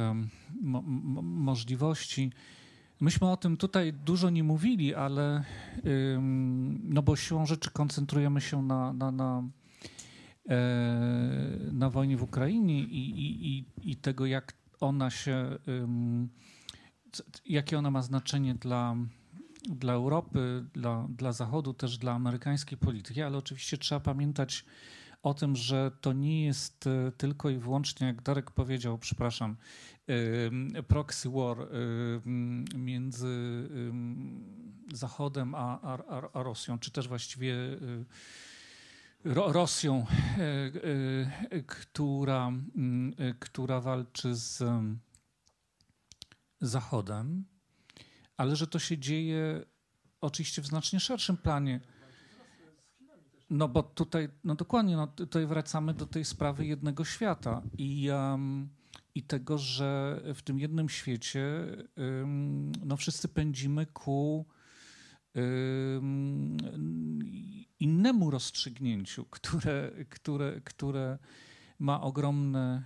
mo możliwości. Myśmy o tym tutaj dużo nie mówili, ale no bo siłą rzeczy koncentrujemy się na, na, na, e, na wojnie w Ukrainie i, i, i tego, jak ona się, jakie ona ma znaczenie dla, dla Europy, dla, dla Zachodu, też dla amerykańskiej polityki, ale oczywiście trzeba pamiętać o tym, że to nie jest e, tylko i wyłącznie, jak Darek powiedział, przepraszam, proxy war między Zachodem a, a, a Rosją, czy też właściwie Rosją, która, która walczy z Zachodem, ale że to się dzieje oczywiście w znacznie szerszym planie. No bo tutaj, no dokładnie, no tutaj wracamy do tej sprawy jednego świata i, um, i tego, że w tym jednym świecie um, no wszyscy pędzimy ku um, innemu rozstrzygnięciu, które, które, które ma ogromne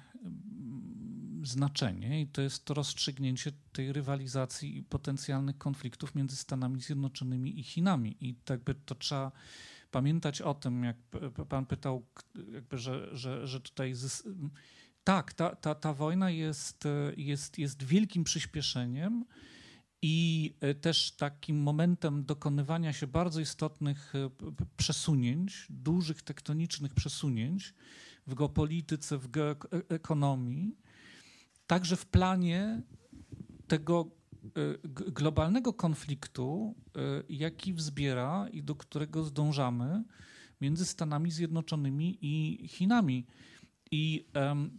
znaczenie i to jest to rozstrzygnięcie tej rywalizacji i potencjalnych konfliktów między Stanami Zjednoczonymi i Chinami. I tak by to trzeba pamiętać o tym, jak pan pytał, jakby, że, że, że tutaj. Tak, ta, ta, ta wojna jest, jest, jest wielkim przyspieszeniem i e, też takim momentem dokonywania się bardzo istotnych e, przesunięć, dużych tektonicznych przesunięć w geopolityce, w geoekonomii, także w planie tego globalnego konfliktu, y, jaki wzbiera i do którego zdążamy między Stanami Zjednoczonymi i Chinami. I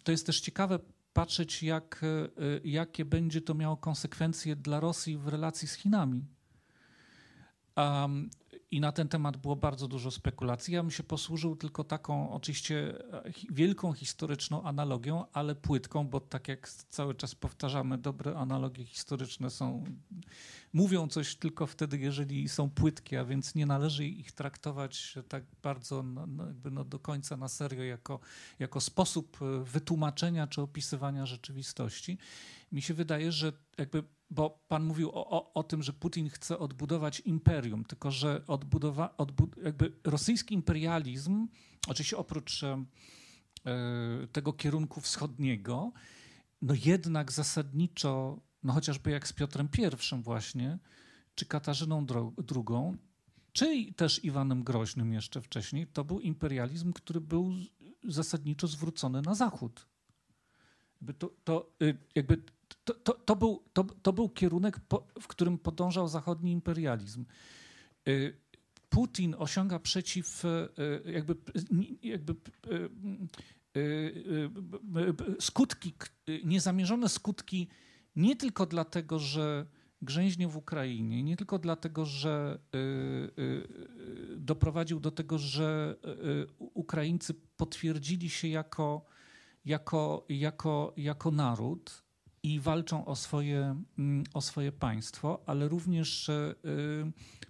to jest też ciekawe patrzeć, jak, y, jakie będzie to miało konsekwencje dla Rosji w relacji z Chinami. I na ten temat było bardzo dużo spekulacji. Ja bym się posłużył tylko taką, oczywiście e, wielką historyczną analogią, ale płytką, bo tak jak cały czas powtarzamy, dobre analogie historyczne są, mówią coś tylko wtedy, jeżeli są płytkie, a więc nie należy ich traktować tak bardzo no, jakby no do końca na serio, jako, jako sposób e, wytłumaczenia czy opisywania rzeczywistości. Mi się wydaje, że jakby bo pan mówił o, o, o, tym, że Putin chce odbudować imperium, tylko że odbudowa, odbud jakby rosyjski imperializm, oczywiście oprócz e, tego kierunku wschodniego, no jednak zasadniczo, no chociażby jak z Piotrem I właśnie, czy Katarzyną II, czy też Iwanem Groźnym jeszcze wcześniej, to był imperializm, który był zasadniczo zwrócony na zachód. To, to, y, jakby to, to, to, był, to, to był kierunek, po, w którym podążał zachodni imperializm. Y, Putin osiąga przeciw, y, jakby, jakby skutki, niezamierzone skutki nie tylko dlatego, że grzęźnie w Ukrainie, nie tylko dlatego, że doprowadził do tego, że Ukraińcy potwierdzili się jako jako, jako, jako naród i walczą o swoje, mm, o swoje państwo, ale również y,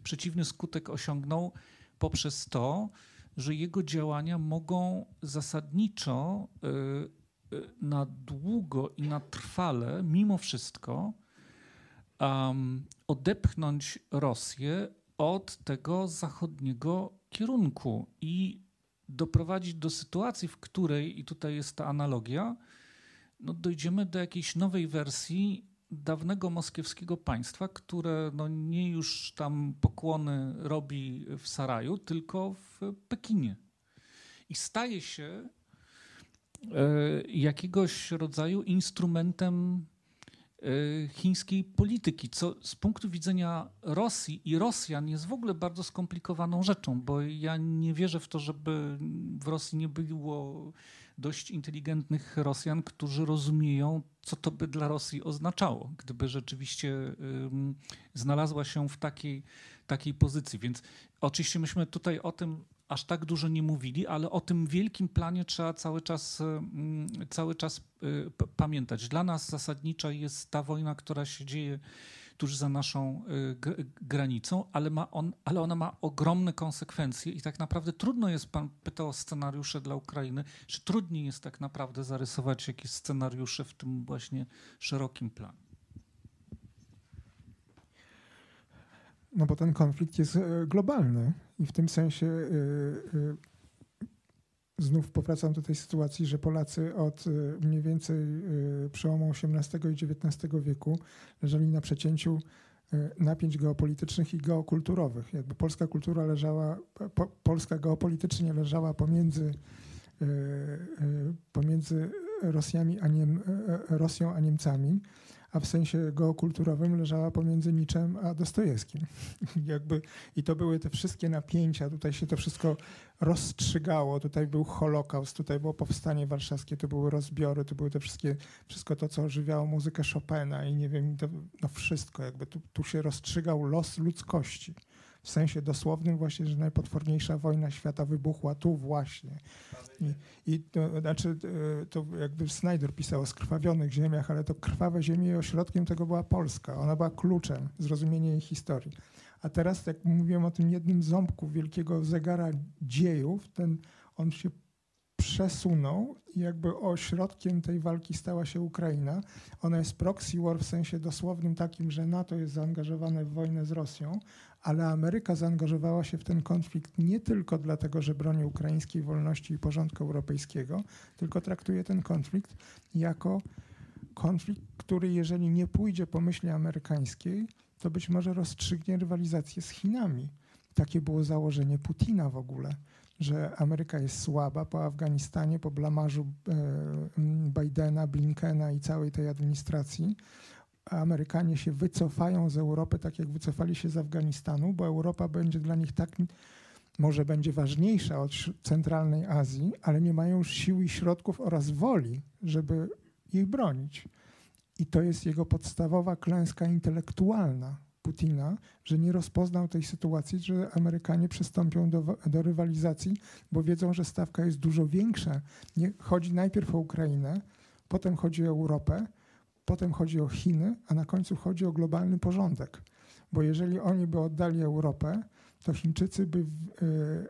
przeciwny skutek osiągnął poprzez to, że jego działania mogą zasadniczo y, y, na długo i na trwale, mimo wszystko, odepchnąć Rosję od tego zachodniego kierunku i doprowadzić do sytuacji, w której, i tutaj jest ta analogia, no dojdziemy do jakiejś nowej wersji dawnego moskiewskiego państwa, które no nie już tam pokłony robi w Saraju, tylko w Pekinie. I staje się e, jakiegoś rodzaju instrumentem E, chińskiej polityki, co z punktu widzenia Rosji i Rosjan jest w ogóle bardzo skomplikowaną rzeczą, bo ja nie wierzę w to, żeby w Rosji nie było dość inteligentnych Rosjan, którzy rozumieją, co to by dla Rosji oznaczało, gdyby rzeczywiście znalazła się w takiej, takiej pozycji. Więc oczywiście myśmy tutaj o tym aż tak dużo nie mówili, ale o tym wielkim planie trzeba cały czas, cały czas y, pamiętać. Dla nas zasadnicza jest ta wojna, która się dzieje tuż za naszą y, granicą, ale, ma on, ale ona ma ogromne konsekwencje i tak naprawdę trudno jest, pan pytał o scenariusze dla Ukrainy, czy trudniej jest tak naprawdę zarysować jakieś scenariusze w tym właśnie szerokim planie? No bo ten konflikt jest e, globalny i w tym sensie e, e, znów powracam do tej sytuacji, że Polacy od mniej więcej przełomu XVIII i XIX wieku leżeli na przecięciu napięć geopolitycznych i geokulturowych. Jakby polska kultura leżała, po, Polska geopolitycznie leżała pomiędzy, pomiędzy Rosjami a Niem, Rosją a Niemcami a w sensie geokulturowym leżała pomiędzy Niczem a Dostojewskim. Jakby, I to były te wszystkie napięcia, tutaj się to wszystko rozstrzygało, tutaj był Holokaust, tutaj było Powstanie Warszawskie, to były rozbiory, to były te wszystkie, wszystko to, co ożywiało muzykę Chopina i nie wiem, to, no wszystko, jakby tu, tu się rozstrzygał los ludzkości w sensie dosłownym właśnie, że najpotworniejsza wojna świata wybuchła tu właśnie. I, i to, znaczy, e, to jakby Snyder pisał o skrwawionych ziemiach, ale to krwawe ziemie i ośrodkiem tego była Polska. Ona była kluczem zrozumienia jej historii. A teraz, jak mówiłem o tym jednym ząbku wielkiego zegara dziejów, ten, on się przesunął i jakby ośrodkiem tej walki stała się Ukraina. Ona jest proxy war w sensie dosłownym takim, że NATO jest zaangażowane w wojnę z Rosją, ale Ameryka zaangażowała się w ten konflikt nie tylko dlatego, że broni ukraińskiej wolności i porządku europejskiego, tylko traktuje ten konflikt jako konflikt, który jeżeli nie pójdzie po myśli amerykańskiej, to być może rozstrzygnie rywalizację z Chinami. Takie było założenie Putina w ogóle, że Ameryka jest słaba po Afganistanie, po blamarzu e, Bidena, Blinkena i całej tej administracji Amerykanie się wycofają z Europy, tak jak wycofali się z Afganistanu, bo Europa będzie dla nich tak, może będzie ważniejsza od centralnej Azji, ale nie mają już sił i środków oraz woli, żeby ich bronić. I to jest jego podstawowa klęska intelektualna, Putina, że nie rozpoznał tej sytuacji, że Amerykanie przystąpią do, do rywalizacji, bo wiedzą, że stawka jest dużo większa. Nie, chodzi najpierw o Ukrainę, potem chodzi o Europę, potem chodzi o Chiny, a na końcu chodzi o globalny porządek. Bo jeżeli oni by oddali Europę, to Chińczycy by. Yy,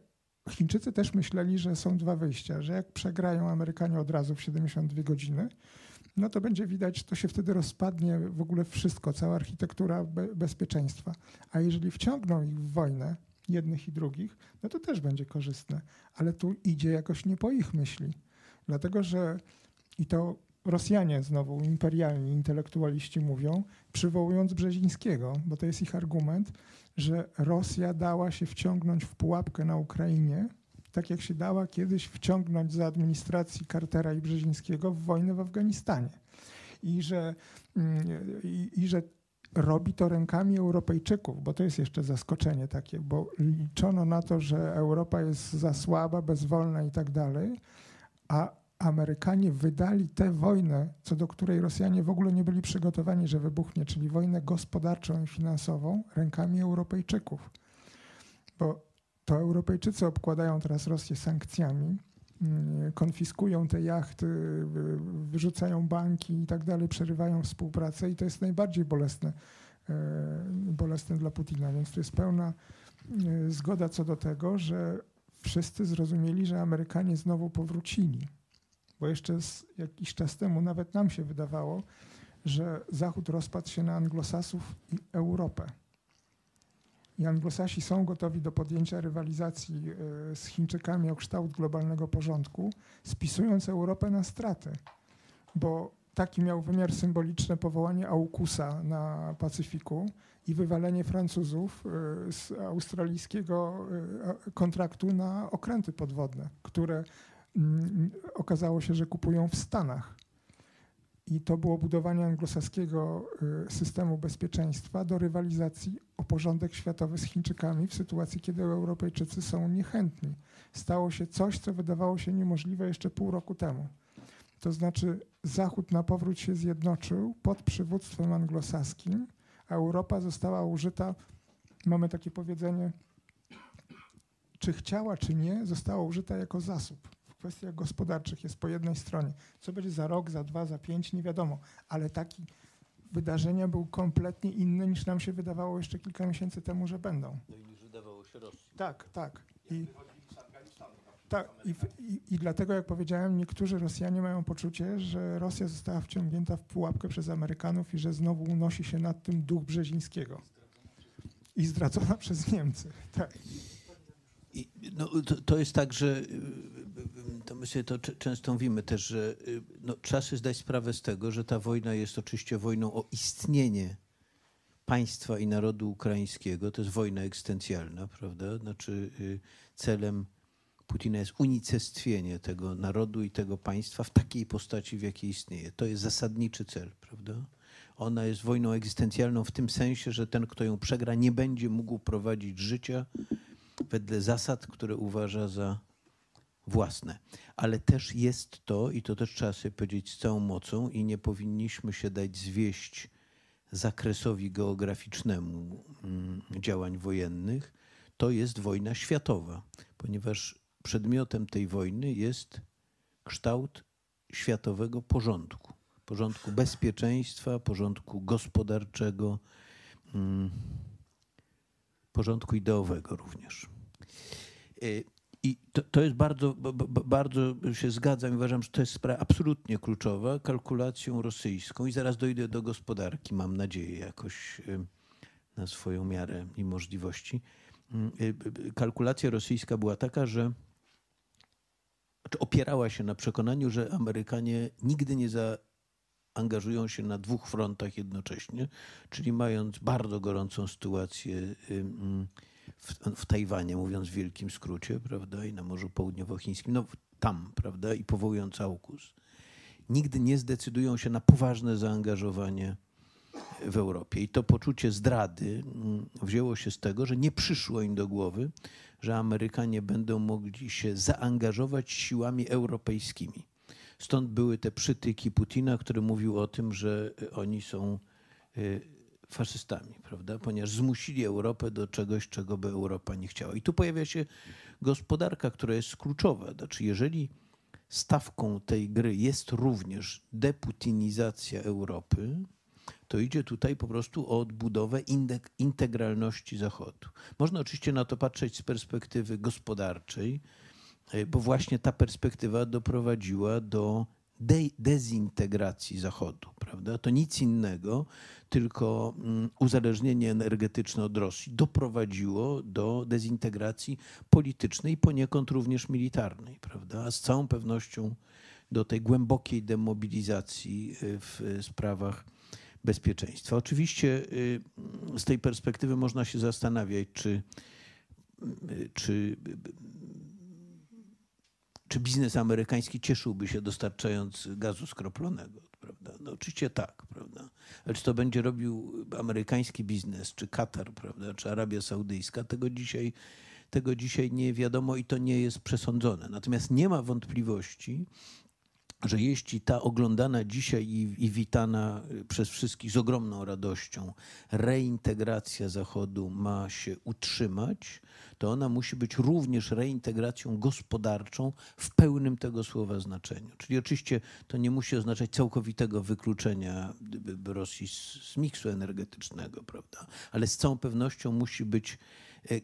Chińczycy też myśleli, że są dwa wyjścia, że jak przegrają Amerykanie od razu w 72 godziny, no to będzie widać, to się wtedy rozpadnie w ogóle wszystko, cała architektura be bezpieczeństwa. A jeżeli wciągną ich w wojnę, jednych i drugich, no to też będzie korzystne. Ale tu idzie jakoś nie po ich myśli. Dlatego, że i to Rosjanie znowu, imperialni intelektualiści mówią, przywołując Brzezińskiego, bo to jest ich argument, że Rosja dała się wciągnąć w pułapkę na Ukrainie, tak jak się dała kiedyś wciągnąć za administracji Cartera i Brzezińskiego w wojnę w Afganistanie. I że, mm, i, i że robi to rękami Europejczyków, bo to jest jeszcze zaskoczenie takie, bo liczono na to, że Europa jest za słaba, bezwolna i tak dalej, a Amerykanie wydali tę wojnę, co do której Rosjanie w ogóle nie byli przygotowani, że wybuchnie, czyli wojnę gospodarczą i finansową rękami Europejczyków. Bo to Europejczycy obkładają teraz Rosję sankcjami, mm, konfiskują te jachty, wyrzucają banki i tak dalej, przerywają współpracę i to jest najbardziej bolesne, e, bolesne dla Putina. Więc to jest pełna e, zgoda co do tego, że wszyscy zrozumieli, że Amerykanie znowu powrócili. Bo jeszcze jakiś czas temu nawet nam się wydawało, że Zachód rozpadł się na anglosasów i Europę i Anglosasi są gotowi do podjęcia rywalizacji e, z Chińczykami o kształt globalnego porządku, spisując Europę na straty, bo taki miał wymiar symboliczny powołanie AUKUSa na Pacyfiku i wywalenie Francuzów e, z australijskiego e, kontraktu na okręty podwodne, które mm, okazało się, że kupują w Stanach. I to było budowanie anglosaskiego y, systemu bezpieczeństwa do rywalizacji o porządek światowy z Chińczykami w sytuacji, kiedy Europejczycy są niechętni. Stało się coś, co wydawało się niemożliwe jeszcze pół roku temu. To znaczy Zachód na powrót się zjednoczył pod przywództwem anglosaskim, a Europa została użyta, mamy takie powiedzenie, czy chciała, czy nie, została użyta jako zasób kwestiach gospodarczych jest po jednej stronie. Co będzie za rok, za dwa, za pięć, nie wiadomo, ale taki wydarzenia był kompletnie inny niż nam się wydawało jeszcze kilka miesięcy temu, że będą. No i niż wydawało się Rosji. Tak, tak. I, tak i, i, I dlatego, jak powiedziałem, niektórzy Rosjanie mają poczucie, że Rosja została wciągnięta w pułapkę przez Amerykanów i że znowu unosi się nad tym duch Brzezińskiego. I zdradzona przez Niemcy. Tak. I, no, to, to, jest tak, że to sobie to często mówimy też, że y, no, trzeba sobie zdać sprawę z tego, że ta wojna jest oczywiście wojną o istnienie państwa i narodu ukraińskiego. To jest wojna egzystencjalna, prawda? Znaczy y, celem Putina jest unicestwienie tego narodu i tego państwa w takiej postaci, w jakiej istnieje. To jest zasadniczy cel, prawda? Ona jest wojną egzystencjalną w tym sensie, że ten, kto ją przegra, nie będzie mógł prowadzić życia wedle zasad, które uważa za własne. Ale też jest to, i to też trzeba sobie powiedzieć z całą mocą, i nie powinniśmy się dać zwieść zakresowi geograficznemu mm, działań wojennych, to jest wojna światowa, ponieważ przedmiotem tej wojny jest kształt światowego porządku. Porządku bezpieczeństwa, porządku gospodarczego, mm, porządku ideowego również. I to, to jest bardzo, bardzo się zgadzam i uważam, że to jest sprawa absolutnie kluczowa, kalkulacją rosyjską i zaraz dojdę do gospodarki, mam nadzieję, jakoś y, na swoją miarę i możliwości. Y, kalkulacja rosyjska była taka, że znaczy opierała się na przekonaniu, że Amerykanie nigdy nie zaangażują się na dwóch frontach jednocześnie, czyli mając bardzo gorącą sytuację w, w Tajwanie, mówiąc w wielkim skrócie, prawda, i na Morzu Południowochińskim, no tam, prawda, i powołując AUKUS, nigdy nie zdecydują się na poważne zaangażowanie w Europie. I to poczucie zdrady mm, wzięło się z tego, że nie przyszło im do głowy, że Amerykanie będą mogli się zaangażować siłami europejskimi. Stąd były te przytyki Putina, który mówił o tym, że oni są y, faszystami, prawda? Ponieważ zmusili Europę do czegoś, czego by Europa nie chciała. I tu pojawia się gospodarka, która jest kluczowa. Znaczy, jeżeli stawką tej gry jest również deputinizacja Europy, to idzie tutaj po prostu o odbudowę integralności Zachodu. Można oczywiście na to patrzeć z perspektywy gospodarczej, e, bo właśnie ta perspektywa doprowadziła do de dezintegracji Zachodu. Prawda? To nic innego, tylko mm, uzależnienie energetyczne od Rosji doprowadziło do dezintegracji politycznej poniekąd również militarnej. Prawda? A z całą pewnością do tej głębokiej demobilizacji y, w sprawach bezpieczeństwa. Oczywiście y, z tej perspektywy można się zastanawiać, czy, y, czy czy biznes amerykański cieszyłby się dostarczając gazu skroplonego? Prawda? No oczywiście tak, prawda? Ale czy to będzie robił amerykański biznes, czy Katar, prawda, czy Arabia Saudyjska, tego dzisiaj, tego dzisiaj nie wiadomo i to nie jest przesądzone. Natomiast nie ma wątpliwości, że jeśli ta oglądana dzisiaj i, i, witana przez wszystkich z ogromną radością reintegracja Zachodu ma się utrzymać, to ona musi być również reintegracją gospodarczą w pełnym tego słowa znaczeniu. Czyli oczywiście to nie musi oznaczać całkowitego wykluczenia Rosji z, z miksu energetycznego, prawda? Ale z całą pewnością musi być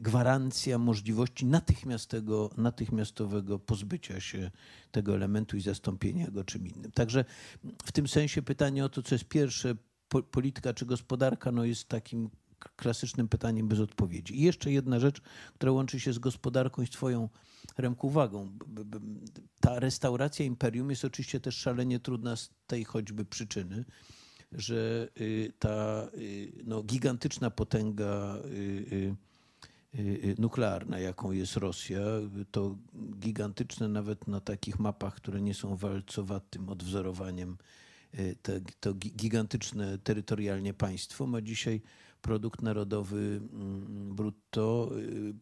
gwarancja możliwości natychmiastowego, natychmiastowego pozbycia się tego elementu i zastąpienia go czym innym. Także w tym sensie pytanie o to, co jest pierwsze, polityka czy gospodarka, no jest takim klasycznym pytaniem bez odpowiedzi. I jeszcze jedna rzecz, która łączy się z gospodarką i z Twoją Remku uwagą. Ta restauracja imperium jest oczywiście też szalenie trudna z tej choćby przyczyny, że y, ta y, no, gigantyczna potęga y, nuklearna, jaką jest Rosja, to gigantyczne nawet na takich mapach, które nie są walcowatym odwzorowaniem, to, to gigantyczne terytorialnie państwo ma dzisiaj produkt narodowy mm, brutto y,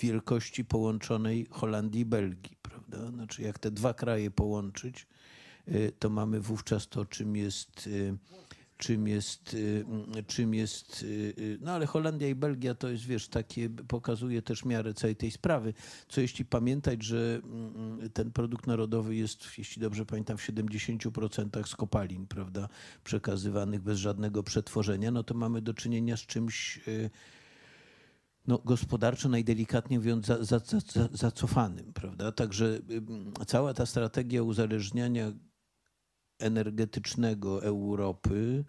wielkości połączonej Holandii i Belgii, prawda? Znaczy jak te dwa kraje połączyć, y, to mamy wówczas to, czym jest y, czym jest, y, czym jest, y, y, no ale Holandia i Belgia to jest, wiesz, takie, pokazuje też miarę całej tej sprawy. Co jeśli pamiętać, że mm, ten produkt narodowy jest, jeśli dobrze pamiętam, w 70% z kopalin, prawda, przekazywanych bez żadnego przetworzenia, no to mamy do czynienia z czymś no, gospodarczo najdelikatniej mówiąc za, za, za, zacofanym, prawda? Także cała ta strategia uzależniania energetycznego Europy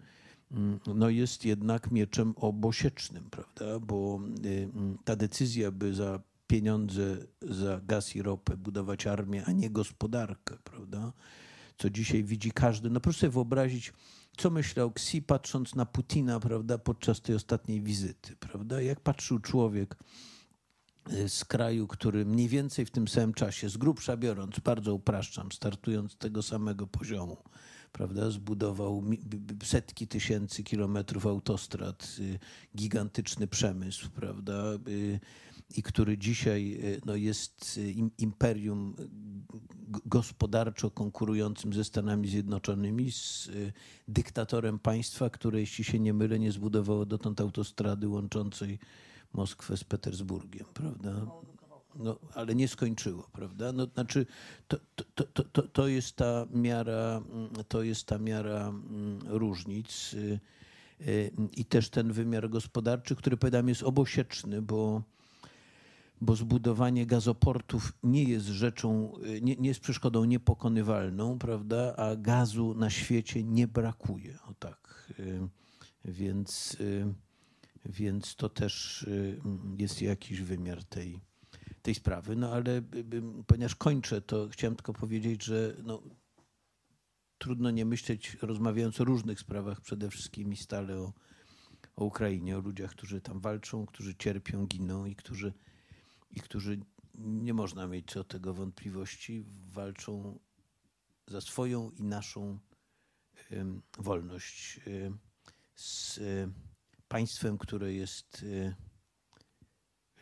mm, no jest jednak mieczem obosiecznym, prawda? Bo y, mm, ta decyzja, by za pieniądze za gaz i ropę budować armię, a nie gospodarkę, prawda? Co dzisiaj widzi każdy. No proszę sobie wyobrazić, co myślał Xi patrząc na Putina, prawda, podczas tej ostatniej wizyty, prawda? Jak patrzył człowiek z kraju, który mniej więcej w tym samym czasie, z grubsza biorąc, bardzo upraszczam, startując z tego samego poziomu, prawda, zbudował setki tysięcy kilometrów autostrad, y, gigantyczny przemysł, prawda, y, i który dzisiaj y, no, jest imperium gospodarczo konkurującym ze Stanami Zjednoczonymi, z dyktatorem państwa, które, jeśli się nie mylę, nie zbudowało dotąd autostrady łączącej Moskwę z Petersburgiem, prawda? no, ale nie skończyło, prawda? No, znaczy, to, to, to, to, to jest ta miara, to jest ta miara mm, różnic y, y, i też ten wymiar gospodarczy, który powiadam jest obosieczny, bo, bo zbudowanie gazoportów nie jest rzeczą, y, nie, nie jest przeszkodą niepokonywalną, prawda? A gazu na świecie nie brakuje, o tak. Więc, więc to też jest jakiś wymiar tej, tej sprawy. No ale ponieważ kończę, to chciałem tylko powiedzieć, że no, trudno nie myśleć, rozmawiając o różnych sprawach, przede wszystkim i stale o, o Ukrainie, o ludziach, którzy tam walczą, którzy cierpią, giną i którzy, i którzy nie można mieć co tego wątpliwości, walczą za swoją i naszą wolność z państwem, które jest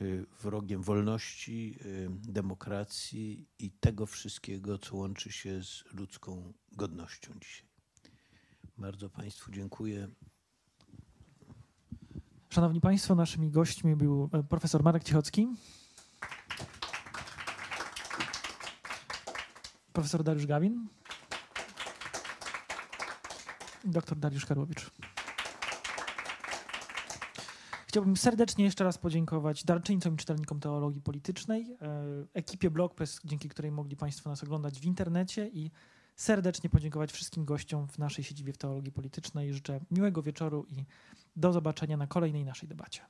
Y, wrogiem wolności, y, demokracji i tego wszystkiego, co łączy się z ludzką godnością dzisiaj. Bardzo Państwu dziękuję. Szanowni Państwo, naszymi gośćmi był e, profesor Marek Cichocki, profesor Dariusz Gawin dr Dariusz Karłowicz. Chciałbym serdecznie jeszcze raz podziękować darczyńcom i czytelnikom teologii politycznej, e, ekipie BlogPress, dzięki której mogli Państwo nas oglądać w internecie i serdecznie podziękować wszystkim gościom w naszej siedzibie w teologii politycznej. Życzę miłego wieczoru i do zobaczenia na kolejnej naszej debacie.